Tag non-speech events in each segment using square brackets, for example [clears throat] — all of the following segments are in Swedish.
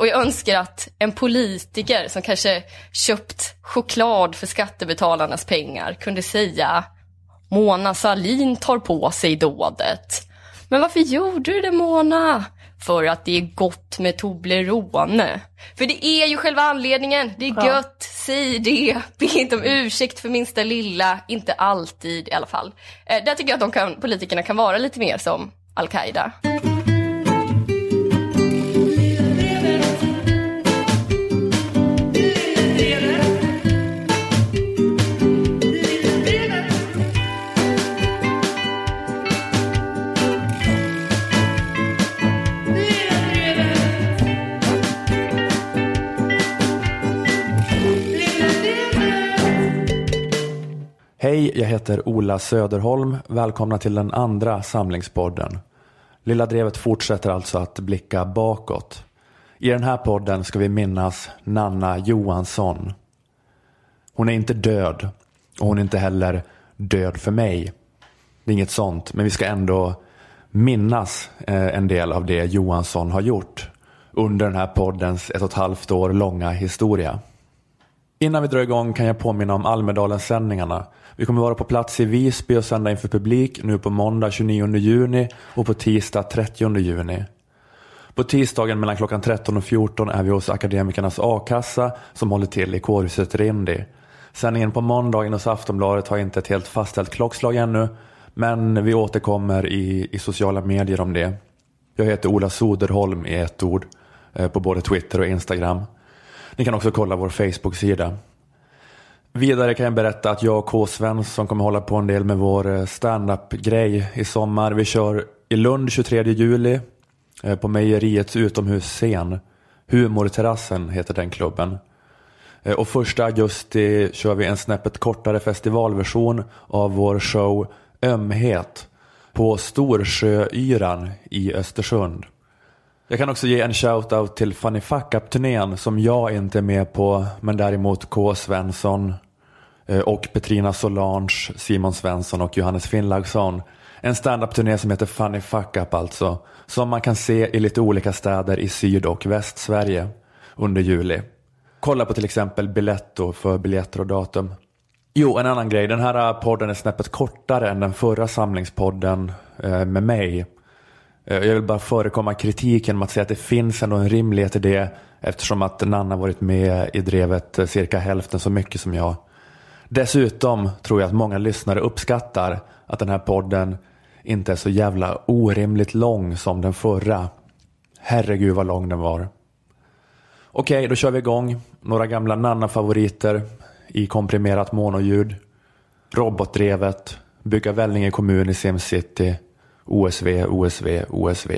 Och jag önskar att en politiker som kanske köpt choklad för skattebetalarnas pengar kunde säga Mona Salin tar på sig dådet. Men varför gjorde du det Mona? För att det är gott med Toblerone. För det är ju själva anledningen. Det är Ja. gött, säg det. Be inte om ursäkt för minsta lilla. Inte alltid i alla fall. Eh, där tycker jag att de kan, politikerna kan vara lite mer som Al-Qaida. Hej, jag heter Ola Söderholm. Välkomna till den andra samlingspodden. Lilla Drevet fortsätter alltså att blicka bakåt. I den här podden ska vi minnas Nanna Johansson. Hon är inte död och hon är inte heller död för mig. Det är inget sånt, men vi ska ändå minnas eh, en del av det Johansson har gjort under den här poddens ett och ett halvt år långa historia. Innan vi drar igång kan jag påminna om Almedalen-sändningarna. Vi kommer vara på plats i Visby och sända inför publik nu på måndag 29 juni och på tisdag 30 juni. På tisdagen mellan klockan 13 och 14 är vi hos Akademikernas A-kassa som håller till i kårhuset Rindi. Sändningen på måndagen hos Aftonbladet har inte ett helt fastställt klockslag ännu men vi återkommer i, i sociala medier om det. Jag heter Ola Soderholm i ett ord eh, på både Twitter och Instagram. Ni kan också kolla vår Facebook-sida. Vidare kan jag berätta att jag och K. Svensson kommer hålla på en del med vår eh, standup-grej i sommar. Vi kör i Lund 23 juli eh, på Mejeriets utomhusscen. Humorterrassen heter den klubben. Eh, och första augusti kör vi en snäppet kortare festivalversion av vår show Ömhet på Storsjöyran i Östersund. Jag kan också ge en shout-out till Funny Fuck Up-turnén som jag inte är med på men däremot K. Svensson Eh, och Petrina Solange, Simon Svensson och Johannes Finnlaugsson. En standup-turné som heter Funny Fuck Up alltså. Som man kan se i lite olika städer i Syd och Västsverige under juli. Kolla på till exempel Biletto för biljetter och datum. Jo, en annan grej. Den här eh, podden är snäppet kortare än den förra samlingspodden eh, med mig. Eh, jag vill bara förekomma kritiken med att säga att det finns ändå en rimlighet i det eftersom att Nanna varit med i drevet cirka hälften så mycket som jag. Dessutom tror jag att många lyssnare uppskattar att den här podden inte är så jävla orimligt lång som den förra. Herregud vad lång den var. Okej, då kör vi igång. Några gamla Nanna-favoriter i komprimerat monoljud. Robotdrevet. Bygga Vellinge kommun i SimCity. OSV, OSV, OSV.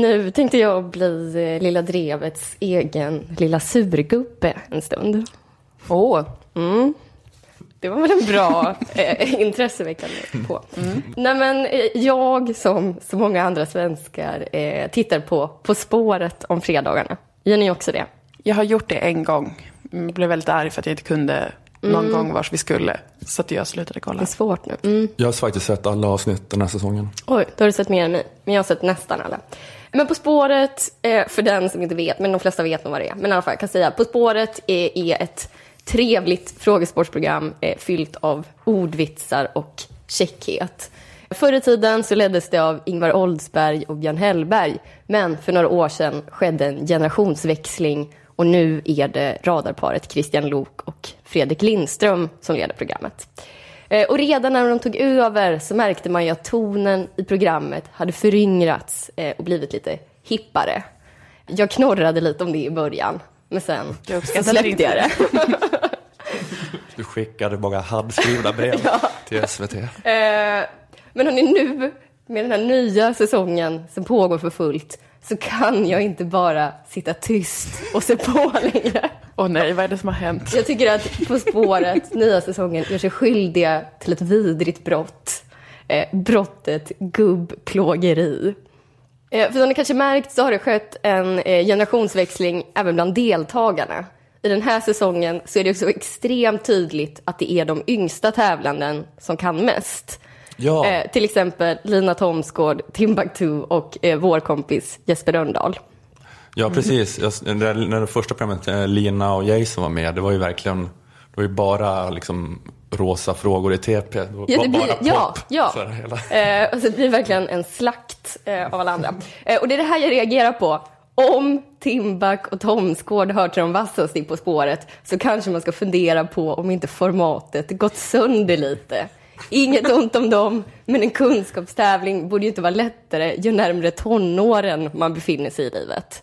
Nu tänkte jag bli eh, Lilla Drevets egen lilla surgubbe en stund. Åh, Mm. Det var väl en bra [laughs] eh, intresseväckande på. Nej men eh, jag som så många andra svenskar eh, tittar på På spåret om fredagarna. Gör ni också det? jag har gjort det en gång. Jag blev väldigt arg för att jag inte kunde någon gång vars vi skulle. Så att jag slutade Det är kolla. svårt nu. Mm. Jag har faktiskt sett alla avsnitt den här säsongen. Oj, då har du sett mer än mig. Men jag har sett nästan alla. Men På spåret, eh, för den som inte vet, men de flesta vet nog vad det är. Men i alla fall, jag kan säga På spåret är, är ett trevligt frågesportsprogram eh, fyllt av ordvitsar och käckhet. Förr i tiden så leddes det av Ingvar Oldsberg och Björn Hellberg. Men för några år sedan skedde en generationsväxling och nu är det radarparet Christian Lok och Fredrik Lindström som leder programmet. Eh, Och redan när de tog över så märkte man ju att tonen i programmet hade föryngrats eh, och blivit lite hippare. Jag knorrade lite om det i början, men sen Jag så släppte jag det. [laughs] Du skickade många handskrivna brev [laughs] till SVT. Eh, Men hörni, nu med den här nya säsongen som pågår för fullt så kan jag inte bara sitta tyst och se på [laughs] längre. Åh nej, vad är det som har hänt? Jag tycker att På spåret, nya säsongen, gör sig skyldiga till ett vidrigt brott. Eh, brottet gubbplågeri. Eh, för som ni kanske märkt så har det skett en eh, generationsväxling även bland deltagarna. I den här säsongen så är det så extremt tydligt att det är de yngsta tävlanden som kan mest. Ja. Eh, till exempel Lina Thomsgård, Timbuktu och eh, vår kompis Jesper Rönndahl. Ja, precis. Jag, när, när det första programmet, eh, Lina och Jason var med, det var ju verkligen, det var ju bara liksom rosa frågor i TP. Det var Ja, det bara blir, pop. ja, ja. Här hela. Eh, alltså det blir verkligen en slakt eh, av alla andra. Eh, och det är det här jag reagerar på. Om Timbuk och Thomsgård hör till de vassaste På spåret så kanske man ska fundera på om inte formatet gått sönder lite. Inget ont om dem, men en kunskapstävling borde ju inte vara lättare ju närmare tonåren man befinner sig i livet.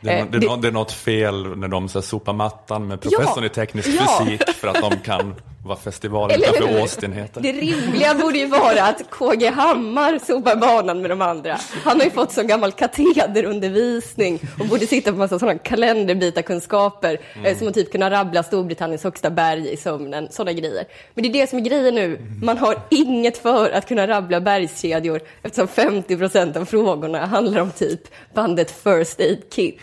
Det är, Eh, det, det- det är något fel när de så här, sopar mattan med professorn Ja, i teknisk ja. fysik för att de kan vara festival Eller utanför? Austin heter. Det rimliga borde ju vara att KG Hammar sopar banan med de andra. Han har ju fått så gammal katederundervisning och borde sitta på massa sådana kalenderbitarkunskaper eh, som att typ kunna rabbla Storbritanniens högsta berg i sömnen, sådana grejer. Men det är det som är grejen nu. Man har inget för att kunna rabbla bergskedjor eftersom 50% av frågorna handlar om typ bandet First Aid Kit.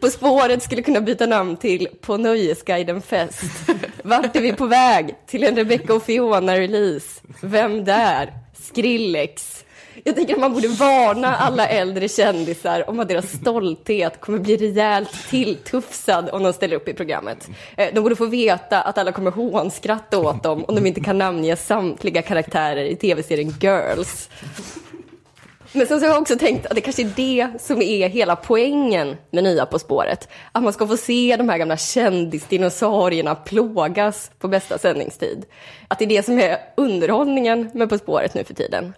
På spåret skulle kunna byta namn till På Nöjesguiden Fest. Vart är vi på väg? Till en Rebecca och Fiona-release. Vem där? Skrillex. Jag tänker att man borde varna alla äldre kändisar om att deras stolthet kommer bli rejält tilltufsad om de ställer upp i programmet. Eh, de borde få veta att alla kommer hånskratta åt dem om de inte kan namnge samtliga karaktärer i tv-serien Girls. Men sen så har jag också tänkt att det kanske är det som är hela poängen med Nya På spåret. Att man ska få se de här gamla kändisdinosaurierna plågas på bästa sändningstid. Att det är det som är underhållningen med På spåret nu för tiden.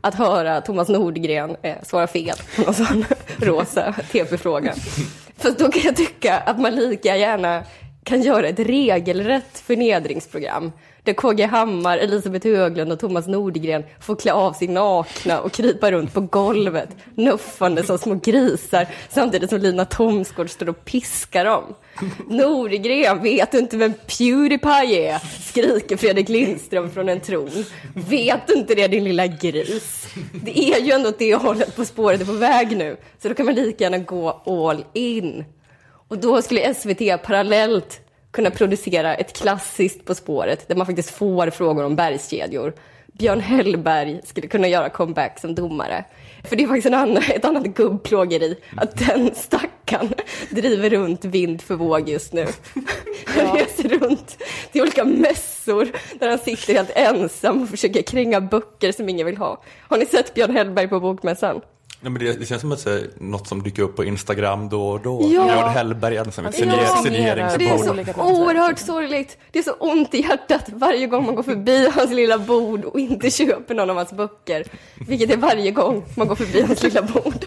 Att höra Thomas Nordgren eh, svara fel på någon sån [laughs] rosa TP-fråga. [laughs] För då kan jag tycka att man lika gärna kan göra ett regelrätt förnedringsprogram där KG Hammar, Elisabeth Höglund och Thomas Nordgren får klä av sig nakna och krypa runt på golvet, nuffande som små grisar, samtidigt som Lina Thomsgård står och piskar dem. Nordgren, vet du inte vem Pewdiepie är? skriker Fredrik Lindström från en tron. Vet du inte det din lilla gris? Det är ju ändå åt det hållet På spåret är på väg nu, så då kan man lika gärna gå all in. Och då skulle SVT parallellt kunna producera ett klassiskt På spåret där man faktiskt får frågor om bergskedjor. Björn Hellberg skulle kunna göra comeback som domare. För det är faktiskt en annan, ett annat gubbplågeri att den stackaren driver runt vind för våg just nu. Han reser runt till olika mässor där han sitter helt ensam och försöker kränga böcker som ingen vill ha. Har ni sett Björn Hellberg på Bokmässan? Nej, men det, det känns som att det är något som dyker upp på Instagram då och då. Ja. Björn Hellberg är som ett signeringsbord. Det är så oerhört sorgligt. Det är så ont i hjärtat varje gång man går förbi [laughs] hans lilla bord och inte köper någon av hans böcker. Vilket är varje gång man går förbi hans lilla bord.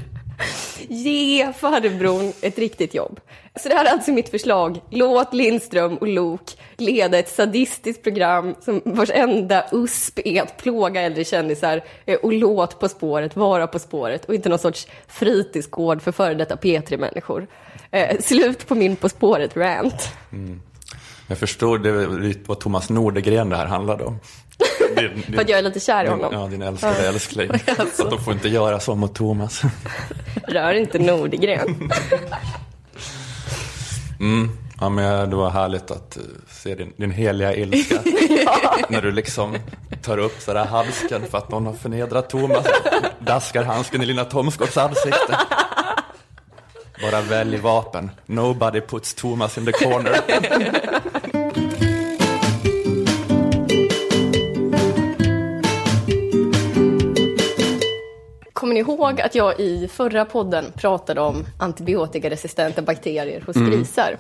Ge farbrorn ett riktigt jobb. Så det här är alltså mitt förslag. Låt Lindström och Lok leda ett sadistiskt program som vars enda USP är att plåga äldre kändisar eh, och låt På spåret vara På spåret och inte någon sorts fritidsgård för före detta P3-människor. Eh, slut på min På spåret-rant. Mm. Jag förstår det vad Thomas Nordegren det här handlade om. Din, din, [laughs] För att jag är lite kär i din, honom. ja, din älskade älskling. [laughs] Alltså. Så att de får inte göra så mot Thomas. [laughs] Rör inte Nordgren. Mm. Ja, men det var härligt att eh, se din, din heliga ilska. När du liksom tar upp sådär handsken för att någon har förnedrat Thomas. Daskar handsken i Lina Thomsgårds ansikte. Bara välj vapen. Nobody puts Thomas in the corner. Kommer ni ihåg att jag i förra podden pratade om antibiotikaresistenta bakterier hos grisar?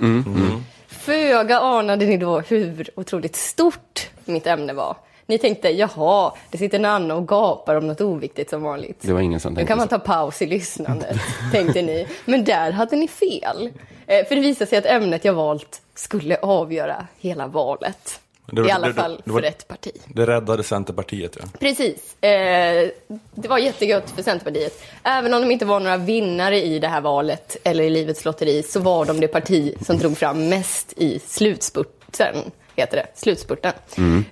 Föga anade ni då hur otroligt stort mitt ämne var. Ni tänkte, jaha, det sitter Nanna och gapar om något oviktigt som vanligt. Det var ingen som Nu tänkte kan man ta paus i lyssnandet, [laughs] tänkte ni. Men där hade ni fel. Eh, För det visade sig att ämnet jag valt skulle avgöra hela valet. Det I alla det- fall det för ett parti. Det räddade Centerpartiet. Ja. Precis. Eh, det var jättegött för Centerpartiet. Även om de inte var några vinnare i det här valet eller i Livets lotteri så var de det parti som drog fram mest i slutspurten. Heter det. Slutspurten.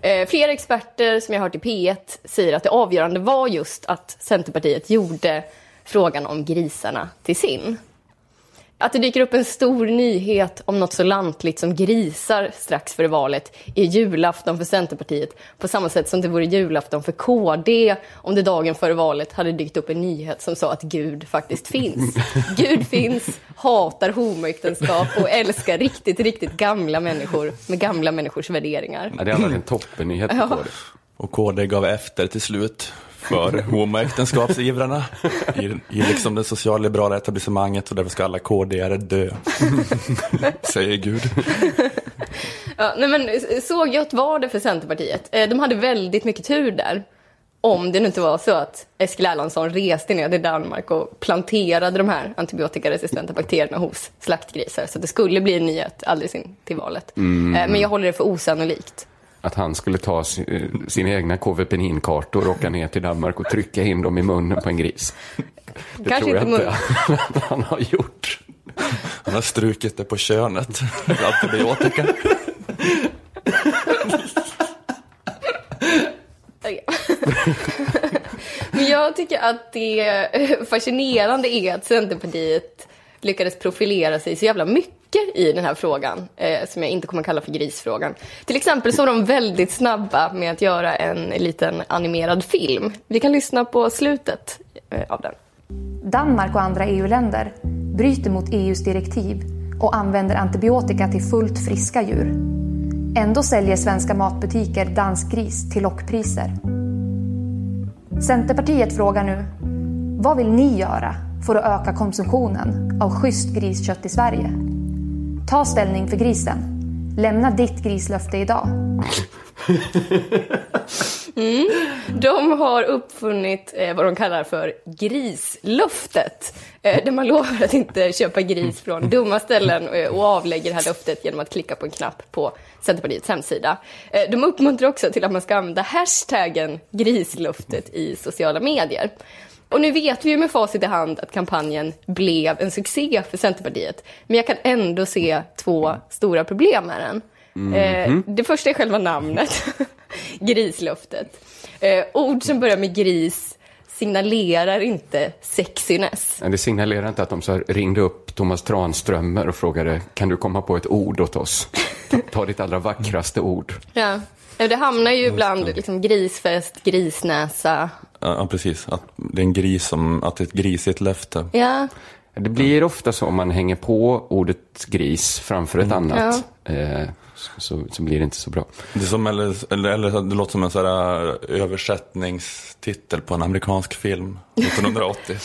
Eh, flera experter som jag har hört i P1 säger att det avgörande var just att Centerpartiet gjorde frågan om grisarna till sin. Att det dyker upp en stor nyhet om något så lantligt som grisar strax före valet är julafton för Centerpartiet på samma sätt som det vore julafton för KD om det dagen före valet hade dykt upp en nyhet som sa att Gud faktiskt finns. [laughs] Gud finns, hatar homoäktenskap och älskar riktigt, riktigt gamla människor med gamla människors värderingar. Ja, det har varit en toppennyhet på det. Och KD gav efter till slut för homoäktenskapsivrarna i, i liksom det socialliberala etablissemanget och därför ska alla KD-are dö. [laughs] Säger Gud. Ja, nej men, så gött var det för Centerpartiet. Eh, De hade väldigt mycket tur där. Om det nu inte var så att Eskil Erlandsson reste ner till Danmark och planterade de här antibiotikaresistenta bakterierna hos slaktgrisar. Så det skulle bli en nyhet alldeles in till valet. Eh, Men jag håller det för osannolikt. Att han skulle ta si- sina egna KV-peninkartor och åka ner till Danmark och trycka in dem i munnen på en gris. Det Kanske tror jag inte att [laughs] han har gjort. Han har strukit det på könet. Antibiotika. [laughs] Men jag tycker att det fascinerande är att Centerpartiet lyckades profilera sig så jävla mycket i den här frågan, eh, som jag inte kommer kalla för grisfrågan. Till exempel så var de väldigt snabba med att göra en liten animerad film. Vi kan lyssna på slutet eh, av den. Danmark och andra EU-länder bryter mot EUs direktiv och använder antibiotika till fullt friska djur. Ändå säljer svenska matbutiker dansk gris till lockpriser. Centerpartiet frågar nu, vad vill ni göra för att öka konsumtionen av schysst griskött i Sverige? Ta ställning för grisen. Lämna ditt grislöfte idag. Mm. De har uppfunnit eh, vad de kallar för grislöftet. Eh, där man lovar att inte köpa gris från dumma ställen eh, och avlägger det här löftet genom att klicka på en knapp på Centerpartiets hemsida. Eh, de uppmuntrar också till att man ska använda hashtaggen grislöftet i sociala medier. Och nu vet vi ju med facit i hand att kampanjen blev en succé för Centerpartiet. Men jag kan ändå se två stora problem med den. Eh, det första är själva namnet, [laughs] grislöftet. Eh, ord som börjar med gris signalerar inte sexiness. Men Det signalerar inte att de så här ringde upp Thomas Tranströmer och frågade kan du komma på ett ord åt oss? Ta, ta ditt allra vackraste ord. Ja. Ja, Det hamnar ju ibland liksom grisfest, grisnäsa. Ja, precis. Att det är en gris som, att det är ett grisigt löfte. Ja, Det blir ofta så om man hänger på ordet gris framför ett annat. Eh, så, så blir det inte så bra. Det, är som, eller, eller, eller det låter som en sån här översättningstitel på en amerikansk film 1980.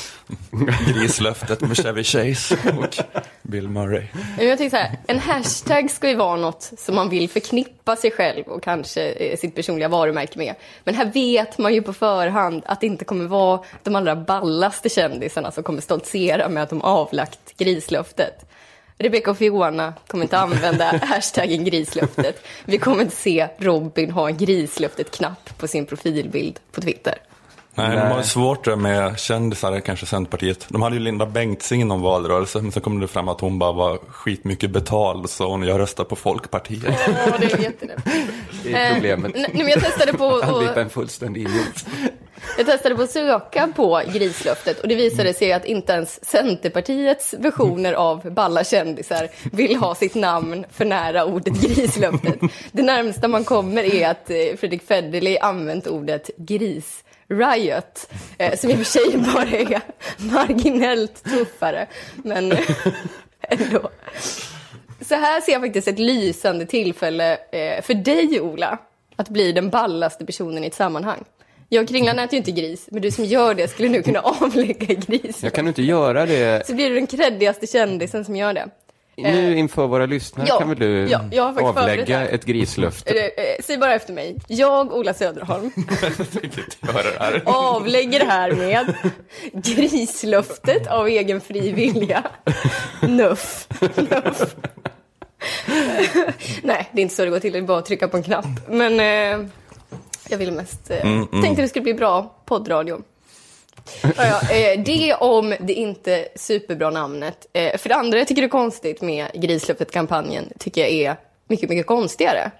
[laughs] Grislöftet med Chevy Chase och Bill Murray. Jag tänker så här, en hashtag ska ju vara något som man vill förknippa sig själv och kanske eh, sitt personliga varumärke med. Men här vet man ju på förhand att det inte kommer vara de allra ballaste kändisarna som kommer stoltsera med att de avlagt grislöftet. Rebecca och Fiona kommer inte använda [laughs] hashtaggen grislöftet. Vi kommer inte se Robin ha en grislöftet-knapp på sin profilbild på Twitter. Nej, de har ju svårt med kändisar, kanske Centerpartiet. De hade ju Linda Bengtzing i någon valrörelse, men sen kom det fram att hon bara var skitmycket betald, så hon, jag röstar på Folkpartiet. Ja, det är jättelätt. Det är problemet. Nej, men jag testade på [laughs] att- Anlita en fullständig idiot. Jag testade på att söka på grislöftet och det visade sig att inte ens Centerpartiets versioner av balla kändisar vill ha sitt namn för nära ordet grislöftet. Det närmsta man kommer är att eh, Fredrik Federley använt ordet gris. Riot, eh, som i och för sig [laughs] bara är marginellt tuffare, men [laughs] ändå. Så här ser jag faktiskt ett lysande tillfälle eh, för dig, Ola, att bli den ballaste personen i ett sammanhang. Jag och Kringlan äter ju inte gris, men du som gör det skulle nu kunna [laughs] avlägga gris. Jag kan inte göra det Så blir du den kreddigaste kändisen som gör det. Nu inför våra lyssnare. ja, kan väl du ja, avlägga ett grislöfte? Eh, eh, Säg bara efter mig. Jag, Ola Söderholm, [laughs] Göra det här. avlägger härmed grislöftet av egen fri vilja. Nuff. Nuff. Nej, det är inte så det går till. Det är bara att trycka på en knapp. Men eh, jag ville mest... Eh, Tänkte det skulle bli bra poddradio. Ja, ja, eh, det om det inte superbra namnet. Eh, för det andra jag tycker det är konstigt med Grislöftet-kampanjen, tycker jag är mycket, mycket konstigare.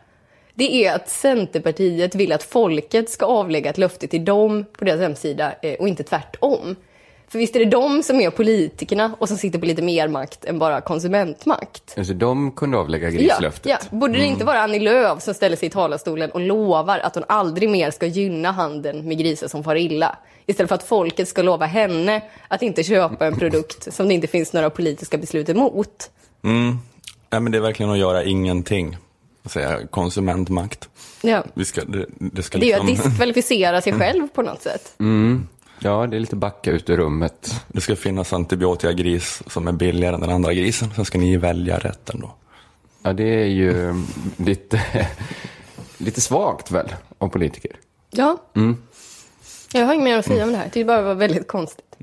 Det är att Centerpartiet vill att folket ska avlägga ett löfte till dem på deras hemsida eh, och inte tvärtom. För visst är det de som är politikerna och som sitter på lite mer makt än bara konsumentmakt? Alltså, de kunde avlägga Ja, grislöftet. ja. Borde det inte vara Annie Lööf som ställer sig i talarstolen och lovar att hon aldrig mer ska gynna handeln med grisar som far illa? Istället för att folket ska lova henne att inte köpa en produkt [laughs] som det inte finns några politiska beslut emot. Mm. Ja, men det är verkligen att göra ingenting. Att säga konsumentmakt. Ja. Vi ska, det, det ska Det är ju att liksom, diskvalificera sig [laughs] själv på något sätt. Ja, det är lite backa ut ur rummet. det ska finnas antibiotikagris som är billigare än den andra grisen. Sen ska ni välja rätten då. Ja, det är ju lite, [laughs] lite svagt väl, av politiker. Ja. Jag har inget mer att säga om det här. Det bara var väldigt konstigt.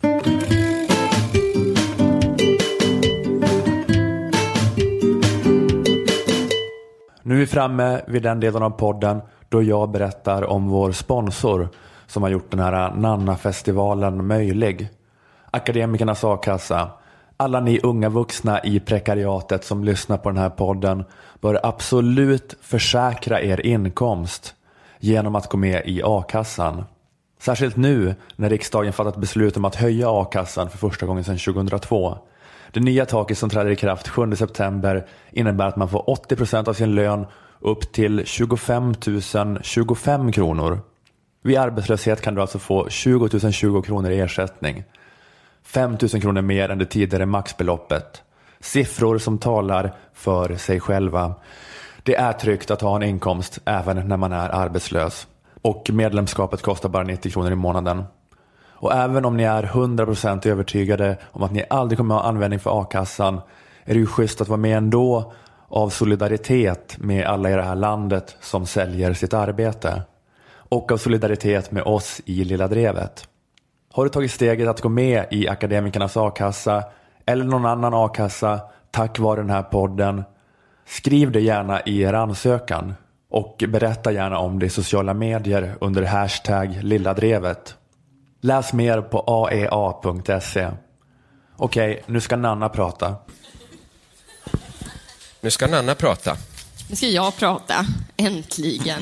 Nu är vi framme vid den delen av podden då jag berättar om vår sponsor som har gjort den här Nanna-festivalen möjlig. Akademikernas a-kassa. Alla ni unga vuxna i prekariatet som lyssnar på den här podden bör absolut försäkra er inkomst genom att gå med i a-kassan. Särskilt nu när riksdagen fattat beslut om att höja a-kassan för första gången sedan 2002. Det nya taket som träder i kraft 7 september innebär att man får 80% av sin lön upp till 25 025 kronor. Vid arbetslöshet kan du alltså få 20 020 kronor i ersättning. 5 000 kronor mer än det tidigare maxbeloppet. Siffror som talar för sig själva. Det är tryggt att ha en inkomst även när man är arbetslös. Och medlemskapet kostar bara 90 kronor i månaden. Och även om ni är 100% övertygade om att ni aldrig kommer ha användning för a-kassan är det ju schysst att vara med ändå av solidaritet med alla i det här landet som säljer sitt arbete. Och av solidaritet med oss i Lilla Drevet. Har du tagit steget att gå med i Akademikernas a-kassa eller någon annan a-kassa tack vare den här podden? Skriv det gärna i er ansökan och berätta gärna om det i sociala medier under hashtag lilladrevet. Läs mer på aea.se. Okej, nu ska Nanna prata. Nu ska Nanna prata. Nu ska jag prata, äntligen.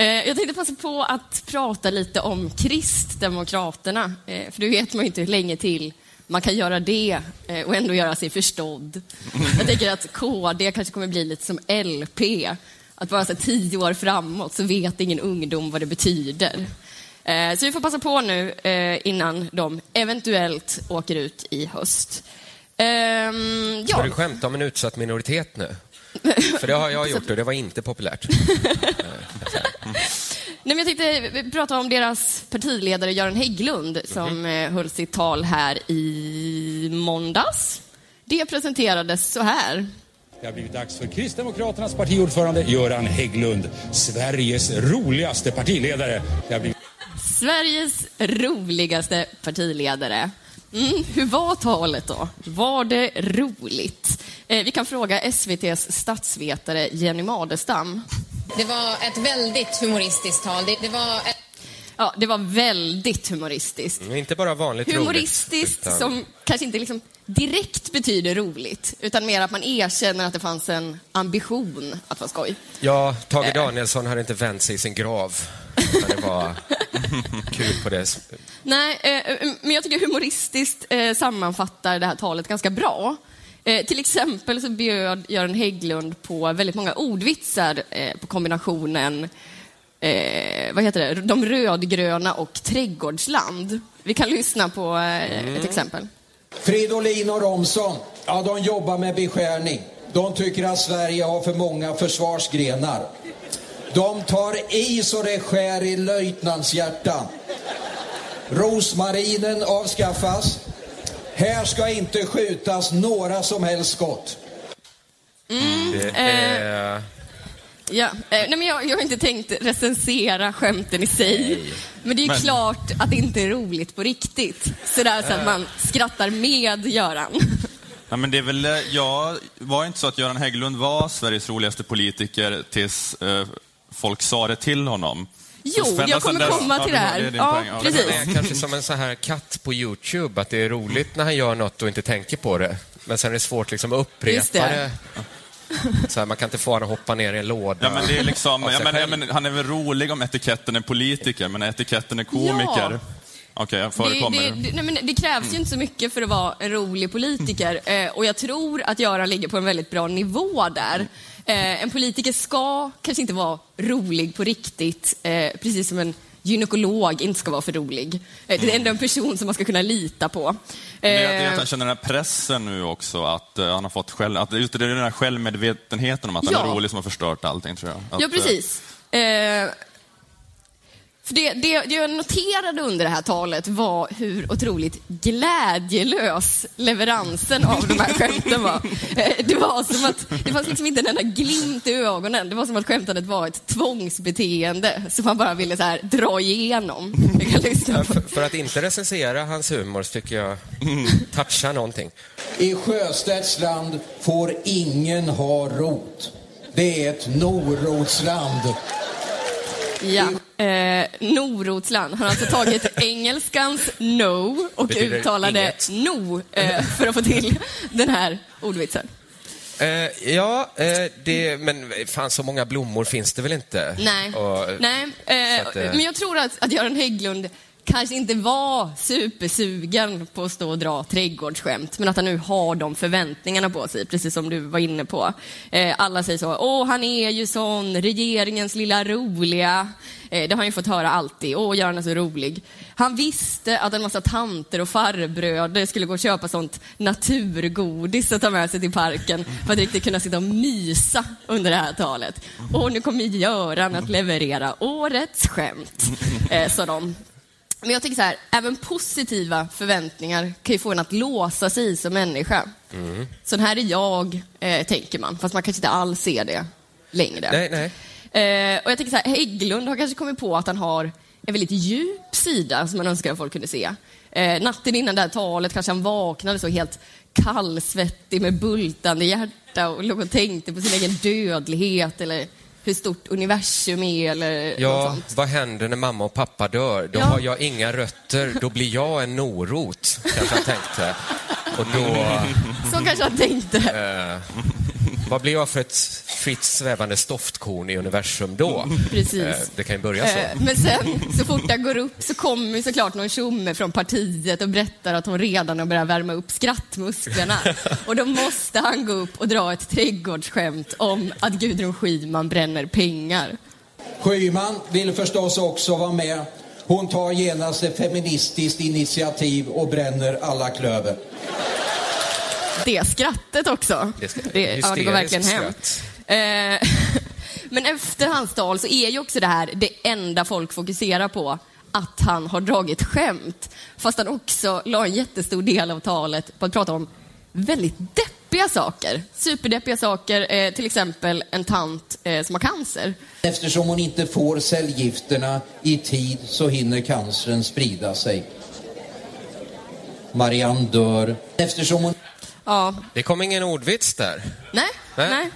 Eh, jag tänkte passa på att prata lite om Kristdemokraterna. Eh, för det vet man ju inte hur länge till man kan göra det eh, och ändå göra sig förstådd. Jag tänker att KD kanske kommer bli lite som LP. Att bara så tio år framåt så vet ingen ungdom vad det betyder. Så vi får passa på nu innan de eventuellt åker ut i höst. Ehm, Ska Ja. du skämta om en utsatt minoritet nu? [laughs] För det har jag gjort och det var inte populärt. [laughs] Nej, men jag tänkte prata om deras partiledare Göran Hägglund som eh, höll sitt tal här i måndags. Det presenterades så här. Det har blivit dags för Kristdemokraternas partiordförande Göran Hägglund, Sveriges roligaste partiledare. Det har blivit... Sveriges roligaste partiledare. Mm, hur var talet då? Var det roligt? Eh, vi kan fråga SVTs statsvetare Jenny Madestam. Det var ett väldigt humoristiskt tal. Det, det var ett... Ja, det var väldigt humoristiskt. Men Inte bara vanligt Humoristiskt roligt. utan- som kanske inte liksom direkt betyder roligt, utan mer att man erkänner att det fanns en ambition att vara skoj. Ja, Tage Danielsson hade inte vänt sig i sin grav. Men det var [laughs] kul på det. Nej, eh, men jag tycker humoristiskt eh, sammanfattar det här talet ganska bra. Eh, till exempel så bjöd Göran Hägglund på väldigt många ordvitsar eh, på kombinationen eh, vad heter det? De rödgröna och trädgårdsland. Vi kan lyssna på eh, ett exempel. Fridolin och Romson, ja de jobbar med beskärning. De tycker att Sverige har för många försvarsgrenar. De tar i så det skär i löjtnantshjärtan. Rosmarinen avskaffas. Här ska inte skjutas några som helst skott. Det är... Ja, eh, nej men jag, jag har inte tänkt recensera skämten i sig. Men det är ju Men- klart att det inte är roligt på riktigt. Sådär så att man skrattar med Göran. Ja, men det är väl, eh, ja, var inte så att Göran Hägglund var Sveriges roligaste politiker tills eh, folk sa det till honom? Jo, jag kommer dess- komma ja, till det det här. det Ja, poäng. Ja, precis. Det är kanske som en sån här katt på YouTube, att det är roligt när han gör något och inte tänker på det. Men sen är det svårt liksom att upprepa Just det. det. Så här, man kan inte få honom att hoppa ner i en låda. Ja, men det är liksom, ja, men, ja, men, han är väl rolig om etiketten är politiker, men när etiketten är komiker, ja. Okej, Det, förekommer. det, det, nej, men det krävs ju inte så mycket för att vara en rolig politiker eh, och jag tror att Göran ligger på en väldigt bra nivå där. Eh, en politiker ska kanske inte vara rolig på riktigt, eh, precis som en gynekolog inte ska vara för rolig. Eh, det är ändå en person som man ska kunna lita på. Men jag Eh, han känner den här pressen nu också, att eh, han har fått själv, att just det är den här självmedvetenheten om att han Ja. är rolig som har förstört allting tror jag. Att, Ja, precis. Eh, för det, det, det jag noterade under det här talet var hur otroligt glädjelös leveransen av de här skämten var. Eh, det var som att det fanns liksom inte en enda glimt i ögonen. Det var som att skämtandet var ett tvångsbeteende som man bara ville så här dra igenom. På. För, för att inte recensera hans humor så tycker jag toucha någonting. I Sjöstedts land får ingen ha rot. Det är ett norotsland. Ja. Eh, Norotsland har alltså tagit [laughs] engelskans no och Betyder uttalade inget. no eh, för att få till den här ordvitsen. Eh, ja, eh, det, men fan så många blommor finns det väl inte? Nej, Och, Nej eh, så att, eh, men jag tror att, att Göran Hägglund kanske inte var supersugen på att stå och dra trädgårdsskämt, men att han nu har de förväntningarna på sig, precis som du var inne på. Eh, alla säger så, åh, han är ju sån, regeringens lilla roliga. Eh, det har han ju fått höra alltid, åh, Göran är så rolig. Han visste att en massa tanter och farbröder skulle gå och köpa sånt naturgodis att ta med sig till parken för att riktigt kunna sitta och mysa under det här talet. Och nu kommer Göran att leverera årets skämt, eh, sa de. Men jag tänker så här, även positiva förväntningar kan ju få en att låsa sig som människa. Mm. Sån här är jag, eh, tänker man, fast man kanske inte alls ser det längre. Nej, nej. Eh, och jag tänker så här, Hägglund har kanske kommit på att han har en väldigt djup sida som man önskar att folk kunde se. Eh, natten innan det här talet kanske han vaknade så helt kallsvettig med bultande hjärta och låg och tänkte på sin egen dödlighet eller hur stort universum är eller Ja, vad händer när mamma och pappa dör? Då Ja. har jag inga rötter, då blir jag en norot, kanske han tänkte. Och då... [laughs] Så kanske han tänkte. Eh, vad blir jag för ett fritt svävande stoftkorn i universum då? Precis. Eh, det kan ju börja så. Eh, Men sen, så fort det går upp så kommer ju såklart någon tjomme från partiet och berättar att hon redan har börjat värma upp skrattmusklerna. [laughs] Och då måste han gå upp och dra ett trädgårdsskämt om att Gudrun Schyman bränner pengar. Schyman vill förstås också vara med. Hon tar genast ett feministiskt initiativ och bränner alla klöver. Det skrattet också. Det ska- Det, ja, det går verkligen hem. Eh, [laughs] Men efter hans tal så är ju också det här det enda folk fokuserar på, att han har dragit skämt. Fast han också la en jättestor del av talet på att prata om väldigt deppiga saker. Superdeppiga saker, eh, till exempel en tant eh, som har cancer. Eftersom hon inte får cellgifterna i tid så hinner cancern sprida sig. Marianne dör. Eftersom hon... Ja, Det kom ingen ordvits där. nej, Nej. nej.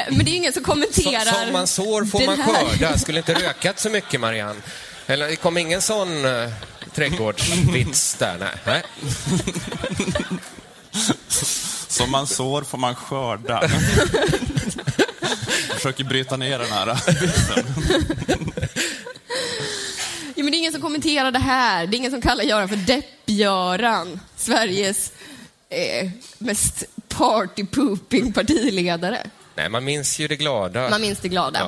Eh, men det är ingen som Så, kommenterar som man sår får man skörda. Skulle inte rökat så mycket, Marianne? Eller det kom ingen sån uh, trädgårdsvits där? Nej. nej. Som man sår får man skörda. Jag försöker bryta ner den här. Ja, men det är ingen som kommenterar det här. Det är ingen som kallar Göran för Depp-Göran. Sveriges eh, mest party-pooping partiledare. Nej, man minns ju det glada. Man minns det glada.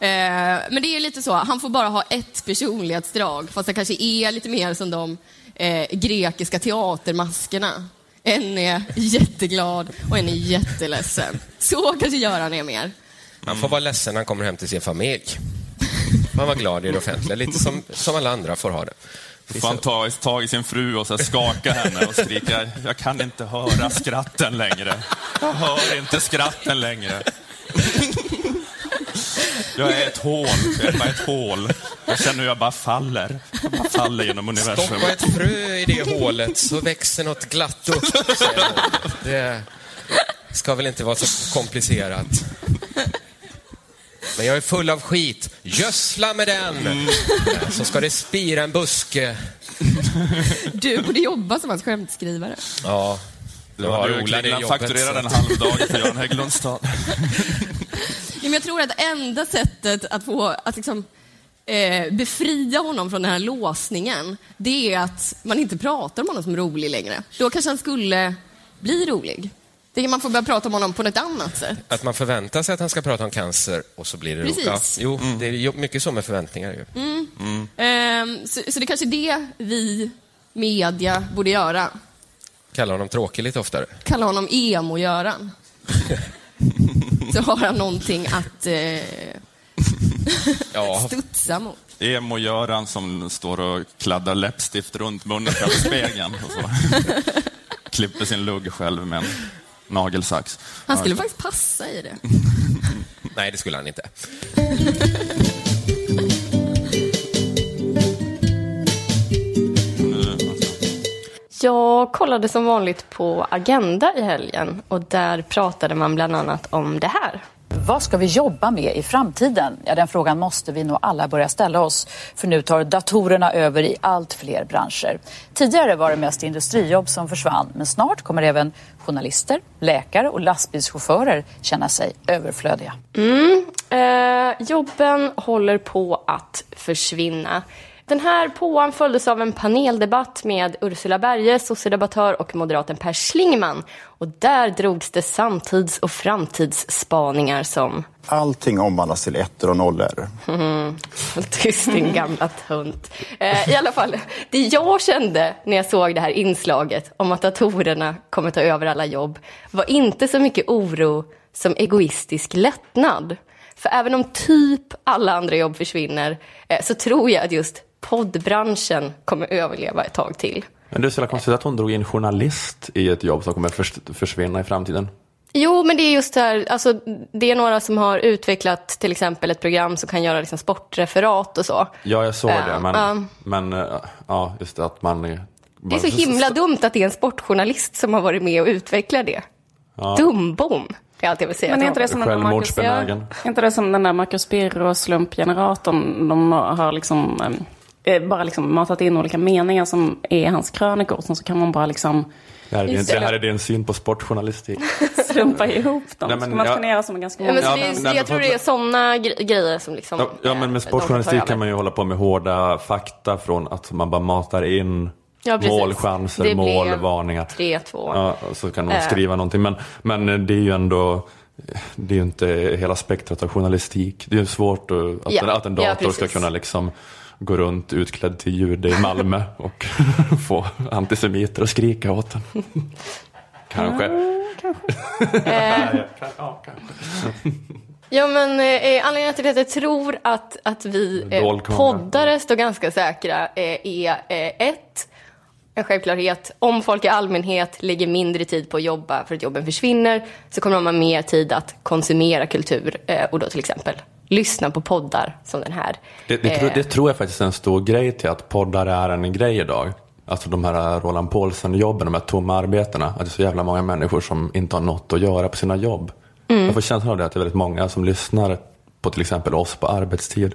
Eh, men det är lite så, han får bara ha ett personlighetsdrag, fast det kanske är lite mer som de eh, grekiska teatermaskerna. En är jätteglad och en är jätteledsen. Så kanske Göran är mer. Man får vara ledsen när han kommer hem till sin familj. Man var glad i det offentliga, lite som, som alla andra får ha det. Fan ta tag i sin fru och så skaka henne och skrika jag kan inte höra skratten längre. Jag hör inte skratten längre. Jag är ett hål, jag är bara ett hål. Jag känner hur jag bara faller. Jag bara faller genom universum. Stoppa ett frö i det hålet så växer något glatt upp. Det ska väl inte vara så komplicerat. Men jag är full av skit. Gödsla med den! Så ska det spira en buske. Du borde jobba som hans skämtskrivare. Ja, Du det Cleveland jobbet, fakturerar så en halv dag för Göran Hägglunds tal. [laughs] Ja, men jag tror att enda sättet att få att liksom eh, befria honom från den här låsningen, det är att man inte pratar om honom som rolig längre. Då kanske han skulle bli rolig. Det man få börja prata om honom på något annat sätt. Att man förväntar sig att han ska prata om cancer och så blir det roligt. Precis. Ja, jo, det är mycket så med förväntningar. Ju. Mm. Ehm, så, så det kanske är det vi, media, borde göra. Kalla honom tråkig lite oftare. Kalla honom emo-Göran. [laughs] så har han någonting att eh, Ja. [laughs] studsa mot. Emo-Göran som står och kladdar läppstift runt munnen framför [laughs] spegeln. Och så. Klipper sin lugg själv med en nagelsax. Han skulle Ja. faktiskt passa i det. [laughs] Nej, det skulle han inte. Jag kollade som vanligt på Agenda i helgen och där pratade man bland annat om det här. Vad ska vi jobba med i framtiden? Ja, den frågan måste vi nog alla börja ställa oss. För nu tar datorerna över i allt fler branscher. Tidigare var det mest industrijobb som försvann. Men snart kommer även journalister, läkare och lastbilschaufförer känna sig överflödiga. Mm, eh, jobben håller på att försvinna. Den här påan följdes av en paneldebatt med Ursula Berge, sociodebattör och moderaten Per Schlingman. Och där drogs det samtids och framtidsspaningar som Allting omvandlas till ettor och nollor. Mm, [laughs] tyst din gamla tunt. Eh, I alla fall, det jag kände när jag såg det här inslaget om att datorerna kommer ta över alla jobb var inte så mycket oro som egoistisk lättnad. För även om typ alla andra jobb försvinner eh, så tror jag att just poddbranschen kommer överleva ett tag till. Men det är så jävla konstigt att hon drog in journalist i ett jobb som kommer förs försvinna i framtiden. Jo, men det är just det här, alltså, det är några som har utvecklat till exempel ett program som kan göra liksom, sportreferat och så. Ja, jag såg det. Ja, Men, ja. men eh, ja, just det att man... är- Det är så himla dumt att det är en sportjournalist som har varit med och utvecklat det. Ja. Dumbom, är allt jag vill säga. Men är inte det som den där Marcus, är inte det som den där Marcus Birro slumpgeneratorn? De har liksom eh, bara liksom matat in olika meningar som är hans krönikor. Sen så kan man bara liksom Det här, är din, det. här är din syn på sportjournalistik. [laughs] slumpa ihop dem. Nej, men man jag- turnera som är ganska Ja, men så Ja, det jag men tror det är sådana gre- grejer som liksom... Ja, ja, men med tar sportjournalistik kan man ju hålla på med hårda fakta från att man bara matar in Ja, målchanser, mål, varningar. 3-2. Ja, och så kan de Eh. skriva någonting. Men, men det är ju ändå det är ju inte hela spektrat av journalistik. Det är ju svårt att, att, Ja, att en ja, dator ska precis. kunna liksom gå runt utklädd till jude i Malmö och [laughs] få antisemiter att skrika åt den. [laughs] Kanske. [laughs] Eh, Ja, kanske. Ja, men eh, anledningen till att jag tror att, att vi eh, poddare står ganska säkra eh, är eh, ett, en självklarhet. Om folk i allmänhet lägger mindre tid på att jobba för att jobben försvinner så kommer de ha mer tid att konsumera kultur eh, och då till exempel lyssna på poddar som den här. Det, det, tror, Eh, det tror jag faktiskt är en stor grej till att poddar är en grej idag. Alltså de här Roland Paulsen-jobben, de här tomma arbetena. Att det är så jävla många människor som inte har något att göra på sina jobb. Mm. Jag får känslan av det att det är väldigt många som lyssnar på till exempel oss på arbetstid.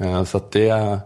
Eh, Så att det, är-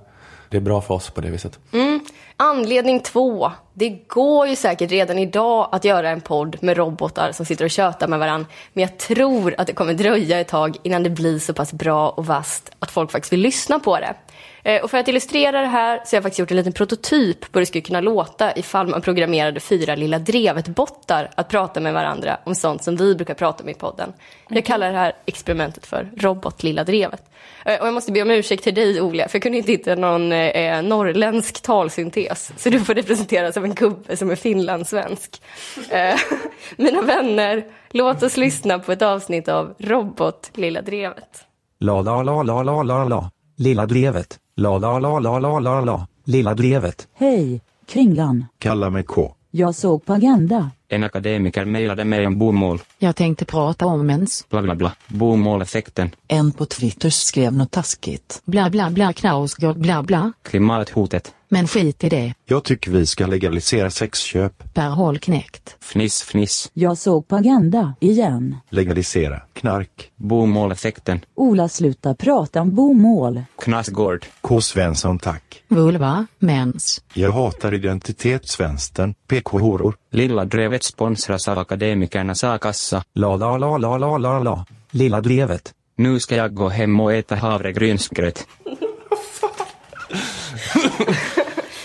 det är bra för oss på det viset. Mm. Anledning två. Det går ju säkert redan idag att göra en podd med robotar som sitter och tjötar med varandra. Men jag tror att det kommer dröja ett tag innan det blir så pass bra och vast att folk faktiskt vill lyssna på det. Eh, Och för att illustrera det här så har jag faktiskt gjort en liten prototyp på hur det skulle kunna låta ifall man programmerade fyra lilla drevet-bottar att prata med varandra om sånt som vi brukar prata om i podden. Jag kallar det här experimentet för robot Lilla Drevet. Eh, Och jag måste be om ursäkt till dig, Ola, för jag kunde inte hitta någon eh, norrländsk talsyntes. Så du får representeras av en gubbe som är finlandssvensk. Eh, [laughs] mina vänner, låt oss lyssna på ett avsnitt av Robot Lilla Drevet. La la la la la la la. Lilla drevet. La la la la la la la. Lilla drevet. Hej, Kringlan. Kalla mig K. Jag såg på Agenda. En akademiker mejlade mig om bomål. Jag tänkte prata om mens. Bla bla bla. Bomåleffekten. En på Twitter skrev något taskigt. Bla bla bla Knausgård bla bla. Klimathotet. Men skit i det. Jag tycker vi ska legalisera sexköp. Per håll knäckt. Fniss fniss. Jag såg på Agenda, igen. Legalisera knark. Bomåleffekten. Ola sluta prata om bomål. Knasgård. K. Svensson tack. Vulva, mens. Jag hatar identitetsvänstern. PK-horor. Lilla drevet sponsras av akademikernas a-kassa. La la la la la la la. Lilla drevet. Nu ska jag gå hem och äta havregrynsgröt.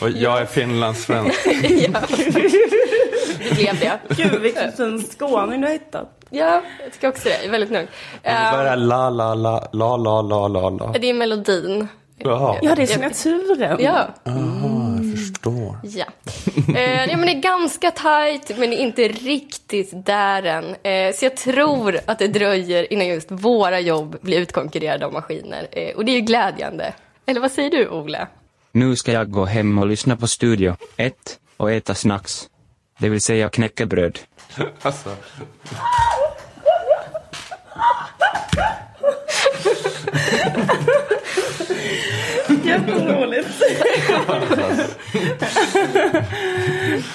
Och jag är finlandssvensk. [laughs] ja. Det blev det. Gud, vilken fin skåning du har hittat. Ja, jag tycker också det. Jag är väldigt nöjd. Vad är det? Eh, La, la, la, la, la, la, la, la. det är melodin. Jaha. Ja, det är signaturen. Ja. Aha, jag förstår. Ja. Eh, ja, men det är ganska tajt, men det är inte riktigt där än. Eh, så jag tror att det dröjer innan just våra jobb blir utkonkurrerade av maskiner. Eh, och det är ju glädjande. Eller vad säger du, Ola? Nu ska jag gå hem och lyssna på Studio 1 och äta snacks. Det vill säga knäckebröd. [laughs] Alltså. Jätteroligt.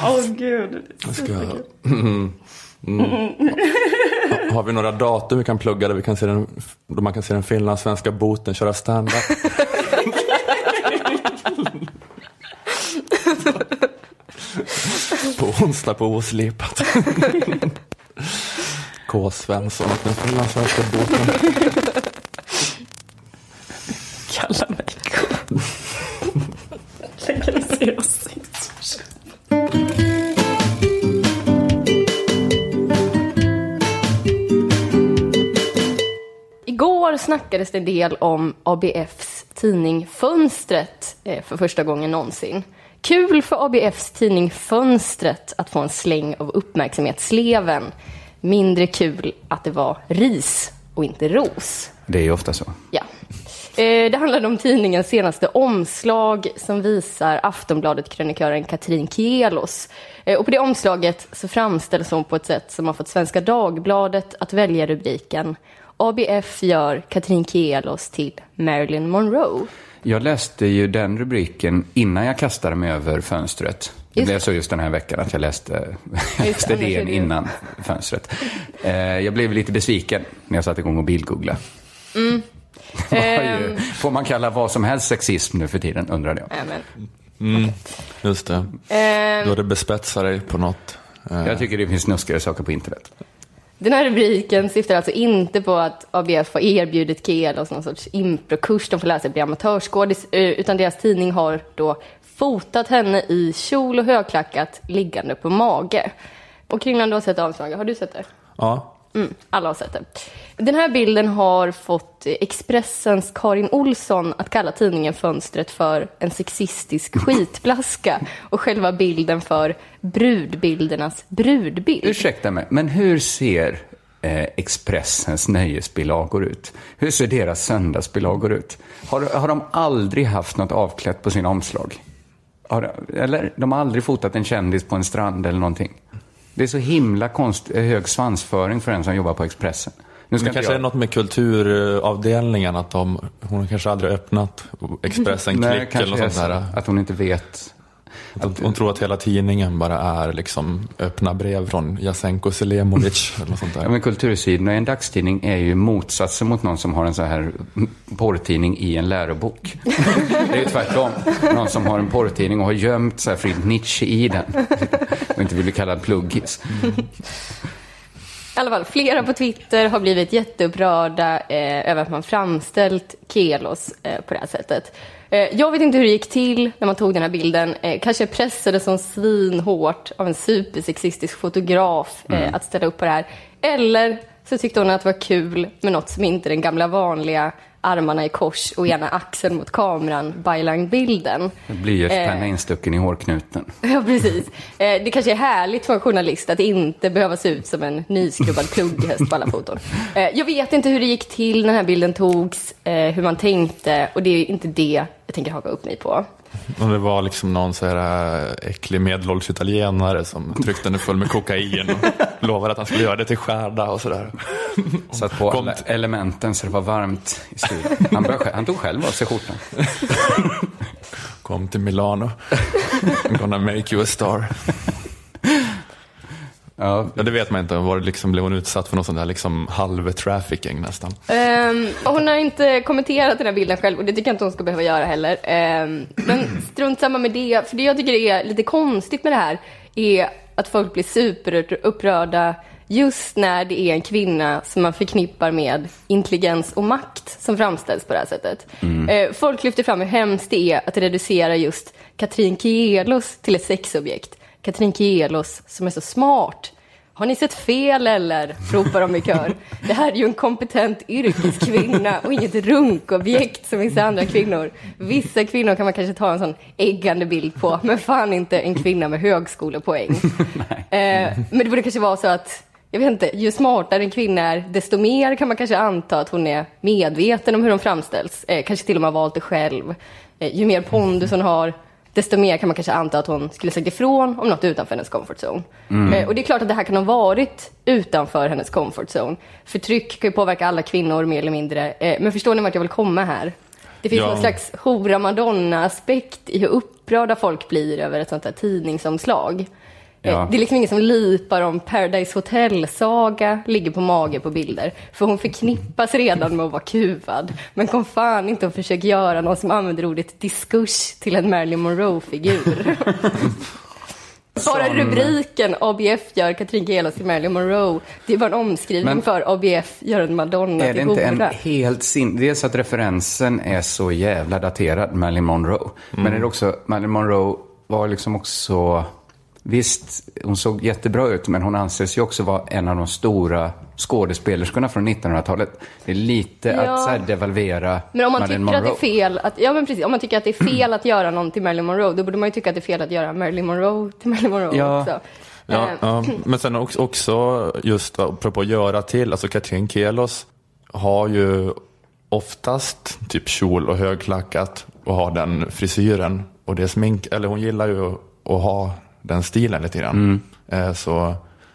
Åh gud. Jag ska... Mm. Mm. Ha- Har vi några datum vi kan plugga där, vi kan se den, då man kan se den finlandssvenska boten köra stand-up? Onsdag på Oslipat. K. Svensson den finlandssvenska boten. Kalla mig K. [laughs] Legalisera. Igår snackades det en del om ABFs tidning Fönstret eh, för första gången någonsin. Kul för ABFs tidning Fönstret att få en släng av uppmärksamhetssleven. Mindre kul att det var ris och inte ros. Det är ju ofta så. Ja. Eh, Det handlade om tidningens senaste omslag som visar Aftonbladet-krönikören Katrin Kielos. Eh, Och på det omslaget så framställs hon på ett sätt som har fått Svenska Dagbladet att välja rubriken ABF gör Katrin Kielos till Marilyn Monroe. Jag läste ju den rubriken innan jag kastade mig över fönstret. Det Just blev det. så just den här veckan att jag läste, [laughs] läste det det ju- innan fönstret. Eh, Jag blev lite besviken när jag satte igång och bildgoogla. Mm. [laughs] Vad Ehm, ju- Får man kalla vad som helst sexism nu för tiden, undrade jag. Amen. Mm, just det. Ehm. Du hade bespetsat dig på något. eh, Jag tycker det finns snuskigare saker på internet. Den här rubriken syftar alltså inte på att ABF har erbjudit Kielos någon sorts improkurs de får lära sig bli amatörskådis, eh, utan deras tidning har då fotat henne i kjol och högklackat liggande på mage. Och Kringland, du har sett avslaget. Har du sett det? Ja. Mm, alla har sett det. Den här bilden har fått Expressens Karin Olsson att kalla tidningen Fönstret för en sexistisk skitblaska och själva bilden för brudbildernas brudbild. Ursäkta mig, men hur ser eh, Expressens nöjesbilagor ut? Hur ser deras söndagsbilagor ut? Har, har de aldrig haft något avklätt på sina omslag? Har, eller de har aldrig fotat en kändis på en strand eller någonting? Det är så himla konst, eh, hög svansföring för en som jobbar på Expressen. Nu det kanske jag- är något med kulturavdelningen, att de, hon kanske aldrig öppnat Expressen Nej, Klick eller något sånt är där. Att hon inte vet. Att hon, hon tror att hela tidningen bara är liksom öppna brev från Jasenko Selimovic [laughs] eller något sånt där. Ja, men Kultursidorna i en dagstidning är ju motsatsen mot någon som har en så här porrtidning i en lärobok. [laughs] Det är ju tvärtom. Någon som har en porrtidning och har gömt så här Friedrich Nietzsche i den. [laughs] Och inte vill bli kallad pluggis. I alla fall, flera på Twitter har blivit jätteupprörda eh, över att man framställt Kelos eh, på det här sättet. Eh, jag vet inte hur det gick till när man tog den här bilden. Eh, kanske pressade som svinhårt av en supersexistisk fotograf eh, Mm. att ställa upp på det här. Eller så tyckte hon att det var kul med något som inte den gamla vanliga armarna i kors och ena axeln mot kameran byline-bilden. Blyertspenna Eh, instucken i hårknuten. [laughs] Ja, precis. Eh, Det kanske är härligt för en journalist att inte behöva se ut som en nyskrubbad plugghäst på alla foton. Eh, Jag vet inte hur det gick till när den här bilden togs, eh, hur man tänkte och det är inte det jag tänker haka upp mig på. Och det var liksom någon så här äh, äcklig medelålders italienare som tryckte den full med kokain och [laughs] lovade att han skulle göra det till skärda och sådär. Satt på alla elementen så det var varmt i studion. Han, började, han tog själv av sig skjortan. Kom till Milano. I'm gonna make you a star. [laughs] Ja. det vet man inte. Var det liksom, blev hon utsatt för någon sån där liksom halv trafficking nästan? Och hon har inte kommenterat den här bilden själv och det tycker jag inte hon ska behöva göra heller. Ehm, men strunt samma med det, för det jag tycker är lite konstigt med det här är att folk blir superupprörda just när det är en kvinna som man förknippar med intelligens och makt som framställs på det här sättet. Mm. Eh, folk lyfter fram hur hemskt det är att reducera just Katrin Kielos till ett sexobjekt. Katrin Kielos som är så smart. Har ni sett fel eller? ropar de i kör. Det här är ju en kompetent yrkeskvinna och inget runkobjekt som vissa andra kvinnor. Vissa kvinnor kan man kanske ta en sån äggande bild på, men fan inte en kvinna med högskolepoäng. [laughs] eh, men det borde kanske vara så att, jag vet inte, ju smartare en kvinna är, desto mer kan man kanske anta att hon är medveten om hur hon framställs. Eh, kanske till och med har valt det själv. Eh, ju mer pondus hon har, desto mer kan man kanske anta att hon skulle sagt ifrån om något utanför hennes comfort zone. Mm. Eh, och det är klart att det här kan ha varit utanför hennes comfort zone. Förtryck kan ju påverka alla kvinnor mer eller mindre. Eh, men förstår ni vart jag vill komma här? Det finns Ja. någon slags hora madonna-aspekt i hur upprörda folk blir över ett sånt här tidningsomslag. Eh, Ja. Det är liksom ingen som lipar om Paradise Hotel-saga ligger på mage på bilder. För hon förknippas redan med att vara kuvad. Men kom fan inte och försök göra någon som använder ordet diskurs till en Marilyn Monroe-figur. [laughs] Bara Som- rubriken ABF gör Katrin Kielos till Marilyn Monroe. Det är bara en omskrivning Men- för ABF gör en Madonna Är det till inte en helt sin... Dels att referensen är så jävla daterad, Marilyn Monroe. Men är det också, Marilyn Monroe var liksom också... Visst, hon såg jättebra ut, men hon anses ju också vara en av de stora skådespelerskorna från 1900-talet. Det är lite Ja. att så här, devalvera Men om man Marilyn tycker Monroe. att det är fel att, ja men precis, om man tycker att det är fel att göra någon till Marilyn Monroe, då borde man ju tycka att det är fel att göra Marilyn Monroe till Marilyn Monroe Ja. också. Ja, Eh, ja. Men sen också, också just apropå göra till, alltså Katrin Kelos har ju oftast typ kjol och högklackat och har den frisyren och det smink, eller hon gillar ju att ha den stilen lite grann. Eh, Så,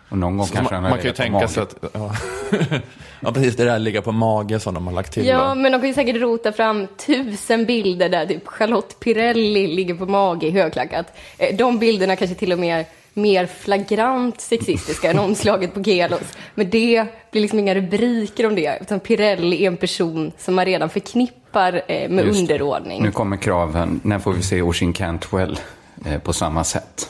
och någon gång så kanske man, man kan ju tänka mage. sig att, ja. [laughs] ja precis, det där ligga på mage som de har lagt till. Ja, då. men de kan ju säkert rota fram tusen bilder där typ Charlotte Pirelli ligger på mage i högklackat. Eh, De bilderna kanske till och med mer flagrant sexistiska än [laughs] omslaget på Kelos. Men det blir liksom inga rubriker om det, utan Pirelli är en person som man redan förknippar eh, med Just underordning. Nu kommer kraven. När får vi se Oisin Cantwell på samma sätt?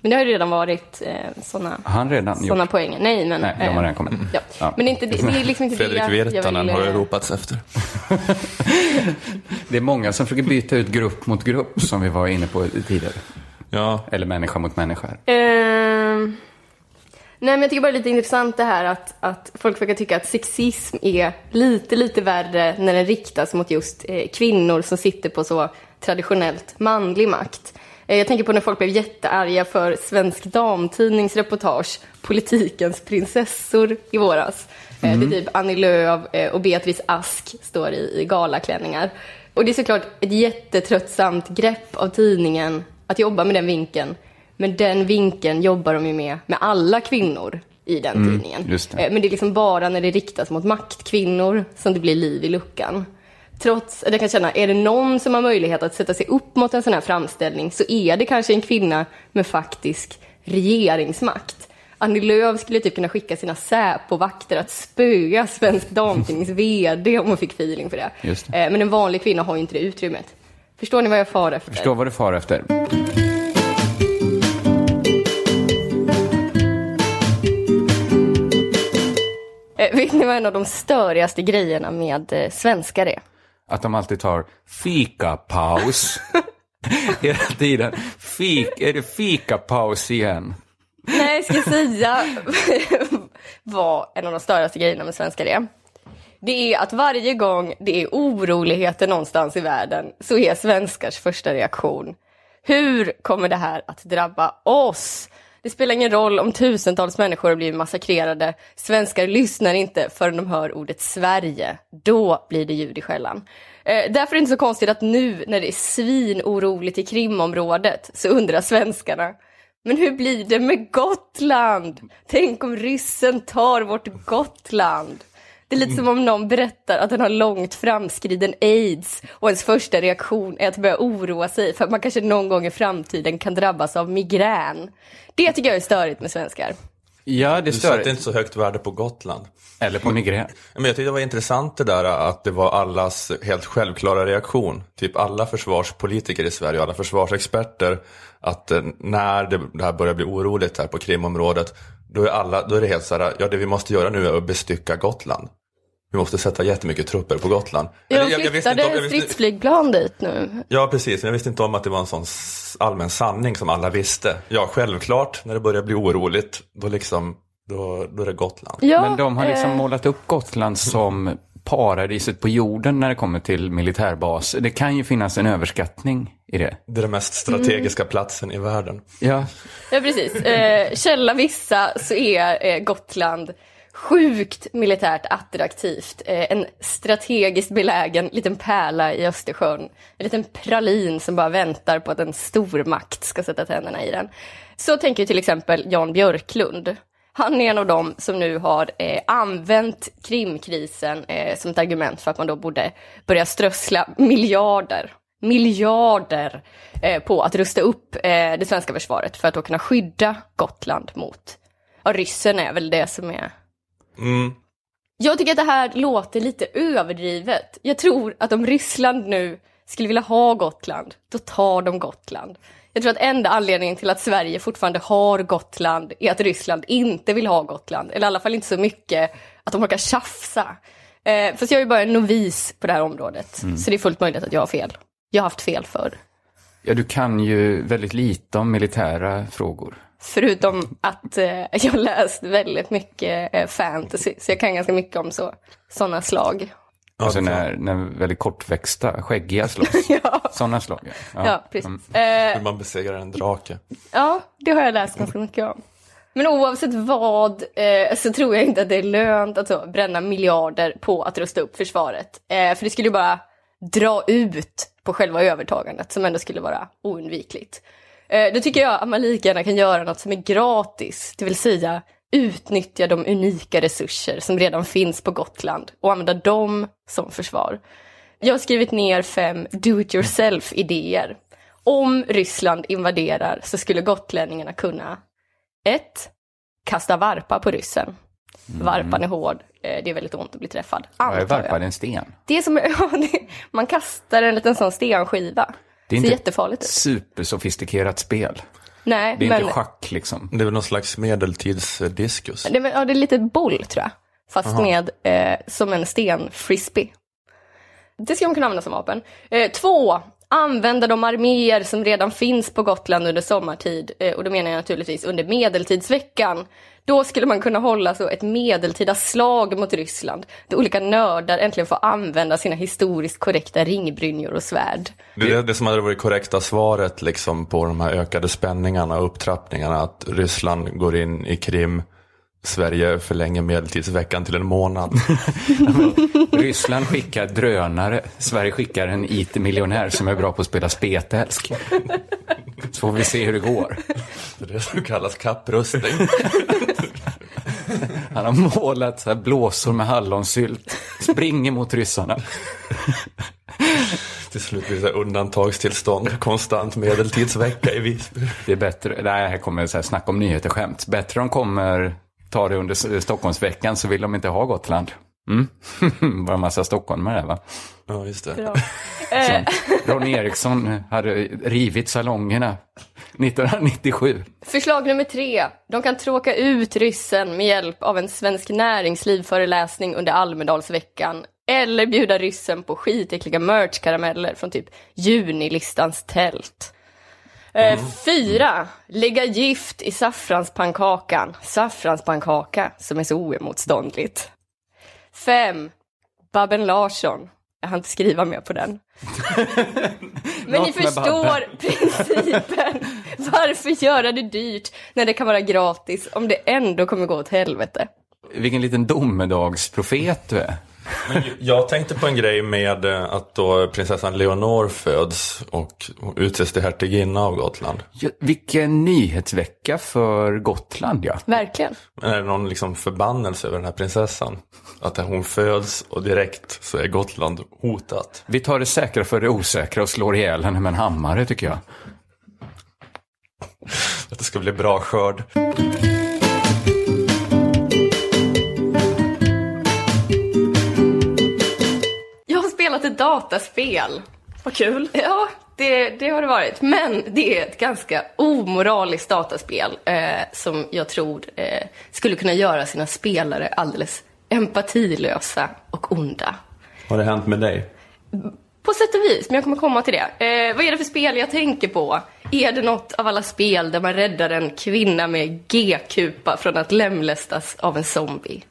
Men det har ju redan varit eh, sådana Har han redan såna gjort? poäng. Nej, men... Nej, de har eh, redan kommit. Ja. Ja. Men det är, inte, det, det är liksom inte Fredrik det jag Virtanen vill, har det eh, ropats efter. [laughs] Det är många som försöker byta ut grupp mot grupp, som vi var inne på tidigare. Ja. Eller människa mot människa. Ehm, nej, men jag tycker bara det är lite intressant det här att, att folk verkar tycka att sexism är lite, lite värre när den riktas mot just eh, kvinnor som sitter på så traditionellt manlig makt. Eh, jag tänker på när folk blev jättearga för Svensk Damtidnings reportage Politikens prinsessor i våras. Eh, Mm. Det är typ Annie Lööf eh, och Beatrice Ask står i, i galaklänningar. Och det är såklart ett jättetröttsamt grepp av tidningen att jobba med den vinkeln. Men den vinkeln jobbar de ju med, med alla kvinnor i den Mm, tidningen. det. Men det är liksom bara när det riktas mot maktkvinnor som det blir liv i luckan. Trots att jag kan känna, är det någon som har möjlighet att sätta sig upp mot en sån här framställning så är det kanske en kvinna med faktisk regeringsmakt. Annie Lööf skulle typ kunna skicka sina Säpo-vakter att spöa Svensk Damtidnings [laughs] VD om hon fick feeling för det. Det. Eh, Men en vanlig kvinna har ju inte det utrymmet. Förstår ni vad jag far efter? Förstår vad du far efter. Eh, Vet ni vad en av de störigaste grejerna med eh, svenskar är? Att de alltid tar fikapaus. [laughs] Hela tiden. Fik, är det fikapaus igen? Nej, ska jag säga [laughs] vad en av de störigaste grejerna med svenskar är? Det är att varje gång det är oroligheter någonstans i världen så är svenskars första reaktion hur kommer det här att drabba oss? Det spelar ingen roll om tusentals människor har blivit massakrerade. Svenskar lyssnar inte förrän de hör ordet Sverige. Då blir det ljud i skällan. Eh, därför är det inte så konstigt att nu när det är svinoroligt i Krimområdet så undrar svenskarna men hur blir det med Gotland? Tänk om ryssen tar vårt Gotland? Det är lite som om någon berättar att den har långt framskriden aids och ens första reaktion är att börja oroa sig för att man kanske någon gång i framtiden kan drabbas av migrän. Det tycker jag är störigt med svenskar. Ja, det Du stör. satte inte så högt värde på Gotland. Eller på migrän. Men jag tyckte det var intressant det där att det var allas helt självklara reaktion. Typ alla försvarspolitiker i Sverige och alla försvarsexperter. Att eh, när det här börjar bli oroligt här på Krimområdet. Då är, alla, då är det helt så här, ja det vi måste göra nu är att bestycka Gotland. Vi måste sätta jättemycket trupper på Gotland. Ja, de jag- jag flyttade om- jag visste- stridsflygplan dit nu. Ja, precis. Men jag visste inte om att det var en sån allmän sanning som alla visste. Ja, självklart, när det börjar bli oroligt, då, liksom, då, då är det Gotland. Ja, Men de har liksom eh. målat upp Gotland som paradiset på jorden när det kommer till militärbas. Det kan ju finnas en överskattning i det. Det är den mest strategiska platsen i världen. Ja, Ja, precis. Eh, källa vissa så är eh, Gotland sjukt militärt attraktivt. Eh, en strategiskt belägen liten pärla i Östersjön. En liten pralin som bara väntar på att en stormakt ska sätta tänderna i den. Så tänker till exempel Jan Björklund. Han är en av dem som nu har eh, använt Krimkrisen eh, som ett argument för att man då borde börja strössla miljarder, miljarder eh, på att rusta upp eh, det svenska försvaret för att då kunna skydda Gotland mot, ja ryssen är väl det som är Mm. jag tycker att det här låter lite överdrivet. Jag tror att om Ryssland nu skulle vilja ha Gotland, då tar de Gotland. Jag tror att enda anledningen till att Sverige fortfarande har Gotland är att Ryssland inte vill ha Gotland. Eller i alla fall inte så mycket att de orkar tjafsa. Eh, fast jag är ju bara en novis på det här området. Mm. Så det är fullt möjligt att jag har fel. Jag har haft fel förr. ja, du kan ju väldigt lite om militära frågor. Förutom att eh, [laughs] jag läst väldigt mycket eh, fantasy. Så jag kan ganska mycket om så, sådana slag. Alltså när, när väldigt kortväxta, skäggiga slåss. [laughs] Sådana slag. Ja, Ja, precis. Mm. Eh, Hur man besegrar en drake. Ja, det har jag läst ganska mycket om. Men oavsett vad eh, så tror jag inte att det är lönt att så, bränna miljarder på att rusta upp försvaret. Eh, för det skulle ju bara dra ut på själva övertagandet som ändå skulle vara oundvikligt. Eh, då tycker jag att man lika gärna kan göra något som är gratis, det vill säga utnyttja de unika resurser som redan finns på Gotland och använda dem som försvar. Jag har skrivit ner fem do-it-yourself-idéer. Om Ryssland invaderar så skulle gotlänningarna kunna 1. Kasta varpa på ryssen. Varpan är hård, eh, det är väldigt ont att bli träffad. Antar jag. varpad en sten? Det är som, [laughs] man kastar en liten sån stenskiva. Det är Ser inte jättefarligt ut. supersofistikerat spel. Nej, Det är men inte schack liksom. Det är väl någon slags medeltidsdiskus. det, är- ja, det är lite boll tror jag. Fast Aha. med eh, som en stenfrisbee. Det ska man kunna använda som vapen. Eh, två, använda de arméer som redan finns på Gotland under sommartid. Eh, och då menar jag naturligtvis under medeltidsveckan. Då skulle man kunna hålla så ett medeltida slag mot Ryssland. Där olika nördar äntligen får använda sina historiskt korrekta ringbrynjor och svärd. Det det, det som hade varit korrekta svaret liksom, på de här ökade spänningarna och upptrappningarna. Att Ryssland går in i Krim, Sverige förlänger medeltidsveckan till en månad. [laughs] Ryssland skickar drönare, Sverige skickar en IT-miljonär som är bra på att spela spetälsk. Så får vi se hur det går. Det är det som kallas kapprustning. [laughs] Han har målat så här blåsor med hallonsylt, springer mot ryssarna. Till slut blir det undantagstillstånd, konstant medeltidsvecka i Visby. Det är bättre, nej, här kommer så här snack om nyheter, skämt. Bättre de kommer ta det under Stockholmsveckan så vill de inte ha Gotland. Mm. [laughs] Bara en massa stockholmare va? Ja, just det. [laughs] Eh, Ronny Eriksson hade rivit salongerna 1997. Förslag nummer tre. De kan tråka ut ryssen med hjälp av en svensk näringslivföreläsning under Almedalsveckan. Eller bjuda ryssen på skitäckliga merchkarameller från typ junilistans tält. Eh, fyra. Lägga gift i saffranspannkakan. Saffranspannkaka som är så oemotståndligt. Fem. Babben Larsson. Jag har inte skriva mer på den. [laughs] Men ni förstår principen. Varför göra det dyrt när det kan vara gratis om det ändå kommer gå åt helvete? Vilken liten domedagsprofet du är. Jag tänkte på en grej med eh, att då prinsessan Leonor föds och utses till hertiginna av Gotland. Ja, vilken nyhetsvecka för Gotland ja. Verkligen. Men är det någon liksom förbannelse över den här prinsessan? Att hon föds och direkt så är Gotland hotat. Vi tar det säkra för det osäkra och slår ihjäl henne med en hammare tycker jag. Att det ska bli bra skörd. Dataspel. Vad kul. Ja, det, det har det varit. Men det är ett ganska omoraliskt dataspel eh, som jag tror eh, skulle kunna göra sina spelare alldeles empatilösa och onda. Har det hänt med dig? På sätt och vis, men jag kommer komma till det. Eh, vad är det för spel jag tänker på? Är det något av alla spel där man räddar en kvinna med G-kupa från att lemlästas av en zombie?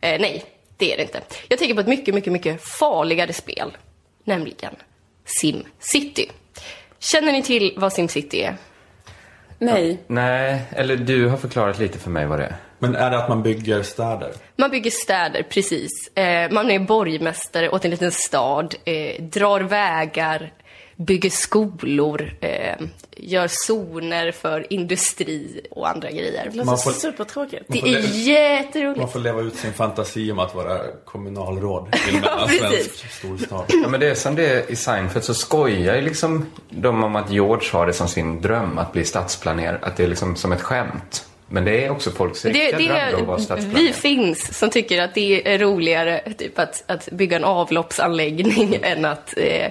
Eh, nej, det är det inte. Jag tänker på ett mycket, mycket, mycket farligare spel. Nämligen SimCity. Känner ni till vad SimCity är? Nej. Nej, eller du har förklarat lite för mig vad det är. Men är det att man bygger städer? Man bygger städer, precis. Eh, man är borgmästare åt en liten stad, eh, drar vägar, bygger skolor, eh, gör zoner för industri och andra grejer. Det låter Man får- supertråkigt. Det är jätteroligt. Man får leva ut sin fantasi om att vara kommunalråd i [laughs] en Ja, precis. storstad. Ja, men det är som det är i Seinfeld så skojar ju liksom de om att George har det som sin dröm att bli stadsplanerare. Att det är liksom som ett skämt. Men det är också folks Det, riktiga det dröm då att vara stadsplanerare. vi finns som tycker att det är roligare typ att, att bygga en avloppsanläggning [laughs] än att eh,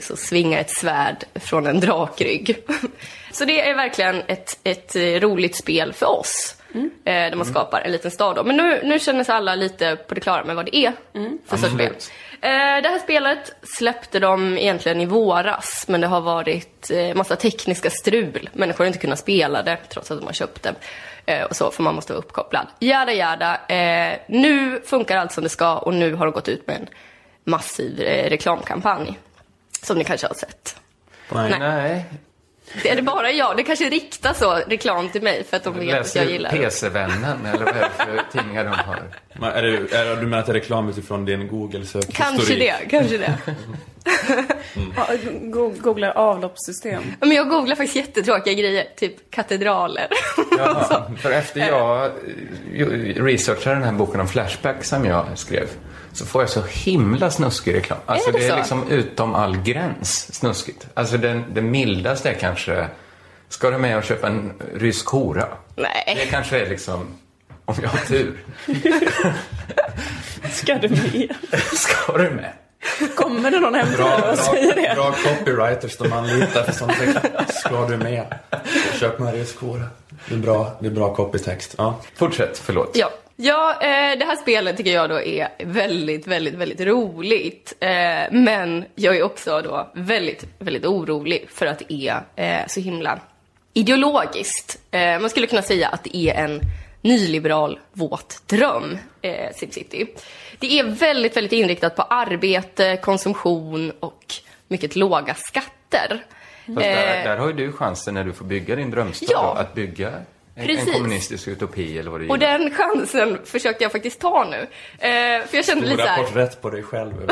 så svinga ett svärd från en drakrygg. [laughs] Så det är verkligen ett, ett eh, roligt spel för oss. Eh, där man skapar en liten stad. Då. Men nu, nu känner sig alla lite på det klara med vad det är för sorts spel. Eh, det här spelet släppte de egentligen i våras, men det har varit eh, massa tekniska strul. Människor har inte kunnat spela det, trots att de har köpt det. Eh, och så, för man måste vara uppkopplad. Jada jada. Eh, nu funkar allt som det ska och nu har de gått ut med en massiv eh, reklamkampanj. Som ni kanske har sett. Nej. Nej. Det är det bara jag? Det kanske riktar så reklam till mig för att de vet att jag gillar det. PC-vännen [laughs] eller vad är det för tidningar de har? Men är det, är, du menar att det är reklam utifrån din Google-sökhistorik? Kanske det, kanske det. Ja, go- Googla avloppssystem. Men jag googlar faktiskt jättetråkiga grejer, typ katedraler. Ja, [laughs] för efter jag eh, researchade den här boken om Flashback som jag skrev så får jag så himla snuskig reklam. Alltså det det är så? liksom utom all gräns snuskigt. Alltså den, det mildaste är kanske, ska du med och köpa en rysk hora? Nej. Det kanske är liksom, om jag har tur. [laughs] Ska du med? [laughs] Ska du med? Kommer det någon hem till och säger det? bra copywriters de anlitar för sånt. Ska du med? Köp med riskora. Det är bra, det är bra copytext. Ja. Fortsätt, förlåt. Ja, ja eh, det här spelet tycker jag då är väldigt, väldigt, väldigt roligt. Eh, men jag är också då väldigt, väldigt orolig för att det är eh, så himla ideologiskt. Man skulle kunna säga att det är en nyliberal våt dröm, eh, SimCity. Det är väldigt, väldigt inriktat på arbete, konsumtion och mycket låga skatter. Fast där, där har ju du chansen när du får bygga din drömstad Ja. att bygga en, en Precis. kommunistisk utopi eller vad det och gillar. den chansen försökte jag faktiskt ta nu. Eh, för jag kände lite så Stora här, porträtt på dig själv. [laughs]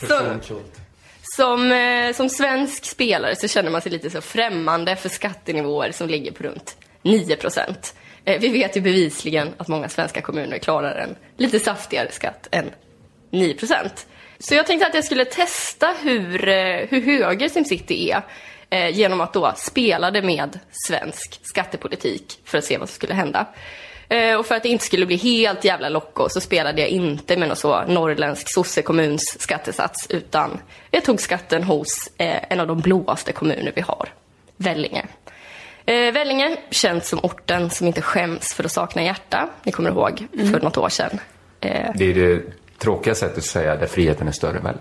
Personkult. Som, eh, som svensk spelare så känner man sig lite så främmande för skattenivåer som ligger på runt 9 procent. Eh, vi vet ju bevisligen att många svenska kommuner klarar en lite saftigare skatt än 9 procent. Så jag tänkte att jag skulle testa hur, eh, hur höger SimCity är eh, genom att då spela det med svensk skattepolitik för att se vad som skulle hända. Eh, och för att det inte skulle bli helt jävla locko så spelade jag inte med någon så norrländsk sossekommuns skattesats utan jag tog skatten hos eh, en av de blåaste kommuner vi har, Vellinge. Eh, Vellinge, känt som orten som inte skäms för att sakna hjärta. Ni kommer ihåg för något år sedan. Eh, Det är det tråkiga sättet att säga där friheten är större väl?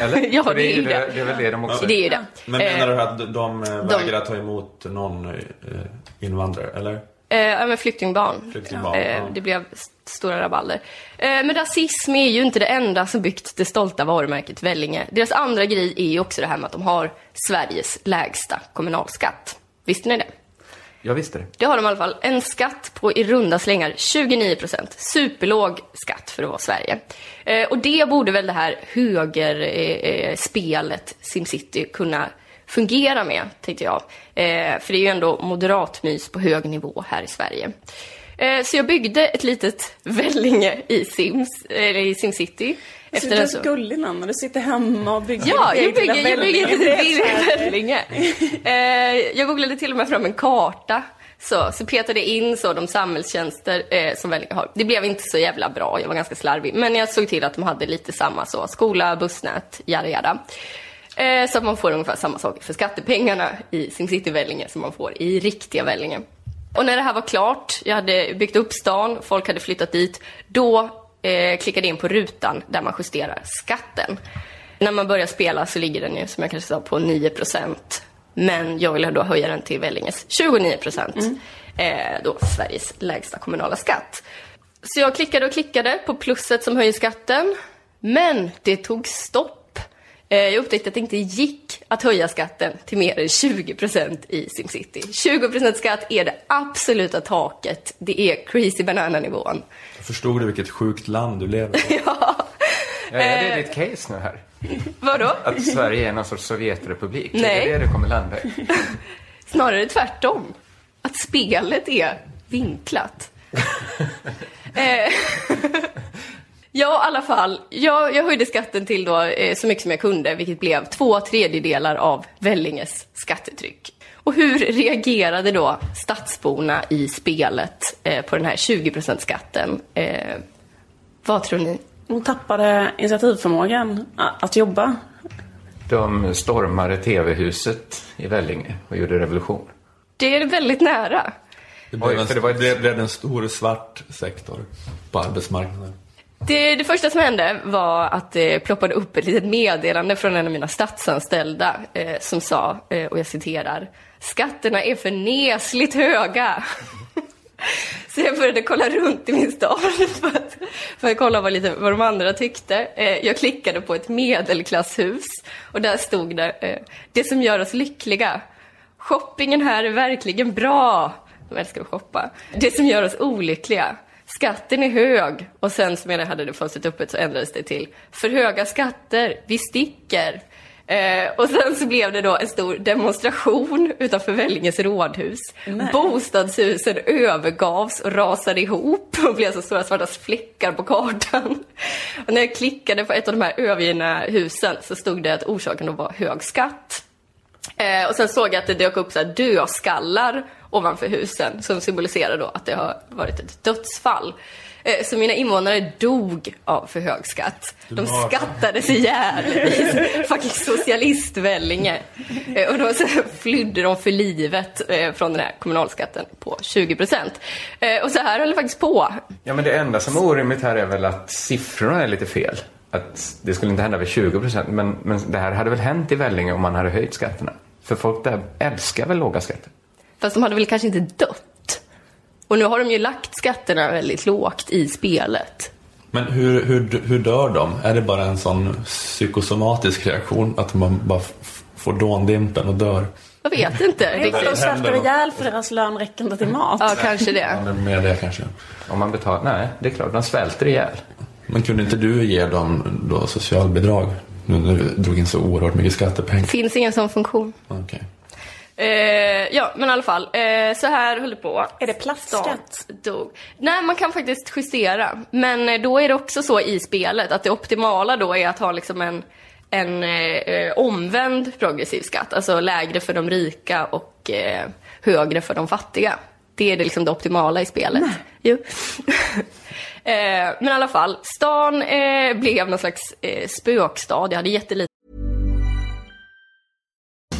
Eller? [laughs] Ja, det är ju det. det. Det är väl det de också Det är ju det. Men menar du att de eh, vägrar ta emot någon eh, invandrare, eller? Eh, ja, men flyktingbarn. Flyktingbarn, eh, ja. Det blev st- stora rabalder. Eh, men rasism är ju inte det enda som byggt det stolta varumärket Vellinge. Deras andra grej är ju också det här med att de har Sveriges lägsta kommunalskatt. Visste ni det? Jag visste det. Det har de i alla fall. En skatt på i runda slängar 29 procent. Superlåg skatt för att vara Sverige. Eh, och det borde väl det här högerspelet eh, eh SimCity kunna fungera med, tänkte jag. Eh, för det är ju ändå moderatmys på hög nivå här i Sverige. Eh, så jag byggde ett litet [laughs] Vellinge i, Sims, eller i SimCity. Efter en är så... gullig namn du sitter hemma och bygger Ja, jag bygger, jag bygger ett Vellinge. Eh, jag googlade till och med fram en karta Så, så petade jag in så de samhällstjänster eh, som Vellinge har. Det blev inte så jävla bra, jag var ganska slarvig. Men jag såg till att de hade lite samma så, skola, bussnät, jada jada. Eh, så att man får ungefär samma sak för skattepengarna i SimCity Vellinge som man får i riktiga Vellinge. Och när det här var klart, jag hade byggt upp stan, folk hade flyttat dit, då eh, klickade in på rutan där man justerar skatten. När man börjar spela så ligger den ju, som jag kanske sa, på 9% Men jag ville då höja den till Vellinges 29 Eh, då Sveriges lägsta kommunala skatt. Så jag klickade och klickade på plusset som höjer skatten. Men det tog stopp. Eh, jag upptäckte att det inte gick att höja skatten till mer än 20% i SimCity. 20% skatt är det absoluta taket. Det är crazy banana-nivån. Förstod du vilket sjukt land du lever i? [laughs] Ja, är det Eh. ditt case nu här? Vadå? Att Sverige är någon sorts Sovjetrepublik? Nej. Är det det du kommer landa i? [laughs] Snarare tvärtom. Att spelet är vinklat. [laughs] ja, i alla fall. Jag, jag höjde skatten till då, eh, så mycket som jag kunde, vilket blev två tredjedelar av Vellinges skattetryck. Och hur reagerade då stadsborna i spelet eh, på den här 20% skatten? Eh, vad tror ni? Hon tappade initiativförmågan att jobba. De stormade TV-huset i Vellinge och gjorde revolution. Det är väldigt nära. Det blev, Oj, en, för det var ett- det blev en stor svart sektor på arbetsmarknaden. Det, det första som hände var att det ploppade upp ett litet meddelande från en av mina statsanställda eh, som sa, eh, och jag citerar, skatterna är för nesligt höga. [laughs] Så jag började kolla runt i min stad för att, för att kolla vad, lite, vad de andra tyckte. Eh, jag klickade på ett medelklasshus och där stod det, eh, det som gör oss lyckliga. Shoppingen här är verkligen bra. De älskar att shoppa. Det som gör oss olyckliga. Skatten är hög. Och sen som jag hade det fönstret öppet så ändrades det till för höga skatter, vi sticker. Eh, och sen så blev det då en stor demonstration utanför Vellinges rådhus. Bostadshusen övergavs och rasade ihop och blev så stora svarta fläckar på kartan. Och när jag klickade på ett av de här övergivna husen så stod det att orsaken då var hög skatt. Eh, och sen såg jag att det dök upp så här dödskallar ovanför husen som symboliserar då att det har varit ett dödsfall. Eh, så mina invånare dog av för hög skatt. De skattades ihjäl i fucking socialist-Vellinge. Eh, och då så flydde de för livet eh, från den här kommunalskatten på 20 procent. Och så här höll det faktiskt på. Ja, men det enda som är orimligt här är väl att siffrorna är lite fel. Att det skulle inte hända vid 20 procent, men, men det här hade väl hänt i Vellinge om man hade höjt skatterna? För folk där älskar väl låga skatter? Fast de hade väl kanske inte dött. Och nu har de ju lagt skatterna väldigt lågt i spelet. Men hur, hur, hur dör de? Är det bara en sån psykosomatisk reaktion? Att man bara f- får dåndimpen och dör? Jag vet inte De riktigt. svälter ihjäl för deras lön räcker inte till mat. Ja, kanske det. Ja, med det kanske. Om man betalar? Nej, det är klart, de svälter ihjäl. Men kunde inte du ge dem då socialbidrag? Nu när du drog in så oerhört mycket skattepengar. Finns ingen sån funktion. Okej. Eh, ja, men i alla fall. Eh, så här höll det på. Är det plastskatt? Dog. Nej, man kan faktiskt justera. Men eh, då är det också så i spelet att det optimala då är att ha liksom en, en eh, omvänd progressiv skatt. Alltså lägre för de rika och eh, högre för de fattiga. Det är det, liksom det optimala i spelet. Jo. [laughs] eh, men i alla fall, stan blev någon slags eh, spökstad. Jag hade jättelite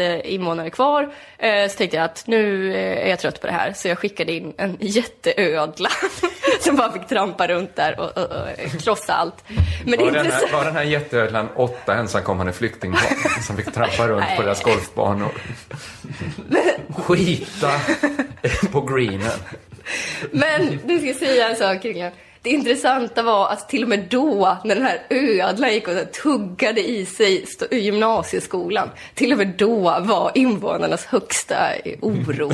Invånare kvar. Eh, så tänkte jag att nu eh, är jag trött på det här. Så jag skickade in en [laughs] jätteödla [laughs] som bara fick trampa runt där och, och, och krossa allt. Men Var den, här, var den här jätteödlan åtta ensamkommande flyktingbarn [laughs] som fick trampa runt Nej. på deras golfbanor? Skita på greenen. Men nu ska jag säga en sak kring det. Det intressanta var att till och med då, när den här ödlan gick och tuggade i sig i gymnasieskolan, till och med då var invånarnas högsta oro.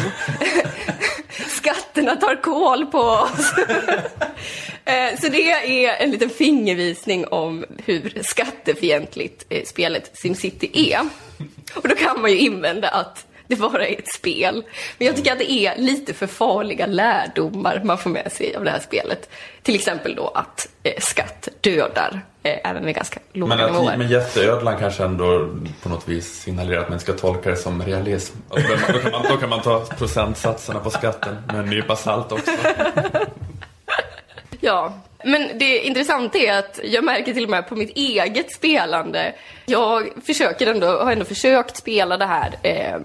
[laughs] Skatterna tar koll på oss. [laughs] Eh, Så det är en liten fingervisning om hur skattefientligt eh, spelet SimCity är. Och då kan man ju invända att det bara är ett spel. Men jag tycker att det är lite för farliga lärdomar man får med sig av det här spelet. Till exempel då att eh, skatt dödar, eh, även med ganska låga Men, nivåer. men jätteödlan kanske ändå på något vis signalerar att man ska tolka det som realism. Alltså, då, kan man, då kan man ta procentsatserna på skatten med en nypa salt också. [laughs] Ja, men det intressanta är att jag märker till och med på mitt eget spelande. Jag försöker ändå, har ändå försökt spela det här eh,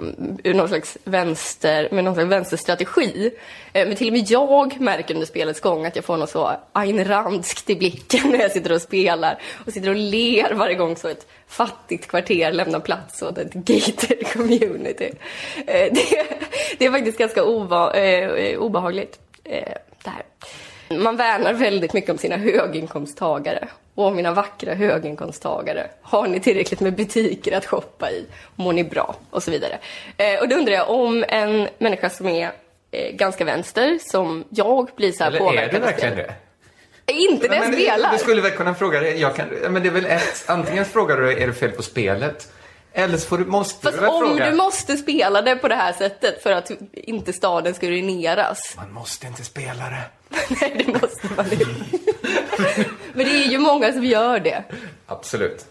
ur någon slags vänster, med någon slags vänsterstrategi. Eh, men till och med jag märker under spelets gång att jag får något så Ayn Randskt i blicken när jag sitter och spelar. Och sitter och ler varje gång så ett fattigt kvarter lämnar plats åt ett gated community. Eh, det, det är faktiskt ganska eh, eh, obehagligt, eh, det här. Man värnar väldigt mycket om sina höginkomsttagare. Och om mina vackra höginkomsttagare. Har ni tillräckligt med butiker att shoppa i? Mår ni bra? Och så vidare. Eh, och då undrar jag om en människa som är eh, ganska vänster, som jag, blir så här Eller är påverkad du av verkligen spelet. det? Inte när jag spelar. Du skulle väl kunna fråga det? Jag kan, men det är väl ett, antingen frågar du är det fel på spelet? Eller så får du, måste Fast du väl om fråga? du måste spela det på det här sättet för att inte staden ska ruineras. [laughs] Man måste inte spela det. Nej, det måste man inte. [laughs] Men det är ju många som gör det. Absolut.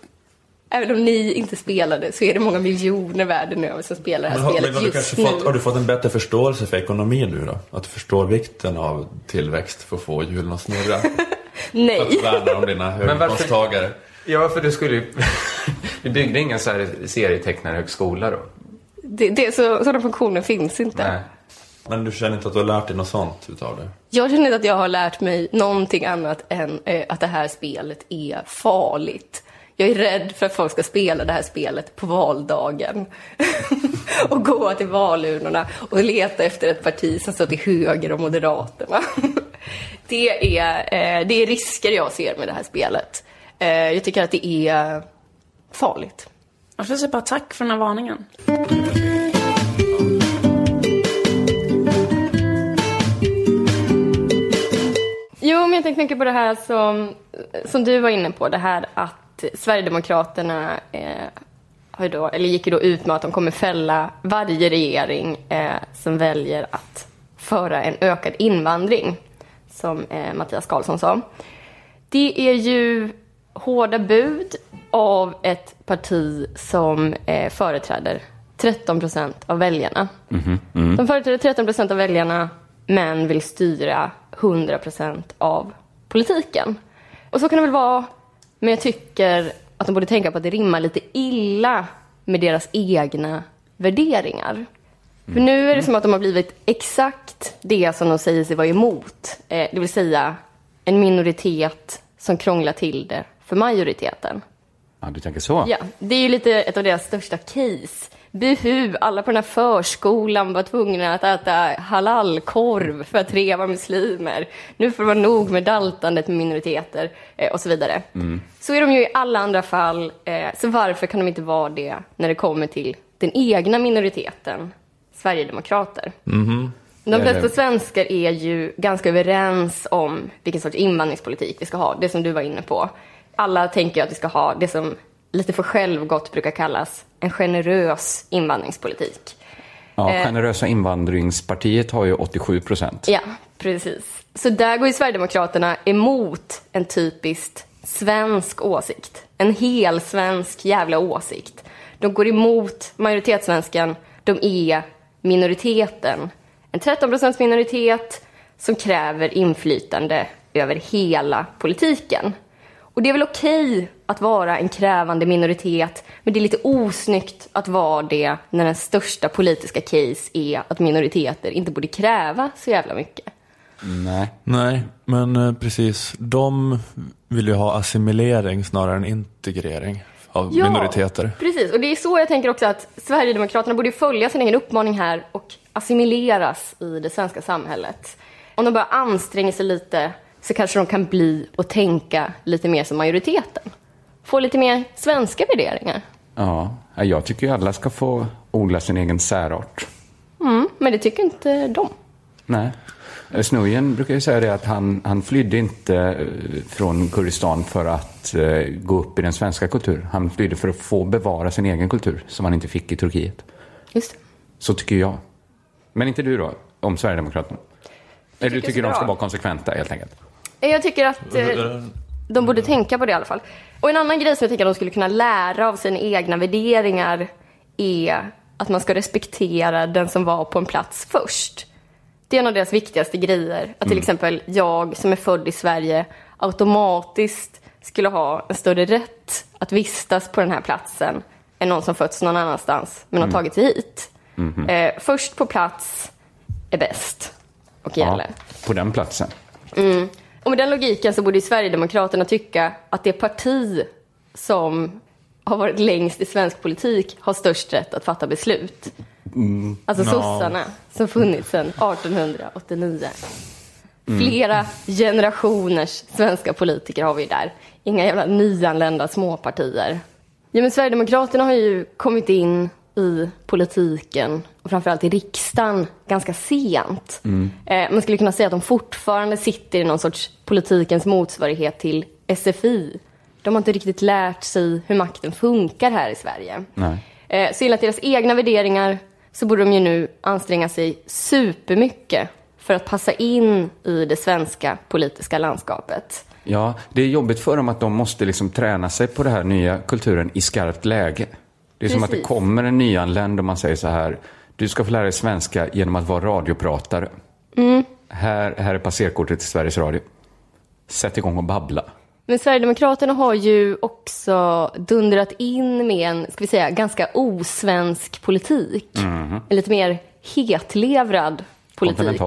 Även om ni inte spelade så är det många miljoner världen över som spelar det här Men har, men spelet du just nu. fått, har du fått en bättre förståelse för ekonomi nu då? Att du förstår vikten av tillväxt för att få hjulen att snurra? [laughs] Nej. Att värna om dina Men varför- höginkomsttagare? Ja, för du skulle. Vi [laughs] byggde ingen så här serietecknarhögskola då. Det, det, så, sådana funktioner finns inte. Nej. Men du känner inte att du har lärt dig något sånt utav det? Jag känner inte att jag har lärt mig någonting annat än eh, att det här spelet är farligt. Jag är rädd för att folk ska spela det här spelet på valdagen. [laughs] och gå till valurnorna och leta efter ett parti som står till höger om Moderaterna. [laughs] det, är, eh, det är risker jag ser med det här spelet. Eh, jag tycker att det är farligt. Jag får säga bara tack för den här varningen. Jo, men jag tänkte mycket på det här som, som du var inne på, det här att Sverigedemokraterna eh, har då, eller gick ju då ut med att de kommer fälla varje regering eh, som väljer att föra en ökad invandring, som eh, Mattias Karlsson sa. Det är ju hårda bud av ett parti som eh, företräder 13 procent av väljarna. Mm. De företräder 13 procent av väljarna, men vill styra 100 procent av politiken. Och så kan det väl vara, men jag tycker att de borde tänka på att det rimmar lite illa med deras egna värderingar. För nu är det som att de har blivit exakt det som de säger sig vara emot. Eh, det vill säga en minoritet som krånglar till det för majoriteten. Ja, du tänker så? Ja, det är ju lite ett av deras största case. Buhu, alla på den här förskolan var tvungna att äta halalkorv för att tre var muslimer. Nu får det vara nog med daltandet med minoriteter eh, och så vidare. Mm. Så är de ju i alla andra fall, eh, så varför kan de inte vara det när det kommer till den egna minoriteten, Sverigedemokrater? Mhm. De flesta svenskar är ju ganska överens om vilken sorts invandringspolitik vi ska ha, det som du var inne på. Alla tänker att vi ska ha det som lite för självgott brukar kallas en generös invandringspolitik. Ja, Eh. Generösa invandringspartiet har ju 87 procent. Ja, precis. Så där går ju Sverigedemokraterna emot en typiskt svensk åsikt. En hel svensk jävla åsikt. De går emot majoritetssvensken. De är minoriteten. En 13 procents minoritet som kräver inflytande över hela politiken. Och det är väl okej att vara en krävande minoritet, men det är lite osnyggt att vara det när den största politiska case är att minoriteter inte borde kräva så jävla mycket. Nej. Nej, men eh, precis. De vill ju ha assimilering snarare än integrering av Ja. minoriteter. Precis, och det är så jag tänker också att Sverigedemokraterna borde följa sin egen uppmaning här och assimileras i det svenska samhället. Om de bara anstränger sig lite så kanske de kan bli och tänka lite mer som majoriteten. Få lite mer svenska värderingar. Ja, jag tycker ju alla ska få odla sin egen särart. Mm, men det tycker inte de. Nej. Snujen brukar ju säga det att han, han flydde inte eh, från Kurdistan för att eh, gå upp i den svenska kulturen. Han flydde för att få bevara sin egen kultur som han inte fick i Turkiet. Just det. Så tycker jag. Men inte du då, om Sverigedemokraterna? Eller du tycker de ska vara konsekventa helt enkelt? Jag tycker att eh, de borde tänka på det i alla fall. Och en annan grej som jag tycker att de skulle kunna lära av sina egna värderingar är att man ska respektera den som var på en plats först. Det är en av deras viktigaste grejer. Att till Mm. exempel jag som är född i Sverige automatiskt skulle ha en större rätt att vistas på den här platsen än någon som fötts någon annanstans men har Mm. tagit sig hit. Mhm. Eh, först på plats är bäst och gäller. på den platsen. Mm. Och med den logiken så borde ju Sverigedemokraterna tycka att det parti som har varit längst i svensk politik har störst rätt att fatta beslut. Mm. Alltså Ja. sossarna som funnits sedan 1889. Mm. Flera generationers svenska politiker har vi där. Inga jävla nyanlända småpartier. Ja, men Sverigedemokraterna har ju kommit in i politiken och framförallt i riksdagen ganska sent. Mm. Eh, man skulle kunna säga att de fortfarande sitter i någon sorts politikens motsvarighet till SFI. De har inte riktigt lärt sig hur makten funkar här i Sverige. Nej. Eh, så enligt deras egna värderingar så borde de ju nu anstränga sig supermycket för att passa in i det svenska politiska landskapet. Ja, det är jobbigt för dem att de måste liksom träna sig på den här nya kulturen i skarpt läge. Det är som att det kommer en nyanländ och man säger så här, du ska få lära dig svenska genom att vara radiopratare. Mm. Här, här är passerkortet till Sveriges Radio. Sätt igång och babbla. Men Sverigedemokraterna har ju också dundrat in med en, ska vi säga, ganska osvensk politik. Mhm. En lite mer hetlevrad politik.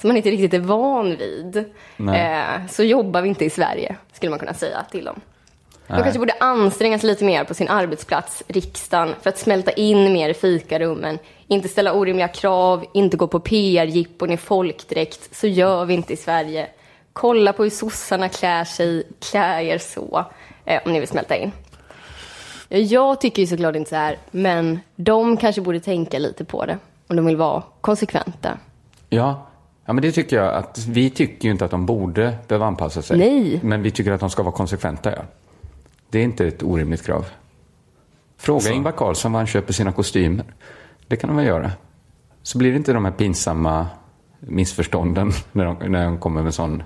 Som man inte riktigt är van vid. Eh, så jobbar vi inte i Sverige, skulle man kunna säga till dem. De kanske borde anstränga sig lite mer på sin arbetsplats, riksdagen, för att smälta in mer i fikarummen. Inte ställa orimliga krav, inte gå på PR-jippon i folkdräkt. Så gör vi inte i Sverige. Kolla på hur sossarna klär sig, klä er så, eh, om ni vill smälta in. Ja, Jag tycker ju såklart inte så här, men de kanske borde tänka lite på det. Om de vill vara konsekventa. Ja. ja, men det tycker jag att vi tycker ju inte att de borde behöva anpassa sig. Nej. Men vi tycker att de ska vara konsekventa, ja. Det är inte ett orimligt krav. Fråga Ingvar Carlsson var han köper sina kostymer. Det kan de väl göra. Så blir det inte de här pinsamma missförstånden [laughs] när de, när de kommer med sån...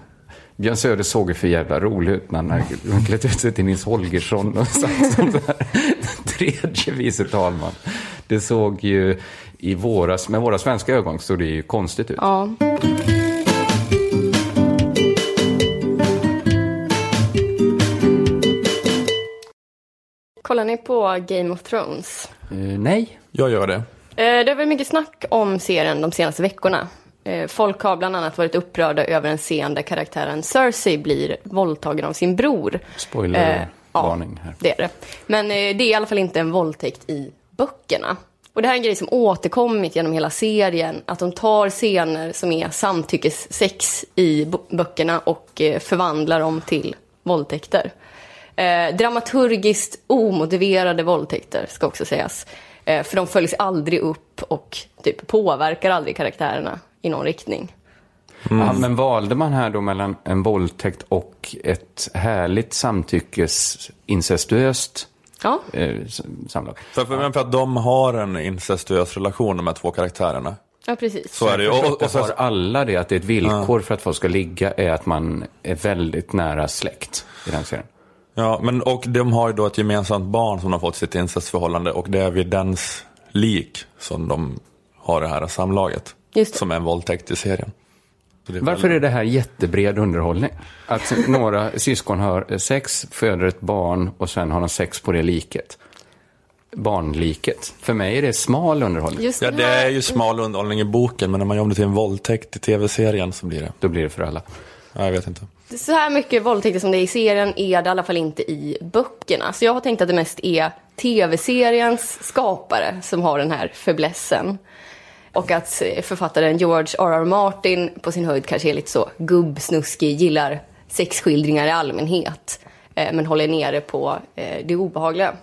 Björn Söder såg ju för jävla rolig ut när han [laughs] klätt ut sig till Nils Holgersson och satt som så här, [laughs] tredje vice talman. Det såg ju i våras, med våra svenska ögon såg det ju konstigt ut. Ja. Kollar ni på Game of Thrones? Eh, nej. Jag gör det. Eh, Det har varit mycket snack om serien de senaste veckorna. Eh, Folk har bland annat varit upprörda över en scen där karaktären Cersei blir våldtagen av sin bror. Spoilervarning här. Det är det. Men eh, det är i alla fall inte en våldtäkt i böckerna. Och det här är en grej som återkommit genom hela serien. Att de tar scener som är samtyckessex i böckerna och eh, förvandlar dem till våldtäkter. Eh, dramaturgiskt omotiverade våldtäkter ska också sägas. Eh, för de följs aldrig upp och typ påverkar aldrig karaktärerna i någon riktning. Ja, men valde man här då mellan en våldtäkt och ett härligt samtyckesincestuöst Ja. eh, samlag? För, för, för att de har en incestuös relation de här två karaktärerna. Ja, precis. Så är det. Och, och, och, har alla det, att det är ett villkor för att folk ska ligga är att man är väldigt nära släkt i den serien. Ja, men och de har ju då ett gemensamt barn som de har fått sitt incestförhållande och det är vid dens lik som de har det här samlaget. Just det. Som är en våldtäkt i serien. Det är Varför är det här jättebred underhållning? Att några syskon har sex, föder ett barn och sen har de sex på det liket. Barnliket. För mig är det smal underhållning. Just Ja, det här- är ju smal underhållning i boken, men när man gör det till en våldtäkt i tv-serien så blir det. Då blir det för alla. Ja, jag vet inte. Så här mycket våldtäkter som det är i serien är det i alla fall inte i böckerna. Så jag har tänkt att det mest är tv-seriens skapare som har den här fäblessen. Och att eh, författaren George R.R. Martin på sin höjd kanske är lite så gubbsnuskig, gillar sexskildringar i allmänhet. Eh, men håller nere på eh, det obehagliga.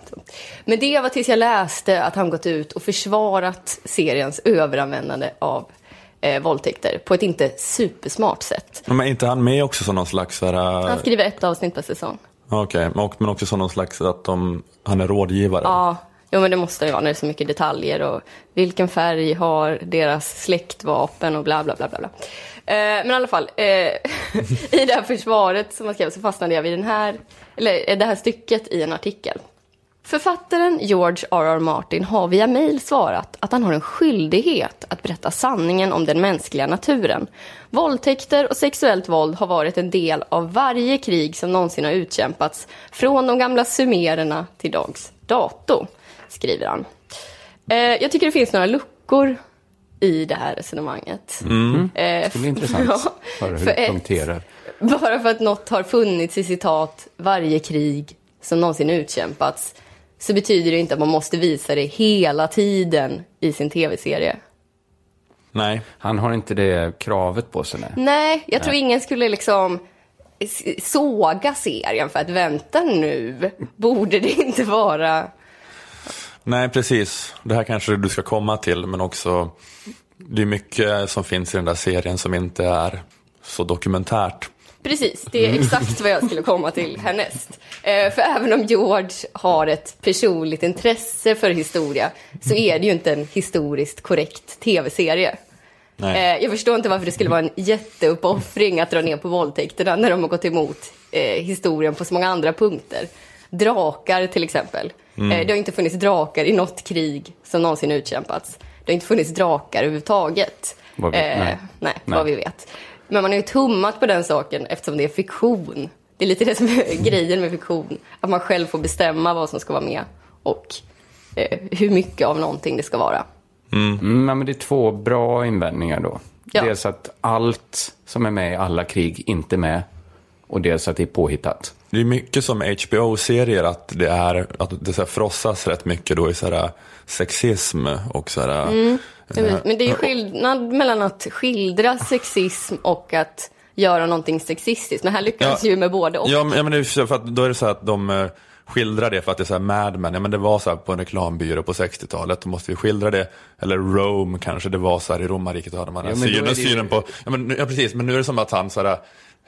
Men det var tills jag läste att han gått ut och försvarat seriens överanvändande av eh, våldtäkter på ett inte supersmart sätt. Men är inte han med också som någon slags... Här, Han skriver ett avsnitt per säsong. Okej, men och- men också som någon slags att de, han är rådgivare? Ja, jo, men det måste det vara när det är så mycket detaljer och vilken färg har deras släktvapen och bla bla bla bla. bla. Eh, men i alla fall, eh, [laughs] i det här försvaret som man skrev så fastnade jag vid den här, eller eh, det här stycket i en artikel. Författaren George R.R. Martin har via mejl svarat att han har en skyldighet att berätta sanningen om den mänskliga naturen. Våldtäkter och sexuellt våld har varit en del av varje krig som någonsin har utkämpats, från de gamla sumererna till dags dato, skriver han. Eh, jag tycker det finns några luckor i det här resonemanget. Mm. Eh, Det ska bli intressant ja, höra hur för du ett- punkterar. bara för att något har funnits i citat varje krig som någonsin utkämpats så betyder det inte att man måste visa det hela tiden i sin tv-serie. Nej. Han har inte det kravet på sig. Nej. Nej, jag tror Nej. ingen skulle liksom såga serien för att vänta nu, borde det inte vara... Nej, precis. Det här kanske du ska komma till, men också det är mycket som finns i den där serien som inte är så dokumentärt. Precis, det är exakt vad jag skulle komma till härnäst. Eh, för även om George har ett personligt intresse för historia så är det ju inte en historiskt korrekt tv-serie. Nej. Eh, jag förstår inte varför det skulle vara en jätteuppoffring att dra ner på våldtäkterna när de har gått emot eh, historien på så många andra punkter. Drakar till exempel. Mm. Det har inte funnits drakar i något krig som någonsin utkämpats. Det har inte funnits drakar överhuvudtaget. Vad vi- nej. nej. nej, Nej. vad vi vet. Men man har ju tummat på den saken eftersom det är fiktion. Det är lite det som är [laughs] grejen med fiktion. Att man själv får bestämma vad som ska vara med och eh, hur mycket av någonting det ska vara. Mm. ja, men det är två bra invändningar då. Ja. Dels att allt som är med i alla krig inte är med. Och dels att det är påhittat. Det är mycket som HBO-serier att det är att det så här frossas rätt mycket då i så här sexism och så här. Mm. Eh, Men det är ju skillnad mellan att skildra sexism och att göra någonting sexistiskt. Men här lyckas ju med både och. Ja, men, ja, men det är för att då är det så här att de eh, skildrar det för att det är så här Mad Men, ja men det var så här på en reklambyrå på 60-talet, då måste vi skildra det. Eller Rome kanske, det var så här i romarriket, då hade man Ja, den synen, ju- synen på, ja, men, nu- ja precis, men nu är det som att han så här,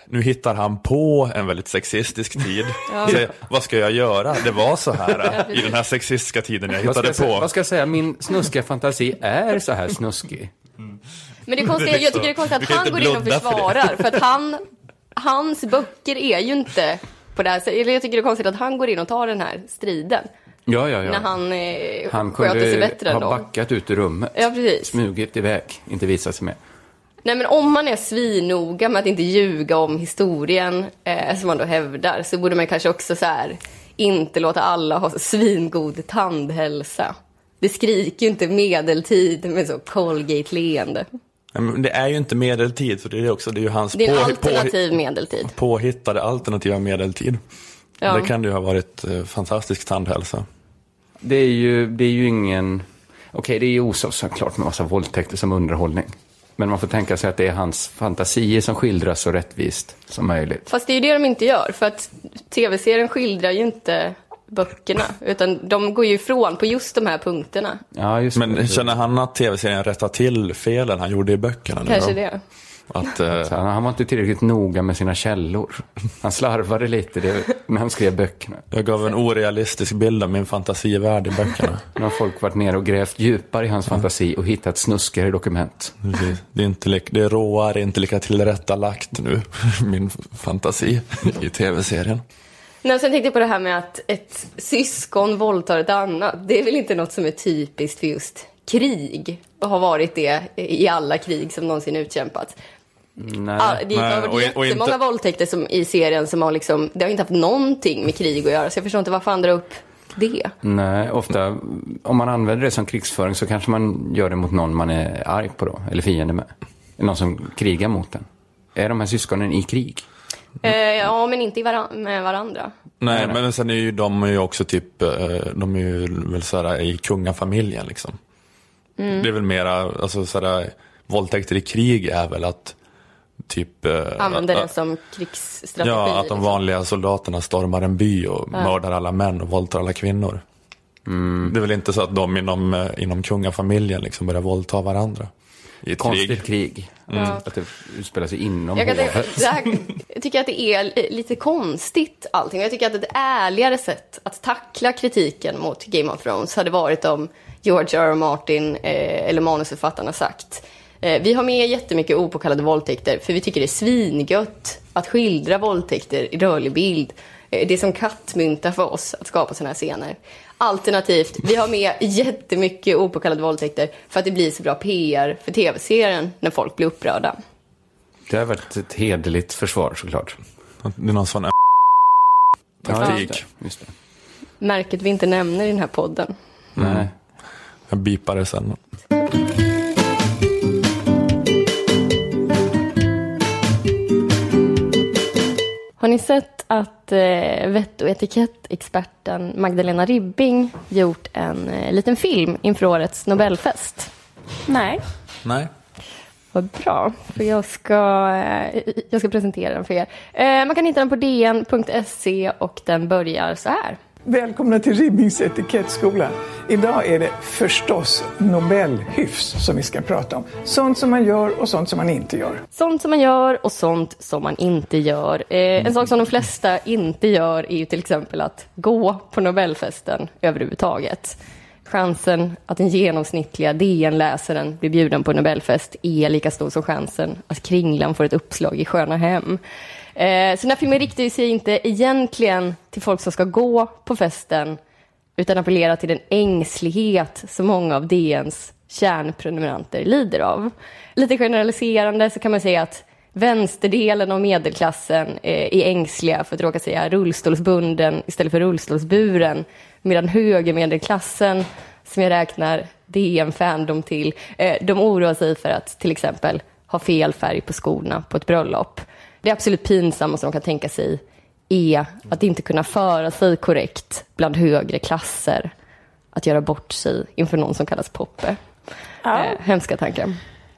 nu hittar han på en väldigt sexistisk tid. [laughs] Ja. Säger, vad ska jag göra? Det var så här i den här sexistiska tiden jag hittade jag säga, på. vad ska jag säga? Min snuskiga fantasi är så här snuskig. Men det konstiga, jag tycker det är konstigt att han går in och blunda för försvarar. För, att han, hans böcker är ju inte på det här sättet. Jag tycker det är konstigt att han går in och tar den här striden. Ja, ja, ja. När han, eh, Han sköter sig kunde bättre ha backat ut ur rummet. Ja, precis. Smugit iväg, inte visat sig med. Nej men om man är svinnoga med att inte ljuga om historien, eh, som man då hävdar, så borde man kanske också så här, inte låta alla ha svingod tandhälsa. Det skriker ju inte medeltid med så Colgate-leende. Det är ju inte medeltid, så det är också, det är ju hans Det är en på- alternativ medeltid. påhittade alternativa medeltid. Ja. Det kan ju ha varit eh, fantastisk tandhälsa. Det är ju, det är ju ingen... Okej, det är ju osås såklart med massa våldtäkter som underhållning. Men man får tänka sig att det är hans fantasier som skildras så rättvist som möjligt. Fast det är ju det de inte gör, för att tv-serien skildrar ju inte böckerna, utan de går ju ifrån på just de här punkterna. Ja, just Men känner han att tv-serien rättar till felen han gjorde i böckerna? nu Kanske då? det. Att, eh, Så han, var inte tillräckligt noga med sina källor. Han slarvade lite det, när han skrev böckerna. jag gav en orealistisk bild av min fantasivärld i böckerna. [laughs] Nu har folk varit ner och grävt djupare i hans fantasi och hittat snuskigare dokument. Precis. Det är, inte li- det är råare, inte lika tillrättalagt nu, [laughs] min fantasi i tv-serien. Nej, sen tänkte jag på det här med att ett syskon våldtar ett annat. Det är väl inte något som är typiskt för just krig och har varit det i alla krig som någonsin utkämpats. Nej. Ah, det har varit och jättemånga inte- våldtäkter som, i serien som har liksom, det har inte haft någonting med krig att göra. Så jag förstår inte varför han drar upp det. Nej, ofta om man använder det som krigsföring så kanske man gör det mot någon man är arg på då, eller fiende med. Någon som krigar mot den. Är de här syskonen i krig? Eh, ja, men inte varan- med varandra. Nej, men sen är ju de är ju också typ, eh, de är ju väl såhär i kungafamiljen liksom. Mm. Det är väl mera, alltså såhär, våldtäkter i krig är väl att typ... eh, Använder det som krigsstrategi. Ja, att de liksom. vanliga soldaterna stormar en by och Ja. mördar alla män och våldtar alla kvinnor. Det är väl inte så att de inom, eh, inom kungafamiljen liksom börjar våldta varandra i ett Konstigt krig. krig. Mm. Ja. Att det utspelar sig inom Jag, hovet. det här, jag tycker att det är li- lite konstigt allting. Jag tycker att ett ärligare sätt att tackla kritiken mot Game of Thrones hade varit om George R. R. Martin eh, eller manusförfattarna sagt eh, vi har med jättemycket opåkallade våldtäkter för vi tycker det är svingött att skildra våldtäkter i rörlig bild. Eh, det är som kattmynta för oss att skapa sådana här scener. Alternativt, vi har med jättemycket opåkallade våldtäkter för att det blir så bra PR för tv-serien när folk blir upprörda. Det har varit ett hederligt försvar såklart. Det är någon sån taktik. just det, just det. Märket vi inte nämner i den här podden. Nej. Jag bipar det sen. Har ni sett att eh, vett och etikettexperten Magdalena Ribbing gjort en eh, liten film inför årets Nobelfest? Nej. Nej. Vad bra, för jag ska, eh, jag ska presentera den för er. Eh, man kan hitta den på dn.se och den börjar så här. Välkomna till Ribbings etikettskola. Idag är det förstås Nobelhyfs som vi ska prata om. Sånt som man gör och sånt som man inte gör. Sånt som man gör och sånt som man inte gör. Eh, en sak som de flesta inte gör är ju till exempel att gå på Nobelfesten överhuvudtaget. Chansen att den genomsnittliga DN-läsaren blir bjuden på Nobelfest är lika stor som chansen att Kringlan får ett uppslag i Sköna Hem. Eh, så den här filmen riktar sig inte egentligen till folk som ska gå på festen utan appellerar till den ängslighet som många av DNs kärnprenumeranter lider av. Lite generaliserande så kan man säga att vänsterdelen av medelklassen eh, är ängsliga för att råka säga rullstolsbunden istället för rullstolsburen, medan högermedelklassen, som jag räknar DN Fandom till, eh, de oroar sig för att till exempel ha fel färg på skorna på ett bröllop. Det absolut pinsamma som de kan tänka sig är att inte kunna föra sig korrekt bland högre klasser. Att göra bort sig inför någon som kallas Poppe. Ja. Eh, hemska tankar.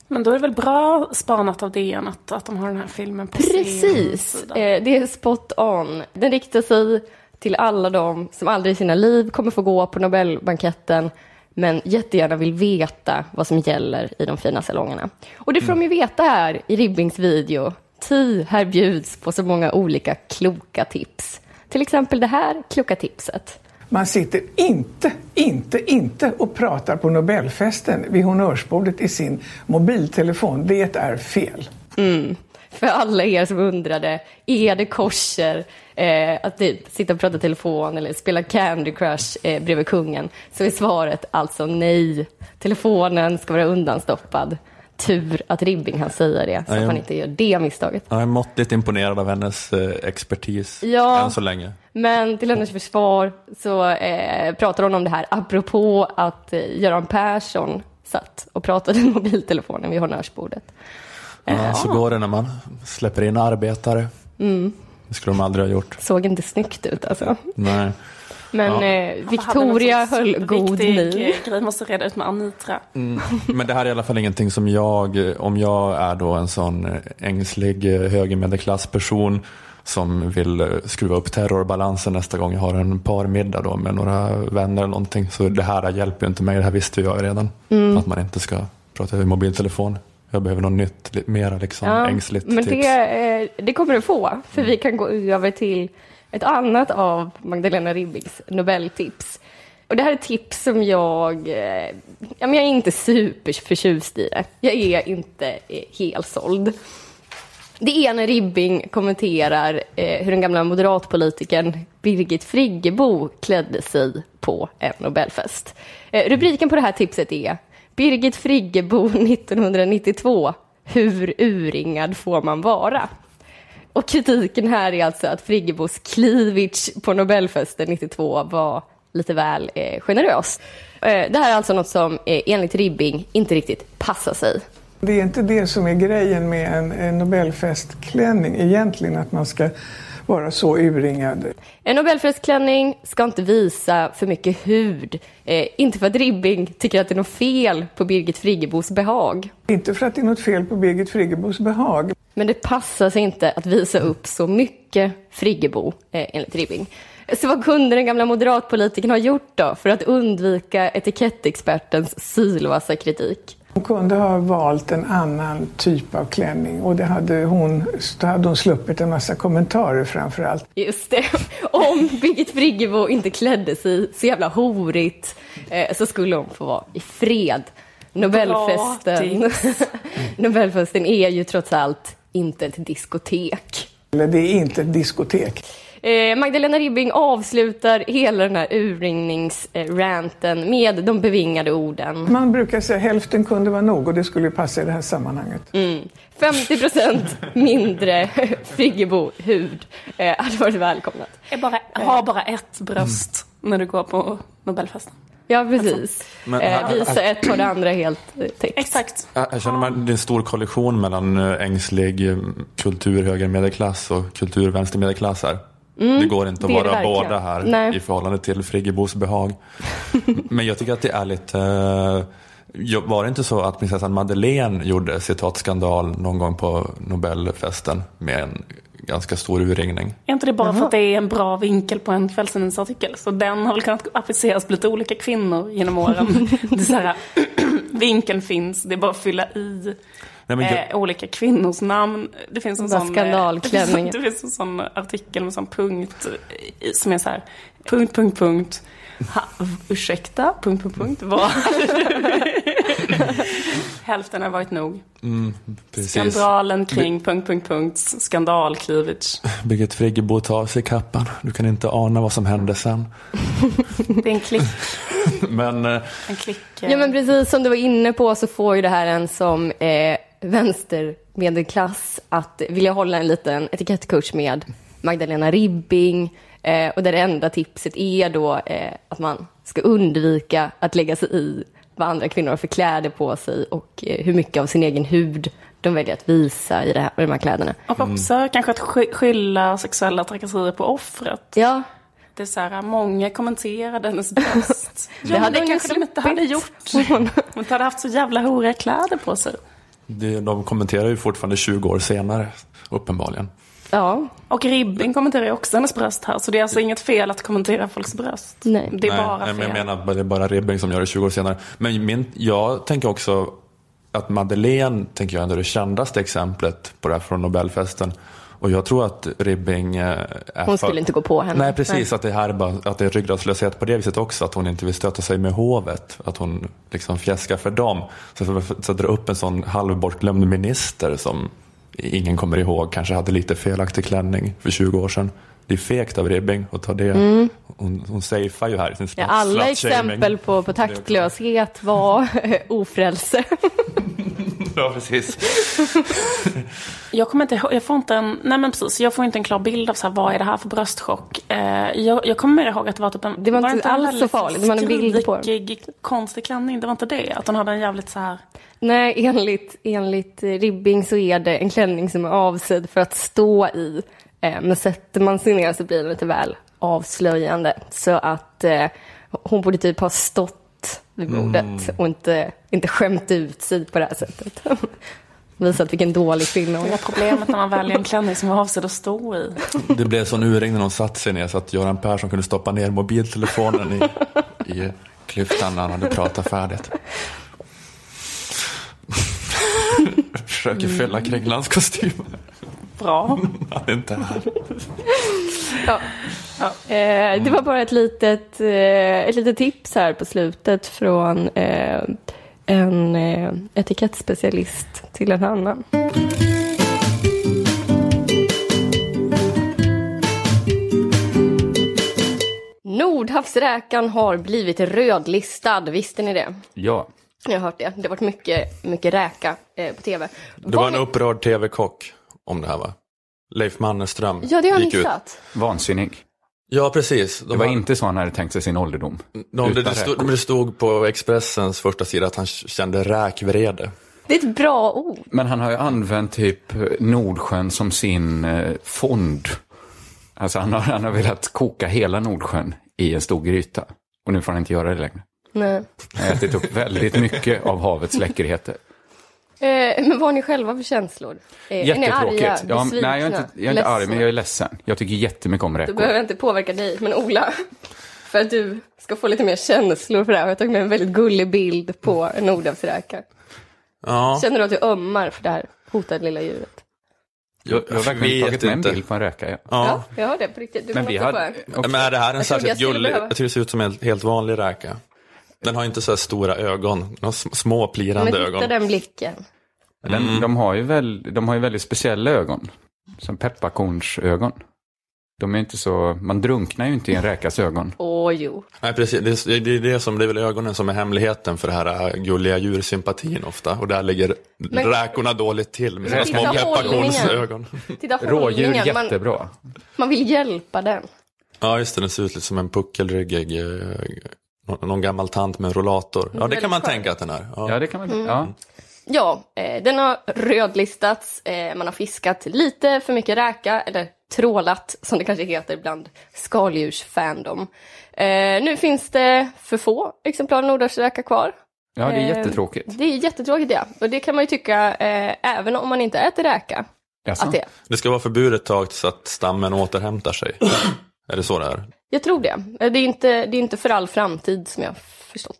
Men då är det väl bra spanat av DN att, att de har den här filmen på Precis, eh, det är spot on. Den riktar sig till alla de som aldrig i sina liv kommer få gå på Nobelbanketten men jättegärna vill veta vad som gäller i de fina salongerna. Och det får de ju veta här i Ribbings video. Ty, här bjuds på så många olika kloka tips. Till exempel det här kloka tipset. Man sitter inte, inte, inte och pratar på Nobelfesten vid honnörsbordet i sin mobiltelefon. Det är fel. Mm. För alla er som undrade, är det kosher eh, att typ sitta och prata telefon eller spela Candy Crush eh, bredvid kungen? Så är svaret alltså nej. Telefonen ska vara undanstoppad. Tur att Ribbing han säga det, så att man inte gör det misstaget. Jag är måttligt imponerad av hennes eh, expertis Ja. än så länge. Men till hennes försvar så eh, pratar hon om det här apropå att eh, Göran Persson satt och pratade i mobiltelefonen vid honnörsbordet. Ja, så går det när man släpper in arbetare. Mm. Det skulle de aldrig ha gjort. Såg inte snyggt ut alltså. Nej. Men Ja. eh, Victoria höll god min. grej måste reda ut med Anitra. Mm. Men det här är i alla fall ingenting som jag, eh, om jag är då en sån eh, ängslig eh, högermedelklassperson som vill skruva upp terrorbalansen nästa gång jag har en parmiddag då med några vänner eller någonting. Så det här hjälper ju inte mig, det här visste jag redan. Mm. Att man inte ska prata över mobiltelefon. Jag behöver något nytt, mera liksom Ja, ängsligt men tips. det, det kommer du få, för vi kan gå över till ett annat av Magdalena Ribbings Nobeltips. Och det här är tips som jag, eh, ja, men jag är inte superförtjust i det. Jag är inte eh. Det är när Ribbing kommenterar eh, hur den gamla moderatpolitikern Birgit Friggebo klädde sig på en Nobelfest. Eh, rubriken på det här tipset är Birgit Friggebo [laughs] 1992. Hur urringad får man vara? Och kritiken här är alltså att Friggebos cleavage på Nobelfesten 92 var lite väl eh, generös. Eh, det här är alltså något som eh, enligt Ribbing inte riktigt passar sig. Det är inte det som är grejen med en, en Nobelfestklänning egentligen, att man ska vara så urringad. En Nobelfestklänning ska inte visa för mycket hud. Eh, inte för att Ribbing tycker att det är något fel på Birgit Friggebos behag. Inte för att det är något fel på Birgit Friggebos behag. Men det passar sig inte att visa upp så mycket Friggebo, eh, enligt Ribbing. Så vad kunde den gamla moderatpolitiken ha gjort då för att undvika etikettexpertens sylvassa kritik? Hon kunde ha valt en annan typ av klänning och det hade hon, då hade hon sluppit en massa kommentarer framför allt. Just det. Om Birgit Friggebo inte klädde sig så jävla horigt eh, så skulle hon få vara i fred. Nobelfesten, [laughs] Nobelfesten är ju trots allt inte ett diskotek. Eller det är inte ett diskotek. Eh, Magdalena Ribbing avslutar hela den här urringningsranten med de bevingade orden. Man brukar säga hälften kunde vara nog och det skulle passa i det här sammanhanget. Mm. 50 procent mindre [laughs] Friggebo-hud eh, hade varit välkomnat. Jag bara, ha bara ett bröst när du går på Nobelfesten. Ja, precis. Men- eh, visa ett och det andra helt eh, täckt. Exakt. Jag jag känner att det är en stor kollision mellan eh, ängslig eh, kulturhöger medelklass och kulturvänster medelklass här. Mm, det går inte att vara båda här Nej. i förhållande till Friggebos behag. [laughs] Men jag tycker att det är lite... Var det inte så att prinsessan Madeleine gjorde citatskandal någon gång på Nobelfesten med en ganska stor urringning? Är inte det bara för att det är en bra vinkel på en kvällstidningsartikel? Så den har väl kunnat appliceras på lite olika kvinnor genom åren. [laughs] det är så här, [clears throat] vinkeln finns, det är bara att fylla i Nej, men jag- eh, olika kvinnors namn. Det finns en sån, eh, det, finns, [laughs] det finns en sån artikel med sån punkt eh, som är så här, punkt, punkt, punkt. Ha, ursäkta, punkt, punkt, punkt. Vad? [laughs] Hälften har varit nog. Mm. Skandalen kring punkt, punkt, punkt. Skandal-cleavage. [laughs] Birgit Friggebo tar av sig kappan. Du kan inte ana vad som hände sen. [laughs] Det är en klick. [laughs] Men eh, En klick. eh, Ja, men precis som du var inne på så får ju det här en som eh, vänstermedelklass att vilja hålla en liten etikettkurs med Magdalena Ribbing. Eh, och där det enda tipset är då eh, att man ska undvika att lägga sig i vad andra kvinnor har för kläder på sig och eh, hur mycket av sin egen hud de väljer att visa i, det här, i de här kläderna. Och också kanske att sky- skylla sexuella trakasserier på offret. Ja. Det är så här, många kommenterade hennes bröst. [laughs] Det ja, hade det kanske de inte hade gjort. Hon inte hade haft så jävla horiga kläder på sig. det, de kommenterar ju fortfarande 20 år senare, uppenbarligen. Ja. Och Ribbing kommenterar ju också hennes bröst här. Så det är alltså inget fel att kommentera folks bröst. Nej. Det är Nej, bara nej, fel. men jag menar att det är bara Ribbing som gör det 20 år senare. Men min, jag tänker också att Madeleine tänker jag ändå är det kändaste exemplet på det här från Nobelfesten. Och jag tror att Ribbing eh, är Hon för- skulle inte gå på henne. Nej, precis. Att det här är bara, att det är ryggradslöshet på det viset också. Att hon inte vill stöta sig med hovet. Att hon liksom fjäskar för dem. Så för att upp en sån halvbortglömd minister som ingen kommer ihåg kanske hade lite felaktig klänning för 20 år sedan. Det är fegt av Ribbing att ta det. Mm. Hon, hon safear ju här sin Ja, alla exempel på, på taktlöshet var [laughs] ofrälse. [laughs] [laughs] Ja, precis. [laughs] Jag kommer inte jag får inte en, nej men precis, jag får inte en klar bild av så här, vad är det här för bröstchock. Eh, jag, jag kommer mer ihåg att det var typ en, Det var inte en alls så farligt, det var en bild på den. konstig klänning, det var inte det? Att hon hade en jävligt så här, Nej, enligt, enligt Ribbing så är det en klänning som är avsedd för att stå i. Eh, men sätter man sig ner så blir den lite väl avslöjande. Så att eh, hon borde typ ha stått vid bordet Mm. och inte, inte skämt ut sig på det här sättet. [laughs] Visat vilken dålig kvinna hon är. problemet när man väljer en klänning som är avsedd att stå i. Det blev sån urringning när hon satte sig ner så att Göran Persson kunde stoppa ner mobiltelefonen i, i klyftan när han hade pratat färdigt. [laughs] Försöker fylla Kringlands kostym. Bra. Han är inte här. Ja. Eh, det var bara ett litet, eh, ett litet tips här på slutet från eh, en eh, etikettspecialist till en annan. Nordhavsräkan har blivit rödlistad, visste ni det? Ja. Jag har hört det. Det har varit mycket, mycket räka eh, på tv. Det var en upprörd tv-kock om det här va? Leif Mannerström Ja, det har jag gick ut. missat. Vansinnig. Ja, precis. det var inte så han hade tänkt sig sin ålderdom. De, det, det, stod, det stod på Expressens första sida att han kände räkvrede. Det är ett bra ord. Men han har ju använt typ Nordsjön som sin eh, fond. Alltså han har, han har velat koka hela Nordsjön i en stor gryta. Och nu får han inte göra det längre. Nej. Han har ätit upp väldigt mycket av havets läckerheter. Eh, men vad har ni själva för känslor? Eh, är ni Jättetråkigt. arga, nej, jag är inte, jag är inte arg, men jag är ledsen. Jag tycker jättemycket om Då räkor. behöver jag inte påverka dig, men Ola, [laughs] för att du ska få lite mer känslor för det här har jag tagit med en väldigt gullig bild på en nordhavsräka. Ja. Känner du att du ömmar för det här hotade lilla djuret? Jag, jag har verkligen vet tagit med en inte. bild på en räka. Ja. Ja. Jag har det på riktigt. Du Men vi hade- en. Men är det här en särskilt gullig? Jag tycker det ser ut som en helt vanlig räka. Den har inte så här stora ögon, några sm- små Men plirande titta ögon. den blicken. Den, de, har ju väl, de har ju väldigt speciella ögon. Som pepparkornsögon. De är inte så, man drunknar ju inte i en räkas ögon. [laughs] Åh jo. Nej, precis. Det är, det är det som, det är väl ögonen som är hemligheten för det här äh, gulliga djursympatin ofta. Och där ligger Men- räkorna dåligt till med sina små pepparkornsögon. [laughs] Rådjur hållningen. Man, jättebra. man vill hjälpa den. Ja, just det. Den ser ut lite som en puckelryggig, eh, någon, någon gammal tant med en rollator. Ja, det kan man tänka att den är. Ja, det kan man Mm. ja. Ja, eh, den har rödlistats, eh, man har fiskat lite för mycket räka, eller trålat som det kanske heter bland skaldjursfandom. Eh, nu finns det för få exemplar nordhavsräka kvar. Ja, det är Eh, jättetråkigt. Det är jättetråkigt ja, och det kan man ju tycka även om man inte äter räka. Jaså? Att det är. Det ska vara förbjudet ett tag så att stammen återhämtar sig. [clears throat] är det så det är? Jag tror det. Eh, Det är, inte, det är inte för all framtid som jag har förstått.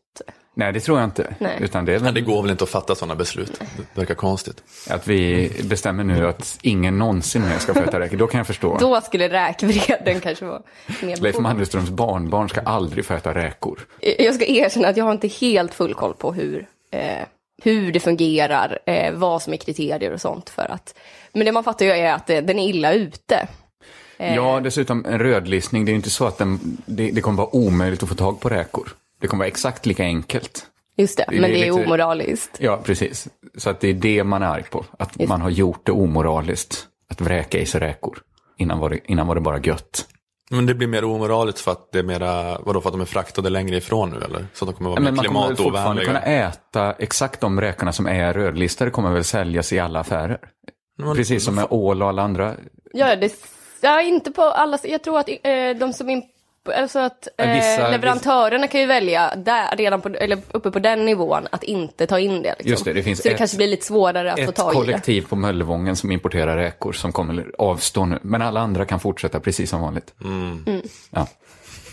Nej, det tror jag inte. Nej. Utan det är Men väl det går väl inte att fatta sådana beslut. Det verkar konstigt. att vi bestämmer nu att ingen någonsin mer ska få äta räkor. Då kan jag förstå. Då skulle räkvreden kanske vara mer Leif. Mannerströms barnbarn ska aldrig få äta räkor. Jag ska erkänna att jag har inte helt full koll på hur, eh, hur det fungerar, eh, vad som är kriterier och sånt för att. Men det man fattar ju är att eh, den är illa ute. Eh, Ja, dessutom en rödlistning. Det är ju inte så att den, det, det kommer vara omöjligt att få tag på räkor. Det kommer vara exakt lika enkelt. Just det, det är men det är lite- omoraliskt. Ja, precis. Så att det är det man är arg på. Att Just. man har gjort det omoraliskt. Att vräka i sig räkor. Innan var det, innan var det bara gött. Men det blir mer omoraliskt för att det är mera, vadå för att de är fraktade längre ifrån nu eller? Så att de kommer vara Men mer man kommer fortfarande klimatovänliga. kunna äta exakt de räkorna som är rödlistade kommer väl säljas i alla affärer. Precis som med ål och alla andra. Ja, det, ja, inte på alla, jag tror att eh, de som alltså att eh, Vissa- leverantörerna kan ju välja där, redan på, eller uppe på den nivån att inte ta in det. Liksom. Just det, det finns Så det ett- kanske blir lite svårare att få Ett tag i det. kollektiv på Möllevången som importerar räkor som kommer avstå nu. Men alla andra kan fortsätta precis som vanligt. Mm. Ja.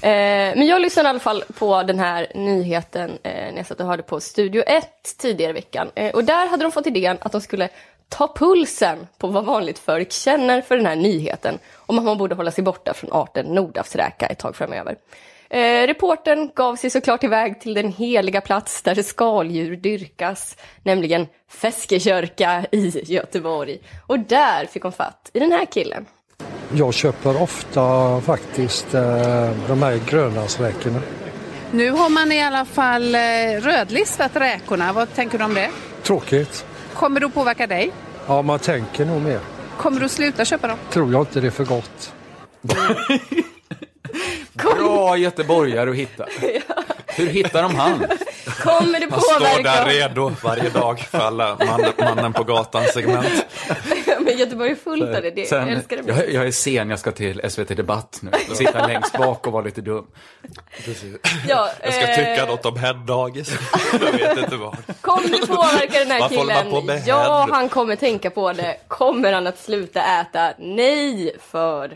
Eh, men jag lyssnade i alla fall på den här nyheten eh, när jag satt och hörde på Studio 1 tidigare i veckan. Eh, och där hade de fått idén att de skulle ta pulsen på vad vanligt folk känner för den här nyheten. Om att man borde hålla sig borta från arten nordhavsräka ett tag framöver. Eh, reporten gav sig såklart iväg till den heliga plats där skaldjur dyrkas, nämligen Feskekörka i Göteborg. Och där fick hon fatt i den här killen. Jag köper ofta faktiskt eh, de här grönlandsräkorna. Nu har man i alla fall eh, rödlistat räkorna. Vad tänker du om det? Tråkigt. Kommer det att påverka dig? Ja, man tänker nog mer. Kommer du att sluta köpa dem? Tror jag inte det är för gott. [laughs] Bra göteborgare att hitta. [laughs] Hur hittar de han? Kommer det Han står påverka där redo varje dag för alla man, mannen på gatan-segment. [laughs] Men Göteborg är fullt av det. det jag Sen, älskar det. jag, jag är sen, jag ska till SVT Debatt nu. Sitta längst bak och vara lite dum. Ja, Jag ska eh, tycka något om headdagis. Jag vet inte vad. Kommer det påverka den här killen? Ja, han kommer tänka på det. Kommer han att sluta äta? Nej, för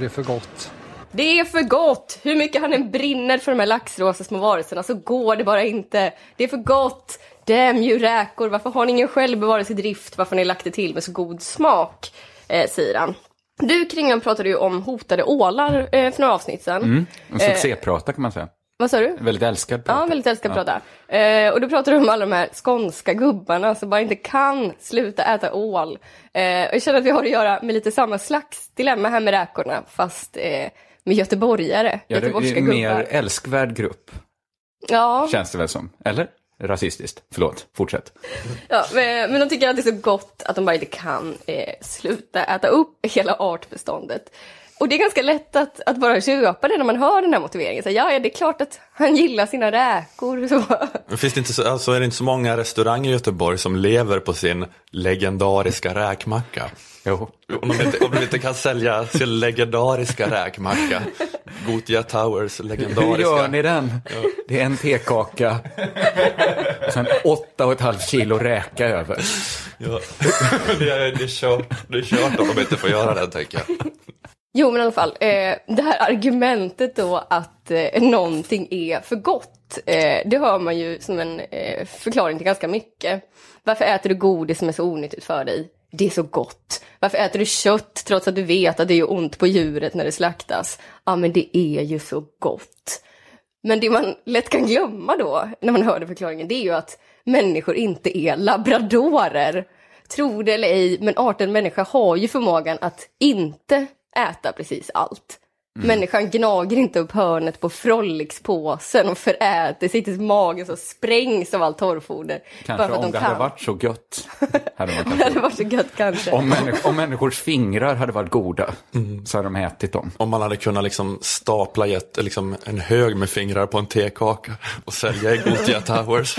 Det är för gott. Det är för gott! Hur mycket han än brinner för de här laxrosa små varelserna så går det bara inte. Det är för gott! Damn you räkor, varför har ni ingen självbevarelsedrift? Varför har ni lagt det till med så god smak? Eh, säger han. Du Kringlan pratade ju om hotade ålar eh, för några avsnitt sedan. Mm. En Eh, succéprata kan man säga. vad sa du? Väldigt älskad prata. Ja, väldigt älskar att Ja. prata. Eh, och då pratar du om alla de här skånska gubbarna som bara inte kan sluta äta ål. Eh, och jag känner att vi har att göra med lite samma slags dilemma här med räkorna, fast eh, med göteborgare, Ja, det är en mer älskvärd grupp, Ja, känns det väl som. Eller? Rasistiskt. Förlåt, fortsätt. ja men, men de tycker att det är så gott att de bara inte kan eh, sluta äta upp hela artbeståndet. Och det är ganska lätt att, att bara köpa det när man hör den här motiveringen. Så, ja, ja, det är klart att han gillar sina räkor. Så. Men finns det inte så, alltså är det inte så många restauranger i Göteborg som lever på sin legendariska räkmacka? Jo. Om de inte, om de inte kan sälja sin legendariska räkmacka. Gothia Towers legendariska. Hur gör ni den? Det är en tekaka och sen åtta och ett halvt kilo räka över. Ja. [laughs] Det, är, det, är kört, det är kört om de inte får göra den, tänker jag. Jo, men i alla fall, eh, det här argumentet då att eh, någonting är för gott, eh, det hör man ju som en eh, förklaring till ganska mycket. Varför äter du godis som är så onyttigt för dig? Det är så gott. Varför äter du kött trots att du vet att det gör ont på djuret när det slaktas? Ja, men det är ju så gott. Men det man lätt kan glömma då, när man hör den förklaringen, det är ju att människor inte är labradorer. Tro det eller ej, men arten människa har ju förmågan att inte äta precis allt. Människan gnager inte upp hörnet på Frolic-påsen och föräter sig tills magen så sprängs av allt torrfoder. Kanske om det hade varit så gött. [laughs] Hade man Om kanske det hade varit så gött kanske. Om, människ om människors fingrar hade varit goda så hade de ätit dem. Om man hade kunnat liksom stapla ett, liksom en hög med fingrar på en tekaka och sälja i Gothia Towers.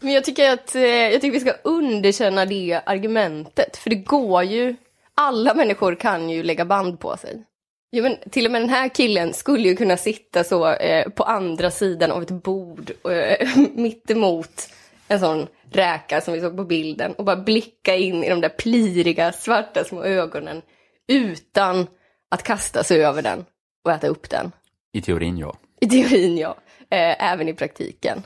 Men jag tycker att eh, jag tycker vi ska underkänna det argumentet. För det går ju, alla människor kan ju lägga band på sig. Jo, men till och med den här killen skulle ju kunna sitta så eh, på andra sidan av ett bord eh, [laughs] mitt emot en sån räka som vi såg på bilden och bara blicka in i de där pliriga svarta små ögonen utan att kasta sig över den och äta upp den. I teorin, ja. I teorin ja, eh, även i praktiken.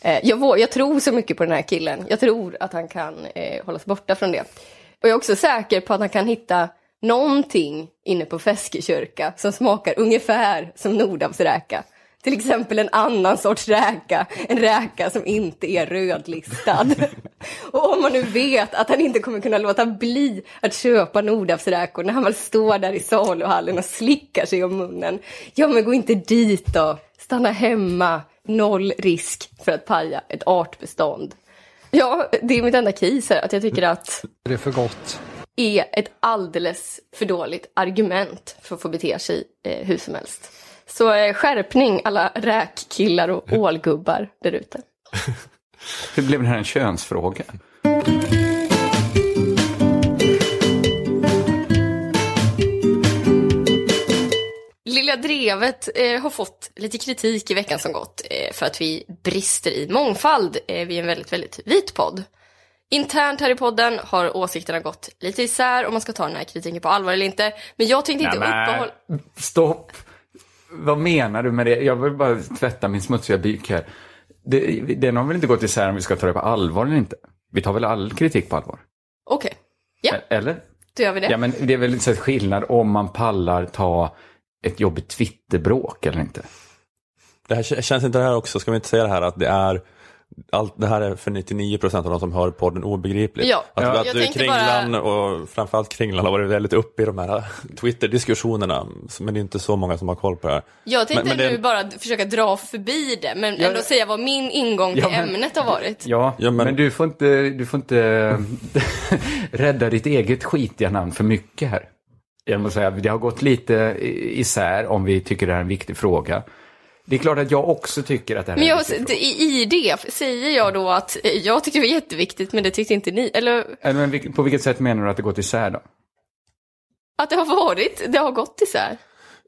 Eh, jag, jag tror så mycket på den här killen. Jag tror att han kan eh, hålla sig borta från det. Och jag är också säker på att han kan hitta någonting inne på Feskekyrka som smakar ungefär som Nordhavsräka. Till exempel en annan sorts räka, en räka som inte är rödlistad. [laughs] Och om man nu vet att han inte kommer kunna låta bli att köpa Nordhavsräkor när han väl står där i saluhallen och slickar sig om munnen. Ja, men gå inte dit då. Stanna hemma. Noll risk för att paja ett artbestånd. Ja, det är mitt enda case här, att jag tycker att Det är för gott. är ett alldeles för dåligt argument för att få bete sig eh, hur som helst. Så eh, skärpning alla räkkillar och [laughs] ålgubbar där ute. Hur blev det här en könsfråga? Lilla Drevet eh, har fått lite kritik i veckan som gått eh, för att vi brister i mångfald. Eh, vi är en väldigt, väldigt vit podd. Internt här i podden har åsikterna gått lite isär om man ska ta den här kritiken på allvar eller inte. Men jag tänkte inte uppehålla... Stopp! Vad menar du med det? Jag vill bara tvätta min smutsiga byk här. Det, den har väl inte gått isär om vi ska ta det på allvar eller inte? Vi tar väl all kritik på allvar? Okej, ja, E- Eller? då gör vi det. Ja, men det är väl här skillnad om man pallar ta ett jobbigt Twitterbråk eller inte. Det här, känns inte det här också, ska vi inte säga det här att det är allt det här är för 99% av de som hör podden obegripligt. Ja, att, ja. att Jag du Kringlan och framförallt Kringlan har varit väldigt uppe i de här Twitter-diskussionerna. Men det är inte så många som har koll på det här. Jag tänkte men, men nu det, bara försöka dra förbi det, men Ja. ändå säga vad min ingång till Ja, men- ämnet har varit. Ja, men... du får inte, du får inte [laughs] rädda ditt eget skitiga namn för mycket här. Jag måste säga, det har gått lite isär om vi tycker det här är en viktig fråga. Det är klart att jag också tycker att det här Men är en jag, viktig i, i det säger jag då att eh, jag tyckte det var jätteviktigt, men det tyckte inte ni. Eller fråga. Men på vilket sätt menar du att det gått isär då? att det har varit, det har gått isär.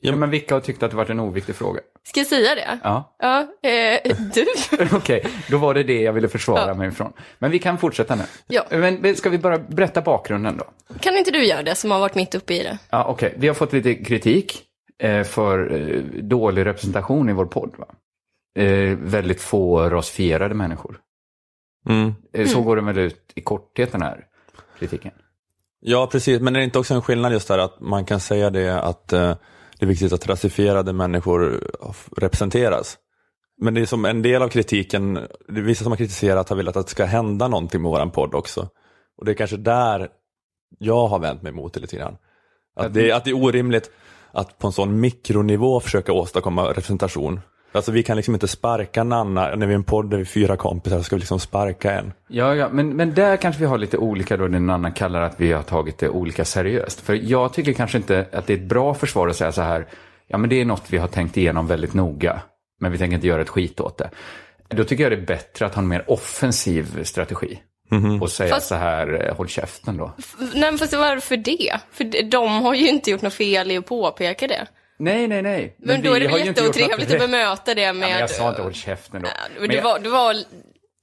Ja, men vilka har tyckt att det varit en oviktig fråga? Ska jag säga det? Ja, Ja, eh, du. [laughs] okej. Då var det det jag ville försvara mig ifrån. Men vi kan fortsätta nu. Ja. Men ska vi bara berätta bakgrunden då? Kan inte du göra det som har varit mitt uppe i det? Ja, okej. Vi har fått lite kritik eh, för eh, dålig representation i vår podd. Va? Eh, väldigt få rasifierade människor. mm. Eh, så Mm. går den väl ut i korthet den här kritiken. Ja, precis. Men är det inte också en skillnad just där att man kan säga det att eh, det är viktigt att rasifierade människor representeras. Men det är som en del av kritiken, det är vissa som har kritiserat har velat att det ska hända någonting med våran podd också. Och det är kanske där jag har vänt mig mot det lite grann. Att det, att det är orimligt att på en sån mikronivå försöka åstadkomma representation. Alltså vi kan liksom inte sparka Nanna, när vi är en podd där vi är fyra kompisar, ska vi liksom sparka en. Ja, ja men, men där kanske vi har lite olika då, den annan kallar att vi har tagit det olika seriöst. För jag tycker kanske inte att det är ett bra försvar att säga så här, ja men det är något vi har tänkt igenom väldigt noga, men vi tänker inte göra ett skit åt det. Då tycker jag det är bättre att ha en mer offensiv strategi. Och säga Fast- så här, eh, håll käften då. Nej, men fast varför det? För de- de har ju inte gjort något fel i att påpeka det. Nej, nej, nej. Men, då är det väl jätteotrevligt att bemöta det Ja, med... men jag sa inte håll käften då. Men Men det, var, det var...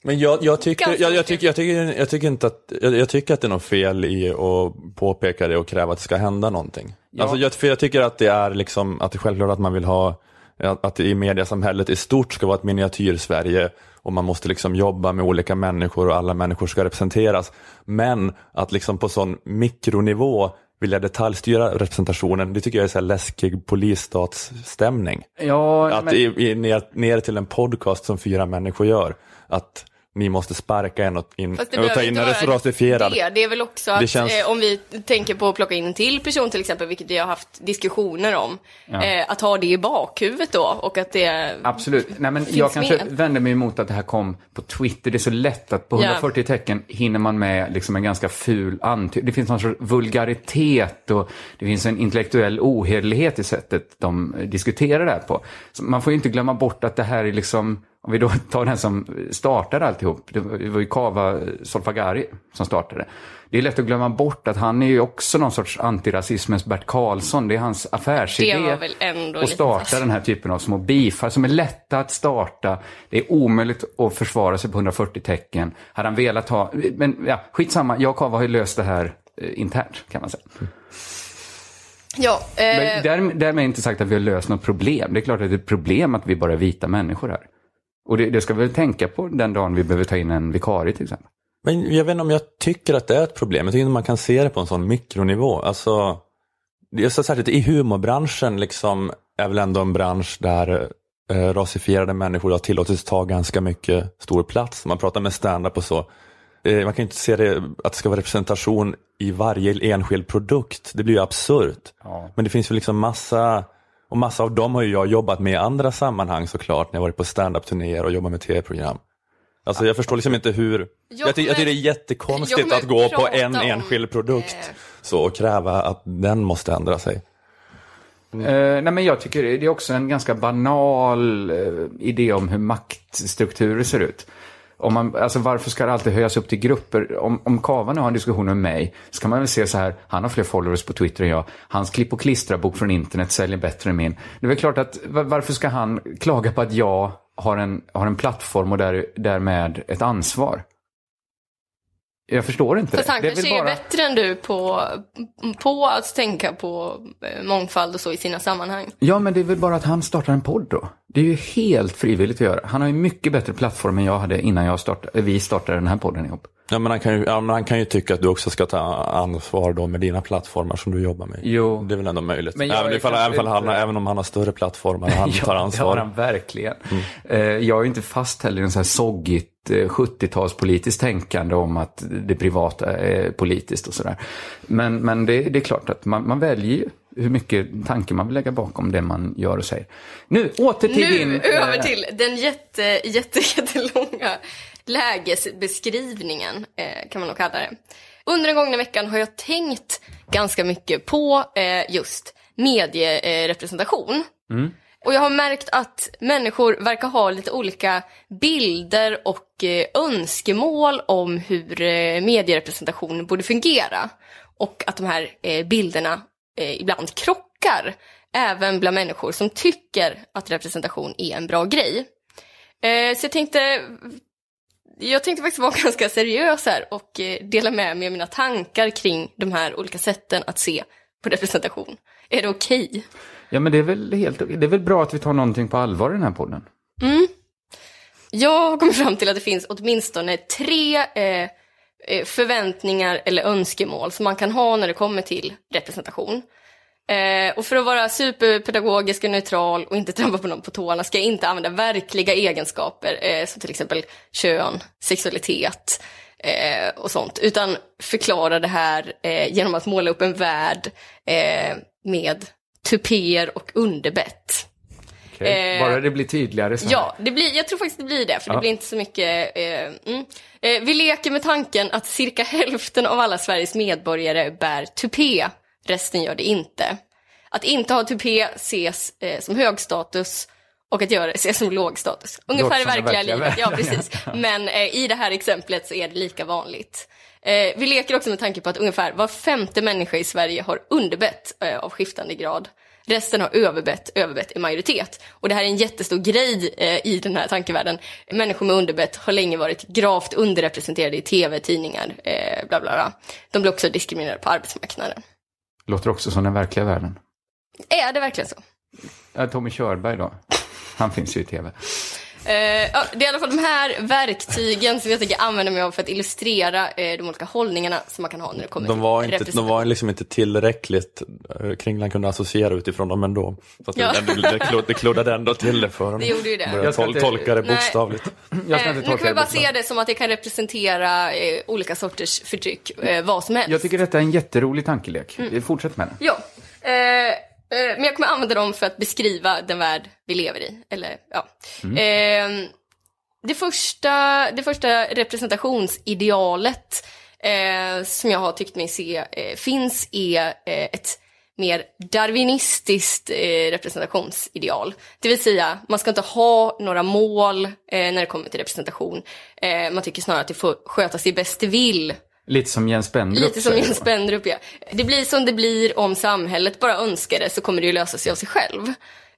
Men jag, jag, tycker, jag, jag, tycker, jag, tycker, jag, tycker inte att, jag, jag tycker att det är något fel i att påpeka det och kräva att det ska hända någonting. Ja. Alltså jag, för jag tycker att det är liksom, att det är självklart att man vill ha, att att det i mediasamhället i stort ska vara ett miniatyr-Sverige och man måste liksom jobba med olika människor och alla människor ska representeras. Men att liksom på sån mikronivå vilja detaljstyra representationen, det tycker jag är så här läskig polisstatsstämning. Ja, Att men- i, i, ner, ner till en podcast som fyra människor gör, att ni måste sparka en och, in, Fast det och ta in en rasifierad. det. Det är väl också Det att känns- eh, om vi tänker på att plocka in en till person till exempel, vilket vi har haft diskussioner om, Ja. eh, att ha det i bakhuvudet då och att det Absolut. Nej, men finns jag kanske med. vänder mig emot att det här kom på Twitter. Det är så lätt att på Ja. 140 tecken hinner man med liksom en ganska ful antydning. Det finns någon sorts vulgaritet och det finns en intellektuell ohederlighet i sättet de diskuterar det här på. Så man får ju inte glömma bort att det här är liksom, om vi då tar den som startade alltihop, det var ju Kava Solfagari som startade. Det är lätt att glömma bort att han är ju också någon sorts antirasismens Bert Karlsson. Det är hans affärsidé att starta den här typen av små beefar som är lätta att starta. Det är omöjligt att försvara sig på 140 tecken. Hade han velat ha, men ja, skitsamma, jag och Kava har ju löst det här eh, internt kan man säga. Ja, eh, Men därmed, därmed inte sagt att vi har löst något problem. Det är klart att det är ett problem att vi bara är vita människor här. Och det, det ska vi väl tänka på den dagen vi behöver ta in en vikarie till exempel. Men jag vet inte om jag tycker att det är ett problem. Jag tycker inte man kan se det på en sån mikronivå. Alltså, är så särskilt i humorbranschen liksom är väl ändå en bransch där eh, rasifierade människor har tillåtits ta ganska mycket stor plats. Man pratar med stand-up och så. Eh, man kan inte se det att det ska vara representation i varje enskild produkt. Det blir ju absurt. Men det finns ju liksom massa, och massa av dem har ju jag jobbat med i andra sammanhang såklart, när jag varit på stand-up-turnéer och jobbat med tv-program. Alltså jag förstår liksom inte hur, jag, ty- jag tycker det är jättekonstigt att gå på en om, enskild produkt så och kräva att den måste ändra sig. Eh, nej men jag tycker det är också en ganska banal eh, idé om hur maktstrukturer ser ut. Om man, alltså varför ska det alltid höjas upp till grupper? Om, om Kava nu har en diskussion med mig, så kan man väl se så här, han har fler followers på Twitter än jag, hans klipp och klistra-bok från internet säljer bättre än min. Det är väl klart att, varför ska han klaga på att jag har en, har en plattform och där, därmed ett ansvar? Jag förstår inte Fast det. han det är kanske väl är bara... bättre än du på, på att tänka på eh, mångfald och så i sina sammanhang. Ja, men det är väl bara att han startar en podd då. Det är ju helt frivilligt att göra. Han har ju mycket bättre plattform än jag hade innan jag startade, vi startade den här podden ihop. Ja, men han, kan ju, ja, men han kan ju tycka att du också ska ta ansvar då med dina plattformar som du jobbar med. Jo. Det är väl ändå möjligt. Men även, ifall, även, ifall han, inte- även om han har större plattformar och han [laughs] tar Ja, ansvar. det har han verkligen. Eh, Jag är ju inte fast heller i en så här soggigt eh, 70-talspolitiskt tänkande om att det privata är politiskt och sådär. Men, men det, det är klart att man, man väljer ju hur mycket tanke man vill lägga bakom det man gör och säger. Nu, åter till nu din... eh, över till den jätte, jätte, [laughs] jättelånga lägesbeskrivningen, eh, kan man nog kalla det. Under den gångna veckan har jag tänkt ganska mycket på eh, just medierepresentation. Mm. Och jag har märkt att människor verkar ha lite olika bilder och eh, önskemål om hur eh, medierepresentation borde fungera. Och att de här eh, bilderna eh, ibland krockar, även bland människor som tycker att representation är en bra grej. Eh, så jag tänkte, jag tänkte faktiskt vara [laughs] ganska seriös här och eh, dela med mig av mina tankar kring de här olika sätten att se på representation. Är det okej? Ja, men det är, väl helt, det är väl bra att vi tar någonting på allvar i den här podden. Mm. Jag har kommit fram till att det finns åtminstone tre eh, eh förväntningar eller önskemål som man kan ha när det kommer till representation. Eh, och för att vara superpedagogisk och neutral och inte [laughs] trampa på någon på tårna ska jag inte använda verkliga egenskaper eh, som till exempel kön, sexualitet eh, och sånt. Utan förklara det här eh, genom att måla upp en värld eh, med tupéer och underbett. Okej, Eh, bara det blir tydligare här. Ja, det blir, jag tror faktiskt det blir det, för det Ja. blir inte så mycket... Eh, mm. eh, vi leker med tanken att cirka hälften av alla Sveriges medborgare bär tupé, resten gör det inte. Att inte ha tupé ses eh, som hög status och att göra det ses som låg status. Ungefär i det verkliga verkliga livet, ja precis. [laughs] Men eh, i det här exemplet så är det lika vanligt. Eh, vi leker också med tanke på att ungefär var femte människa i Sverige har underbett eh, av skiftande grad. Resten har överbett, överbett i majoritet. Och det här är en jättestor grej eh, i den här tankevärlden. Människor med underbett har länge varit gravt underrepresenterade i tv, tidningar, eh, bla bla bla. De blir också diskriminerade på arbetsmarknaden. Låter också som den verkliga världen. Är det verkligen så? Ja, Tommy Körberg då? Han finns ju i tv. Eh, ja, det är i alla fall de här verktygen som jag tänker använda mig av för att illustrera eh, de olika hållningarna som man kan ha när det kommer De till var, inte, de var liksom inte tillräckligt, eh, Kringland kunde associera utifrån dem ändå. Så att Ja. det, ändå- det, klod, det kloddade ändå till det för [laughs] honom. Det gjorde ju det. Jag ska tol, inte- tolka det bokstavligt. [laughs] Eh, nu kan vi bara se det som att det kan representera olika sorters förtryck, vad som helst. Jag tycker detta är en jätterolig tankelek. Mm. Fortsätt med den. Ja. Eh, men jag kommer använda dem för att beskriva den värld vi lever i. Eller, ja. Eh, det, första, det första representationsidealet eh, som jag har tyckt mig se eh, finns är ett mer darwinistiskt representationsideal. Det vill säga, man ska inte ha några mål när det kommer till representation. Man tycker snarare att det får sköta sig bäst det vill Lite som Jens Spendrup Lite som Jens. Spendrup, ja. Det blir som det blir om samhället bara önskar det så kommer det ju lösa sig av sig själv.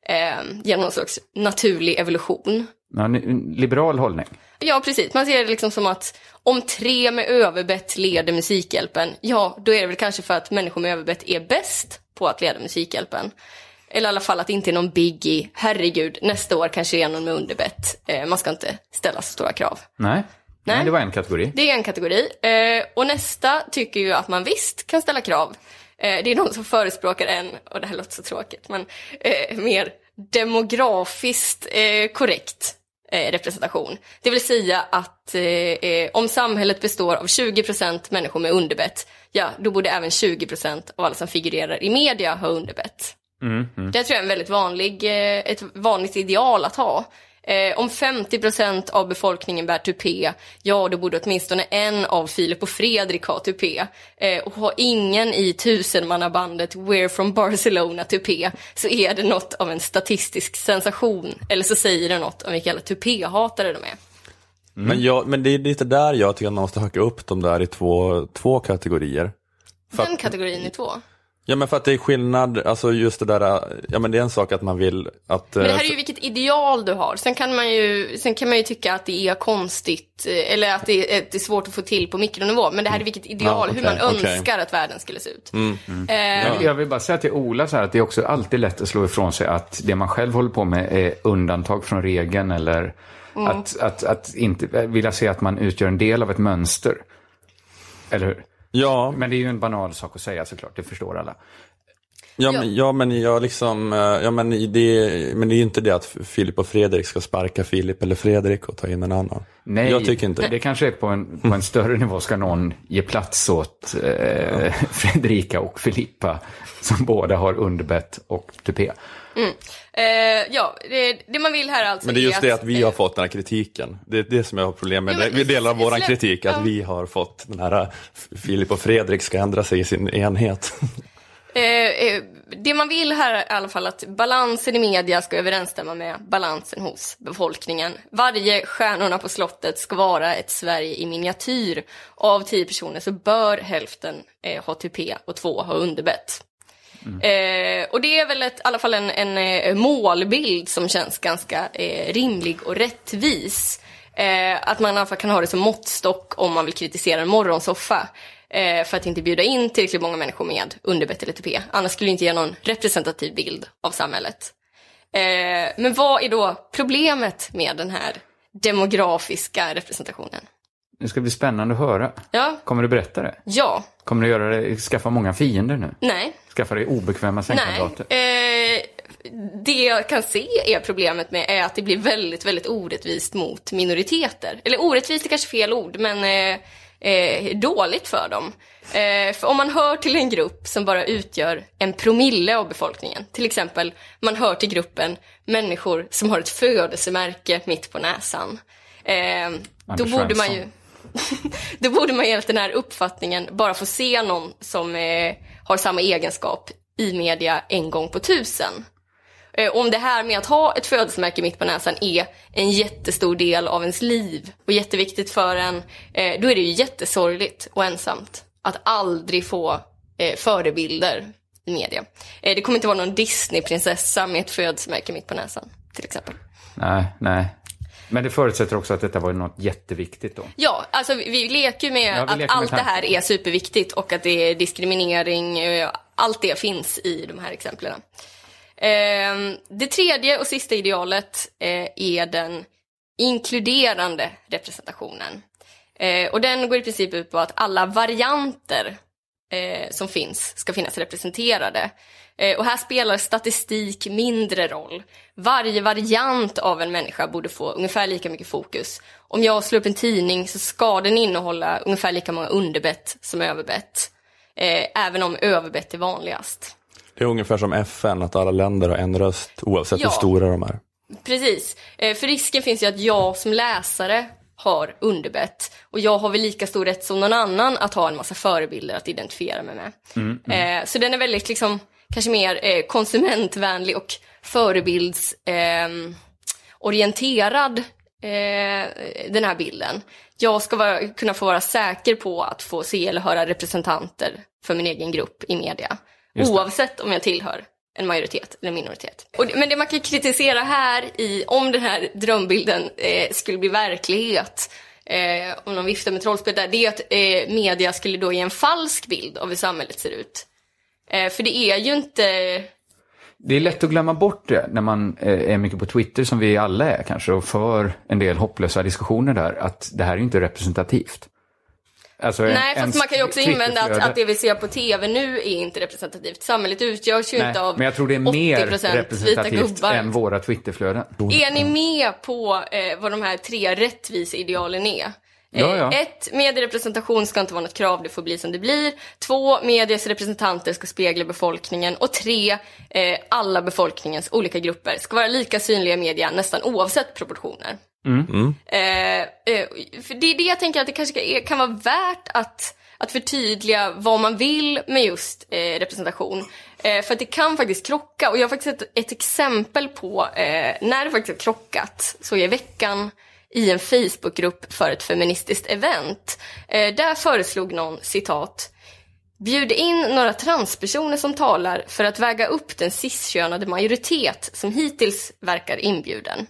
Eh, genom någon slags naturlig evolution. Ja, liberal hållning. Ja, precis. Man ser det liksom som att om tre med överbett leder Musikhjälpen, ja, då är det väl kanske för att människor med överbett är bäst på att leda Musikhjälpen. Eller i alla fall att det inte är någon biggie. Herregud, nästa år kanske det är någon med underbett. Eh, man ska inte ställa så stora krav. Nej. Nej. Nej, det var en kategori. Det är en kategori. Eh, och nästa tycker ju att man visst kan ställa krav. Eh, det är de som förespråkar en, och det här låter så tråkigt, men eh, mer demografiskt eh, korrekt eh, representation. Det vill säga att eh, om samhället består av 20% människor med underbett, ja, då borde även 20% av alla som figurerar i media ha underbett. Mm, mm. Det tror jag är en väldigt vanlig, ett vanligt ideal att ha. Eh, om 50% av befolkningen bär tupé, ja då borde åtminstone en av Filip och Fredrik ha tupé. Eh, och har ingen i tusenmannabandet We're from Barcelona tupé så är det något av en statistisk sensation. Eller så säger det något om vilka jävla tupéhatare de är. Men, jag, men det är lite där jag tycker att man måste hacka upp dem där i två, två kategorier. Den kategorin är två. Ja men för att det är skillnad, alltså just det där, ja men det är en sak att man vill att... Men det eh, här är ju vilket ideal du har. Sen kan man ju, sen kan man ju tycka att det är konstigt eh, eller att det är, det är svårt att få till på mikronivå. Men det här är vilket ideal, Ja, hur man okej. önskar att världen skulle se ut. Mm. Eh, Jag- Jag vill bara säga till Ola så här att det är också alltid lätt att slå ifrån sig att det man själv håller på med är undantag från regeln eller Mm. att, att, att inte vilja se att man utgör en del av ett mönster. Eller hur? Ja. Men det är ju en banal sak att säga såklart, det förstår alla. Ja, men, ja men jag liksom, eh, ja men det, men det är ju inte det att Filip och Fredrik ska sparka Filip eller Fredrik och ta in en annan. Nej, Jag tycker inte det kanske är på en, på en större nivå ska någon ge plats åt eh, [laughs] Fredrika och Filippa som båda har underbett och tupé. Mm. eh, ja, det, det man vill här alltså Men det är just att, det att vi har fått den här kritiken. Det är det som jag har problem med. Ja, men vi delar släpp- kritik, att ja. vi har fått den här eh, Filip och Fredrik ska ändra sig i sin enhet. [laughs] Eh, eh, det man vill här är i alla fall att balansen i media ska överensstämma med balansen hos befolkningen. Varje Stjärnorna på slottet ska vara ett Sverige i miniatyr. Av tio personer så bör hälften eh, ha tupé och två ha underbett. Eh, och det är väl ett, i alla fall en, en eh, målbild som känns ganska eh, rimlig och rättvis. Eh, att man i alla fall kan ha det som måttstock om man vill kritisera en morgonsoffa. Eh, för att inte bjuda in tillräckligt många människor med underbett eller tupé. Annars skulle det inte ge någon representativ bild av samhället. Eh, men vad är då problemet med den här demografiska representationen? Det ska bli spännande att höra. Ja, Kommer du berätta det? ja, Kommer du göra det, skaffa många fiender nu? nej. Skaffa dig obekväma sängkamrater? Nej. Eh, det jag kan se är problemet med är att det blir väldigt, väldigt orättvist mot minoriteter. Eller orättvist är kanske fel ord, men eh, eh, dåligt för dem. Eh, för om man hör till en grupp som bara utgör en promille av befolkningen, till exempel man hör till gruppen människor som har ett födelsemärke mitt på näsan, eh, då Anders borde man ju [laughs] då borde man enligt den här uppfattningen bara få se någon som eh, har samma egenskap i media en gång på tusen. Eh, om det här med att ha ett födelsemärke mitt på näsan är en jättestor del av ens liv och jätteviktigt för en, eh, då är det ju jättesorgligt och ensamt att aldrig få eh, förebilder i media. Eh, det kommer inte vara någon Disney-prinsessa med ett födelsemärke mitt på näsan, till exempel. Nej, nej. Men det förutsätter också att detta var något jätteviktigt då. Ja, alltså vi, leker med Ja, vi att leker med allt det här är superviktigt och att det är diskriminering, eh, allt det finns i de här exemplen. Eh, det tredje och sista idealet eh, är den inkluderande representationen. Eh, och den går i princip ut på att alla varianter som finns ska finnas representerade. Eh, och här spelar statistik mindre roll. Varje variant av en människa borde få ungefär lika mycket fokus. Om jag slår upp en tidning så ska den innehålla ungefär lika många underbett som överbett. Eh, även om överbett är vanligast. Det är ungefär som FN, att alla länder har en röst oavsett Ja. hur stora de är. Precis, eh, för risken finns ju att jag som läsare har underbett och jag har väl lika stor rätt som någon annan att ha en massa förebilder att identifiera mig med. Mm, Eh, så den är väldigt liksom, kanske mer eh, konsumentvänlig och förebilds eh, orienterad eh, den här bilden. Jag ska vara, kunna få vara säker på att få se eller höra representanter för min egen grupp i media. Oavsett om jag tillhör en majoritet eller minoritet. Och, men det man kan kritisera här i, om den här drömbilden eh, skulle bli verklighet, eh, om de viftar med trollspel där, det är att eh, media skulle då ge en falsk bild av hur samhället ser ut. Eh, för det är ju inte... Det är lätt att glömma bort det när man eh, är mycket på Twitter, som vi alla är kanske, och för en del hopplösa diskussioner där, att det här är ju inte representativt. Alltså, Nej, fast man kan ju också invända att, att det vi ser på TV nu är inte representativt. Samhället utgörs ju Nej, inte av men jag tror det är 80% mer representativt än våra Twitterflöden. Är ni med på eh, vad de här tre rättviseidealen är? Eh, Ja, ja. Ett, medierepresentation ska inte vara något krav, det får bli som det blir. Två, medias representanter ska spegla befolkningen. Och tre, eh, alla befolkningens olika grupper ska vara lika synliga i media nästan oavsett proportioner. Eh, eh, för det är det jag tänker att det kanske kan vara värt att, att förtydliga vad man vill med just eh, representation. Eh, för att det kan faktiskt krocka. Och jag har faktiskt ett, ett exempel på eh, när det faktiskt har krockat. Så i veckan i en Facebookgrupp för ett feministiskt event. Eh, där föreslog någon citat Bjud in några transpersoner som talar för att väga upp den ciskönade majoritet som hittills verkar inbjuden.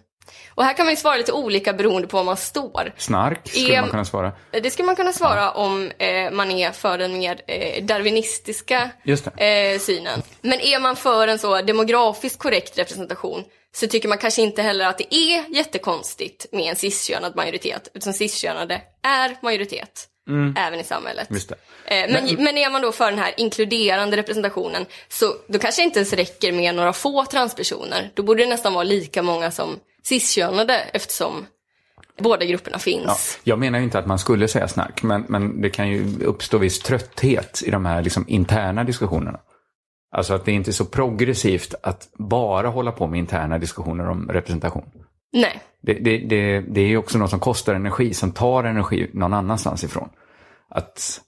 Och här kan man ju svara lite olika beroende på var man står. Snark, skulle Är- man kunna svara. Det ska man kunna svara om eh, man är för den mer eh, darwinistiska eh, synen. Men är man för en så demografiskt korrekt representation så tycker man kanske inte heller att det är jättekonstigt med en ciskönad majoritet. Utan ciskönade är majoritet. Mm. Även i samhället. Eh, Men, men är man då för den här inkluderande representationen så då kanske det inte ens räcker med några få transpersoner. Då borde det nästan vara lika många som ciskönade eftersom båda grupperna finns. Ja, jag menar ju inte att man skulle säga snark, men, men det kan ju uppstå viss trötthet i de här liksom interna diskussionerna. Alltså att det inte är så progressivt att bara hålla på med interna diskussioner om representation. Nej. Det, det, det, det är också något som kostar energi, som tar energi någon annanstans ifrån. Att,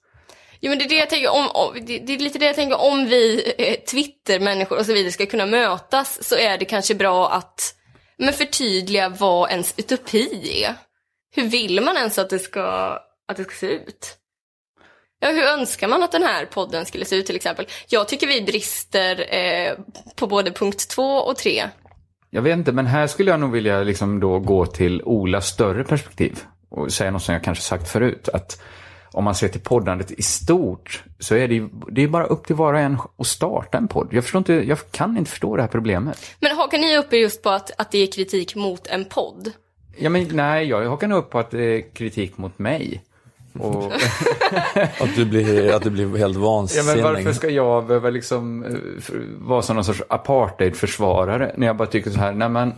Jo men det är det jag tänker om, om det, det är lite det jag tänker om vi eh, Twitter-människor och så vidare ska kunna mötas så är det kanske bra att men förtydliga vad ens utopi är. Hur vill man ens att det ska, att det ska se ut? Ja, hur önskar man att den här podden skulle se ut till exempel? Jag tycker vi brister eh, på både punkt två och tre. jag vet inte, men här skulle jag nog vilja liksom då gå till Olas större perspektiv och säga något som jag kanske sagt förut. Att om man ser till poddandet i stort så är det, ju- det är bara upp till var och en att starta en podd. Jag, förstår inte, jag kan inte förstå det här problemet. Men hakar ni upp er just på att, att det är kritik mot en podd? Ja, men, nej, jag hakar nog upp på att det är kritik mot mig. Och, [laughs] Att du blir, att du blir helt ja, vansinnig. men varför ska jag behöva liksom, eh, vara som någon sorts apartheidförsvarare när jag bara tycker så här, nej men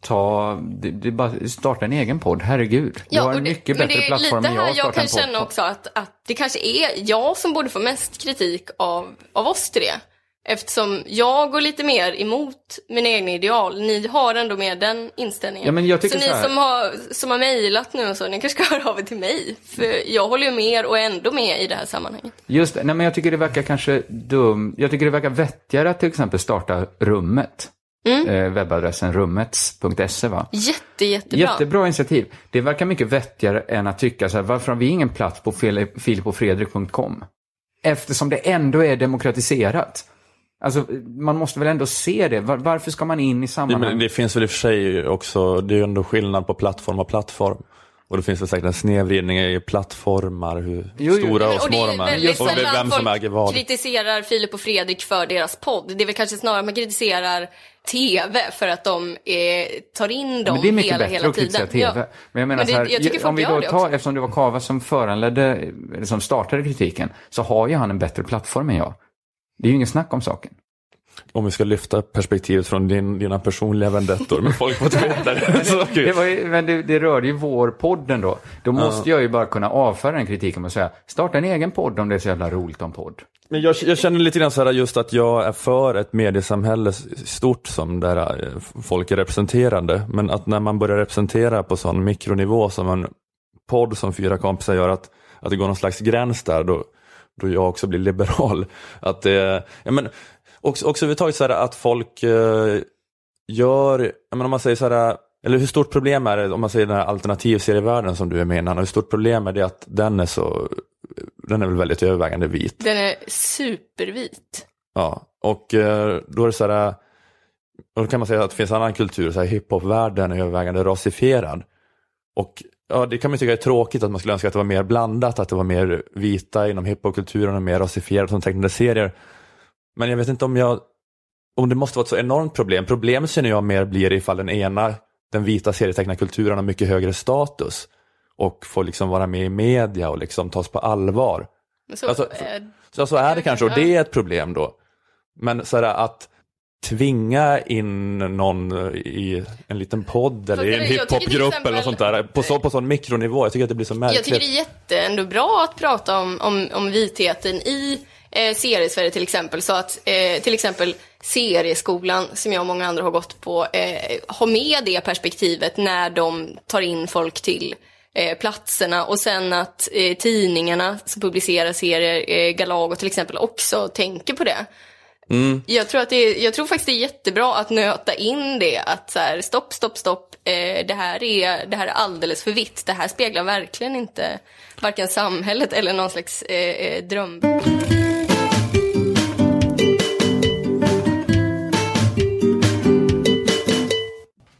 ta, det, det är bara starta en egen podd, herregud. Du Ja, har och en det, mycket men bättre det är plattform lite än jag här att jag starta kan en podd. känna också att, att det kanske är jag som borde få mest kritik av, av oss tre. Eftersom jag går lite mer emot mina egna ideal. Ni har ändå mer den inställningen. Ja, men jag tycker så så ni som har, som har mejlat nu och så, ni kanske ska [laughs] höra av er till mig. För jag håller ju med och är ändå med i det här sammanhanget. Just det, nej men jag tycker det verkar kanske dum, jag tycker det verkar vettigare att till exempel starta Rummet. Mm. Eh, webbadressen rummets.se va? Jätte, jättebra. Jättebra initiativ. Det verkar mycket vettigare än att tycka så här, varför har vi ingen plats på Fili- filipofredrik.com? Eftersom det ändå är demokratiserat. Alltså, man måste väl ändå se det. Var, varför ska man in i Det, sammanhang? men det finns väl i och för sig också, det är ju ändå skillnad på plattform och plattform. Och det finns väl säkert en snedvridning i plattformar, hur Jo, jo. stora och små de är. väldigt Och sällan vem som folk äger vad. kritiserar Filip och Fredrik för deras podd. Det är väl kanske snarare att man kritiserar TV för att de eh, tar in dem Men det är mycket hela, bättre hela att tiden. TV. Ja. Men jag menar Men det- så här, jag om vi då det tar, eftersom det var Kava som föranledde, som startade kritiken, så har ju han en bättre plattform än jag. Det är ju ingen snack om saken. Om vi ska lyfta perspektivet från din, dina personliga vendettor med folk på Twitter. [laughs] Det, var ju, men det, det rörde ju vår podden då. Då måste jag ju bara kunna avföra den kritiken och säga, starta en egen podd om det är så jävla roligt om podd. Men jag, jag känner lite grann så här just att jag är för ett mediesamhälle stort som där eh, folk är representerande. Men att när man börjar representera på sån mikronivå som en podd som fyra kompisar gör, att, att det går någon slags gräns där, då, då jag också blir liberal. [laughs] Att det, ja, men, också, också överhuvudtaget så här att folk eh, gör, jag menar, om man säger så här, eller hur stort problem är det om man säger den här alternativserievärlden som du är med i, hur stort problem är det att den är så, den är väl väldigt övervägande vit. Den är supervit. Ja, och eh, då är det så här, och då kan man säga att det finns annan kultur, så här hiphopvärlden är övervägande rasifierad. Och ja, det kan man tycka är tråkigt att man skulle önska att det var mer blandat, att det var mer vita inom hiphopkulturen och mer rasifierat som tecknade serier. Men jag vet inte om jag, om det måste vara ett så enormt problem. Problemet känner jag mer blir ifall den ena, den vita serietecknarkulturen har mycket högre status och får liksom vara med i media och liksom tas på allvar. Så, Alltså, eh, Så, så är det kanske och det är ett problem då. Men så här, att tvinga in någon i en liten podd eller i en hiphopgrupp eller något sånt där på, så, på sån mikronivå. Jag tycker att det blir så märkligt. Jag tycker det är jätte ändå bra att prata om, om, om vitheten i eh, seriesverige till exempel. Så att eh, till exempel serieskolan, som jag och många andra har gått på, eh, har med det perspektivet när de tar in folk till eh, platserna och sen att eh, tidningarna som publicerar serier, eh, Galago till exempel, också tänker på det. Mm. Jag tror, att det är, jag tror faktiskt det är jättebra att nöta in det. Att så här, stopp, stopp, stopp. Eh, det, här är, det här är alldeles för vitt. Det här speglar verkligen inte varken samhället eller någon slags eh, eh, dröm.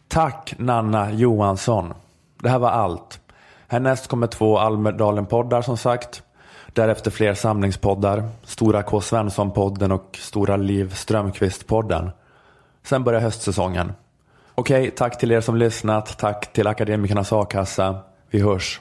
Tack Nanna Johansson. Det här var allt. Härnäst kommer två Almedalen-poddar som sagt. Därefter fler samlingspoddar. Stora K. Svensson-podden och Stora Liv Strömqvist-podden. Sen börjar höstsäsongen. Okej, tack till er som lyssnat. Tack till Akademikernas A-kassa. Vi hörs.